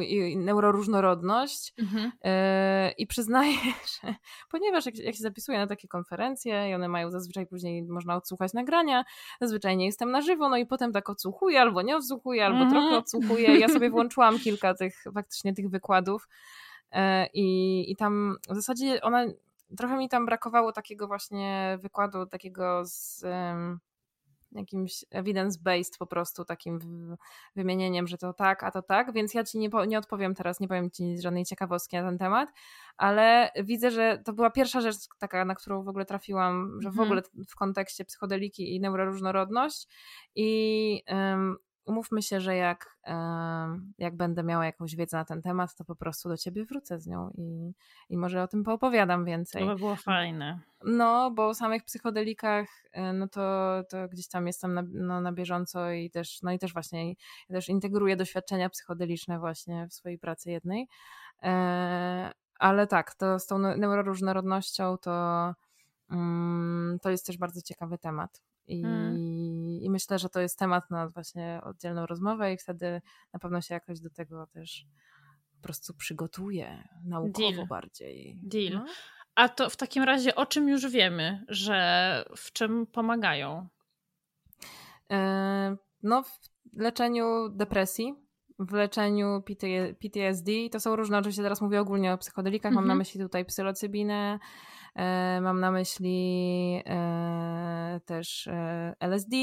i neuroróżnorodność. Mhm. E, I przyznaję, że ponieważ jak, jak się zapisuję na takie konferencje i one mają zazwyczaj później można odsłuchać nagrania, zazwyczaj nie jestem na żywo, no i potem tak odsłuchuję, albo nie odsłuchuję, albo mhm. trochę odsłuchuję. Ja sobie włączyłam kilka tych faktycznie tych wykładów e, i, i tam w zasadzie ona trochę mi tam brakowało takiego właśnie wykładu, takiego z jakimś evidence-based po prostu takim wymienieniem, że to tak, a to tak, więc ja ci nie, nie odpowiem teraz, nie powiem ci żadnej ciekawostki na ten temat, ale widzę, że to była pierwsza rzecz taka, na którą w ogóle trafiłam, że w mhm. ogóle w kontekście psychodeliki i neuroróżnorodność i umówmy się, że jak, jak będę miała jakąś wiedzę na ten temat, to po prostu do ciebie wrócę z nią i, i może o tym poopowiadam więcej. To by było fajne. No, bo o samych psychodelikach, e, no to, to gdzieś tam jestem na, no, na bieżąco i też, no i też właśnie ja też integruję doświadczenia psychodeliczne właśnie w swojej pracy jednej. E, ale tak, to z tą neuroróżnorodnością to, mm, to jest też bardzo ciekawy temat. I, hmm. I myślę, że to jest temat na właśnie oddzielną rozmowę i wtedy na pewno się jakoś do tego też po prostu przygotuję naukowo Deal. bardziej. Deal. No? A to w takim razie o czym już wiemy, że w czym pomagają? E, no, w leczeniu depresji, w leczeniu PTSD, to są różne, oczywiście teraz mówię ogólnie o psychodelikach, mm -hmm. mam na mhm. myśli tutaj psylocybinę, E, mam na myśli e, też e, LSD,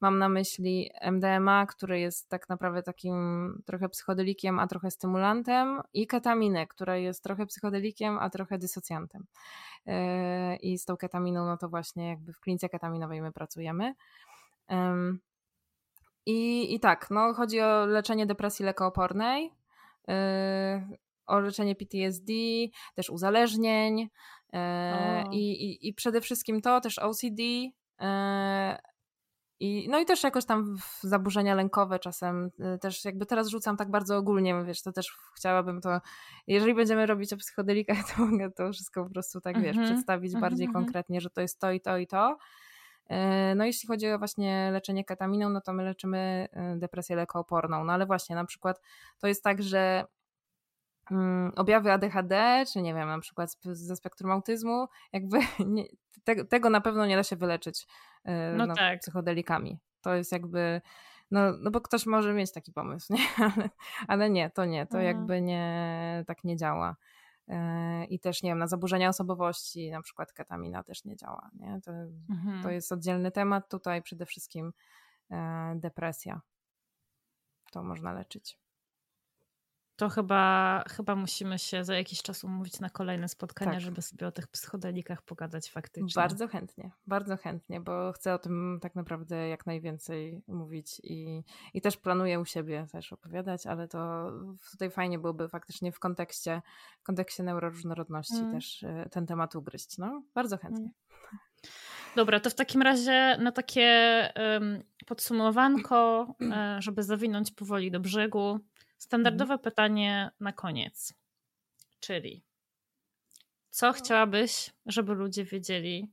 mam na myśli MDMA, który jest tak naprawdę takim trochę psychodelikiem, a trochę stymulantem, i ketaminę, która jest trochę psychodelikiem, a trochę dysocjantem. I z tą ketaminą, no to właśnie jakby w klinice ketaminowej my pracujemy. I, I tak, no chodzi o leczenie depresji lekoopornej, o leczenie PTSD, też uzależnień, E, I, i, przede wszystkim to, też OCD. E, I, no i też jakoś tam zaburzenia lękowe czasem e, też jakby teraz rzucam tak bardzo ogólnie, wiesz, to też chciałabym to, jeżeli będziemy robić o psychodelikach, to mogę to wszystko po prostu tak, wiesz, mm -hmm. przedstawić mm -hmm. bardziej mhm. konkretnie, że to jest to i to i to. No jeśli chodzi o właśnie leczenie ketaminą, no to my leczymy depresję lekooporną, no ale właśnie na przykład to jest tak, że objawy ADHD, czy nie wiem, na przykład ze spektrum autyzmu, jakby nie, te, tego na pewno nie da się wyleczyć e, no, no tak. psychodelikami. To jest jakby, no, no bo ktoś może mieć taki pomysł, nie? Ale, ale nie, to nie, to mhm. jakby nie, tak nie działa. E, I też, nie wiem, na zaburzenia osobowości, na przykład ketamina też nie działa, nie? To, mhm. to jest oddzielny temat, tutaj przede wszystkim e, depresja. To można leczyć to chyba, chyba musimy się za jakiś czas umówić na kolejne spotkania, tak. żeby sobie o tych psychodelikach pogadać faktycznie. Bardzo chętnie, bardzo chętnie, bo chcę o tym tak naprawdę jak najwięcej mówić i, i też planuję u siebie też opowiadać, ale to tutaj fajnie byłoby faktycznie w kontekście, w kontekście neuroróżnorodności mm. też e, ten temat ugryźć. No, bardzo chętnie. Mm. Dobra, to w takim razie na takie um, podsumowanko, e, żeby zawinąć powoli do brzegu. Standardowe mhm. pytanie na koniec, czyli co no. chciałabyś, żeby ludzie wiedzieli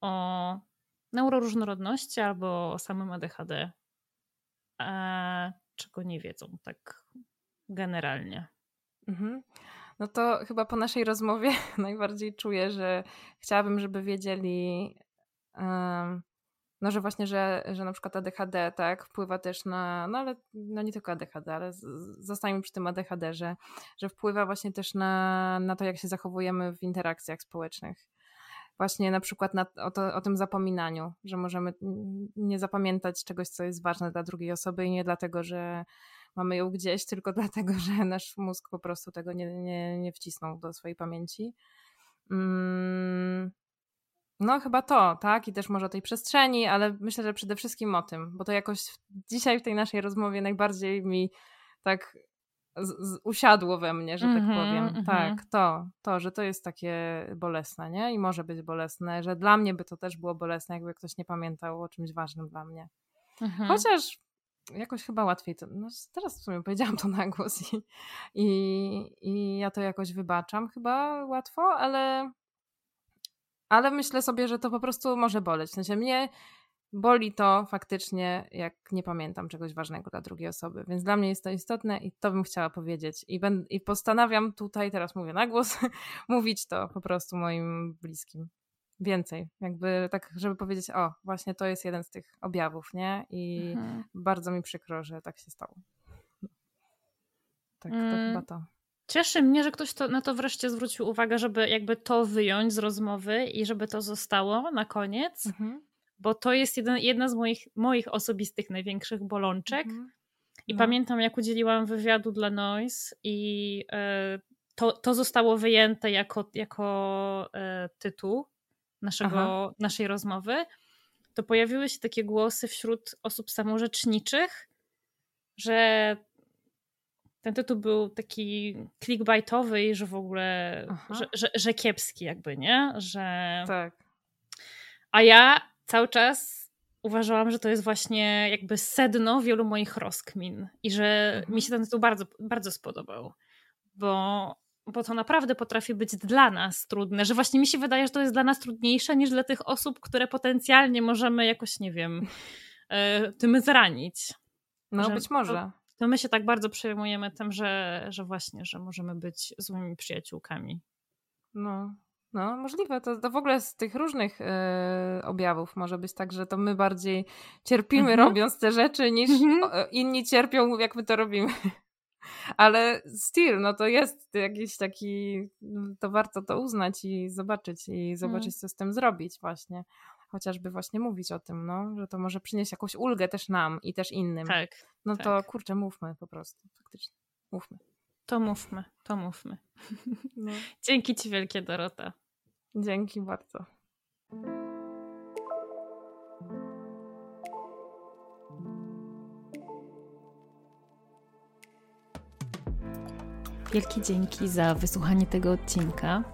o neuroróżnorodności albo o samym ADHD, a czego nie wiedzą tak generalnie? Mhm. No to chyba po naszej rozmowie najbardziej czuję, że chciałabym, żeby wiedzieli, um, no, że właśnie, że, że na przykład ADHD, tak, wpływa też na, no ale no nie tylko ADHD, ale zostańmy przy tym ADHD, że, że wpływa właśnie też na, na to, jak się zachowujemy w interakcjach społecznych. Właśnie na przykład na, o, to, o tym zapominaniu, że możemy nie zapamiętać czegoś, co jest ważne dla drugiej osoby i nie dlatego, że mamy ją gdzieś, tylko dlatego, że nasz mózg po prostu tego nie, nie, nie wcisnął do swojej pamięci. Mm, no, chyba to, tak? I też może o tej przestrzeni, ale myślę, że przede wszystkim o tym, bo to jakoś dzisiaj w tej naszej rozmowie najbardziej mi tak z, z, usiadło we mnie, że mm -hmm, tak mhm, powiem. Mm -hmm. Tak, to, to, że to jest takie bolesne, nie? I może być bolesne, że dla mnie by to też było bolesne, jakby ktoś nie pamiętał o czymś ważnym dla mnie. Mm -hmm. Chociaż jakoś chyba łatwiej to, no teraz w sumie powiedziałam to na głos i, i, i ja to jakoś wybaczam chyba łatwo, ale ale myślę sobie, że to po prostu może boleć. W sensie mnie boli to faktycznie, jak nie pamiętam czegoś ważnego dla drugiej osoby. Więc dla mnie jest to istotne i to bym chciała powiedzieć. I, ben, i postanawiam tutaj, teraz mówię na głos, mówić to po prostu moim bliskim. Więcej, jakby tak, żeby powiedzieć, o, właśnie to jest jeden z tych objawów, nie? I mhm. bardzo mi przykro, że tak się stało. Tak, to mm. chyba to. Cieszy mnie, że ktoś to, na to wreszcie zwrócił uwagę, żeby jakby to wyjąć z rozmowy i żeby to zostało na koniec. Mhm. bo to jest jeden, jedna z moich, moich osobistych największych bolączek. Mhm. I no. pamiętam, jak udzieliłam wywiadu dla Noise i e, to, to zostało wyjęte jako, jako e, tytuł naszego, naszej rozmowy, to pojawiły się takie głosy wśród osób samorzeczniczych, że ten tytuł był taki clickbaitowy i że w ogóle, że, że, że, kiepski jakby, nie? Że... Tak. A ja cały czas uważałam, że to jest właśnie jakby sedno wielu moich rozkmin i że mhm. mi się ten tytuł bardzo, bardzo spodobał, bo, bo to naprawdę potrafi być dla nas trudne, że właśnie mi się wydaje, że to jest dla nas trudniejsze niż dla tych osób, które potencjalnie możemy jakoś, nie wiem, e, tym zranić. No, że być może. To, to my się tak bardzo przejmujemy tym, że, że właśnie, że możemy być złymi przyjaciółkami. No, no, możliwe. To, to w ogóle z tych różnych e, objawów może być tak, że to my bardziej cierpimy mhm. robiąc te rzeczy, niż mhm. inni cierpią, jak my to robimy. Ale still, no to jest jakiś taki, to warto to uznać i zobaczyć, i zobaczyć, mhm. co z tym zrobić właśnie. Chociażby właśnie mówić o tym, no, że to może przynieść jakąś ulgę też nam i też innym. Tak. No tak. to kurczę, mówmy po prostu, faktycznie. Mówmy. To mówmy, to mówmy. No. Dzięki Ci wielkie, Dorota. Dzięki bardzo. Wielkie dzięki za wysłuchanie tego odcinka.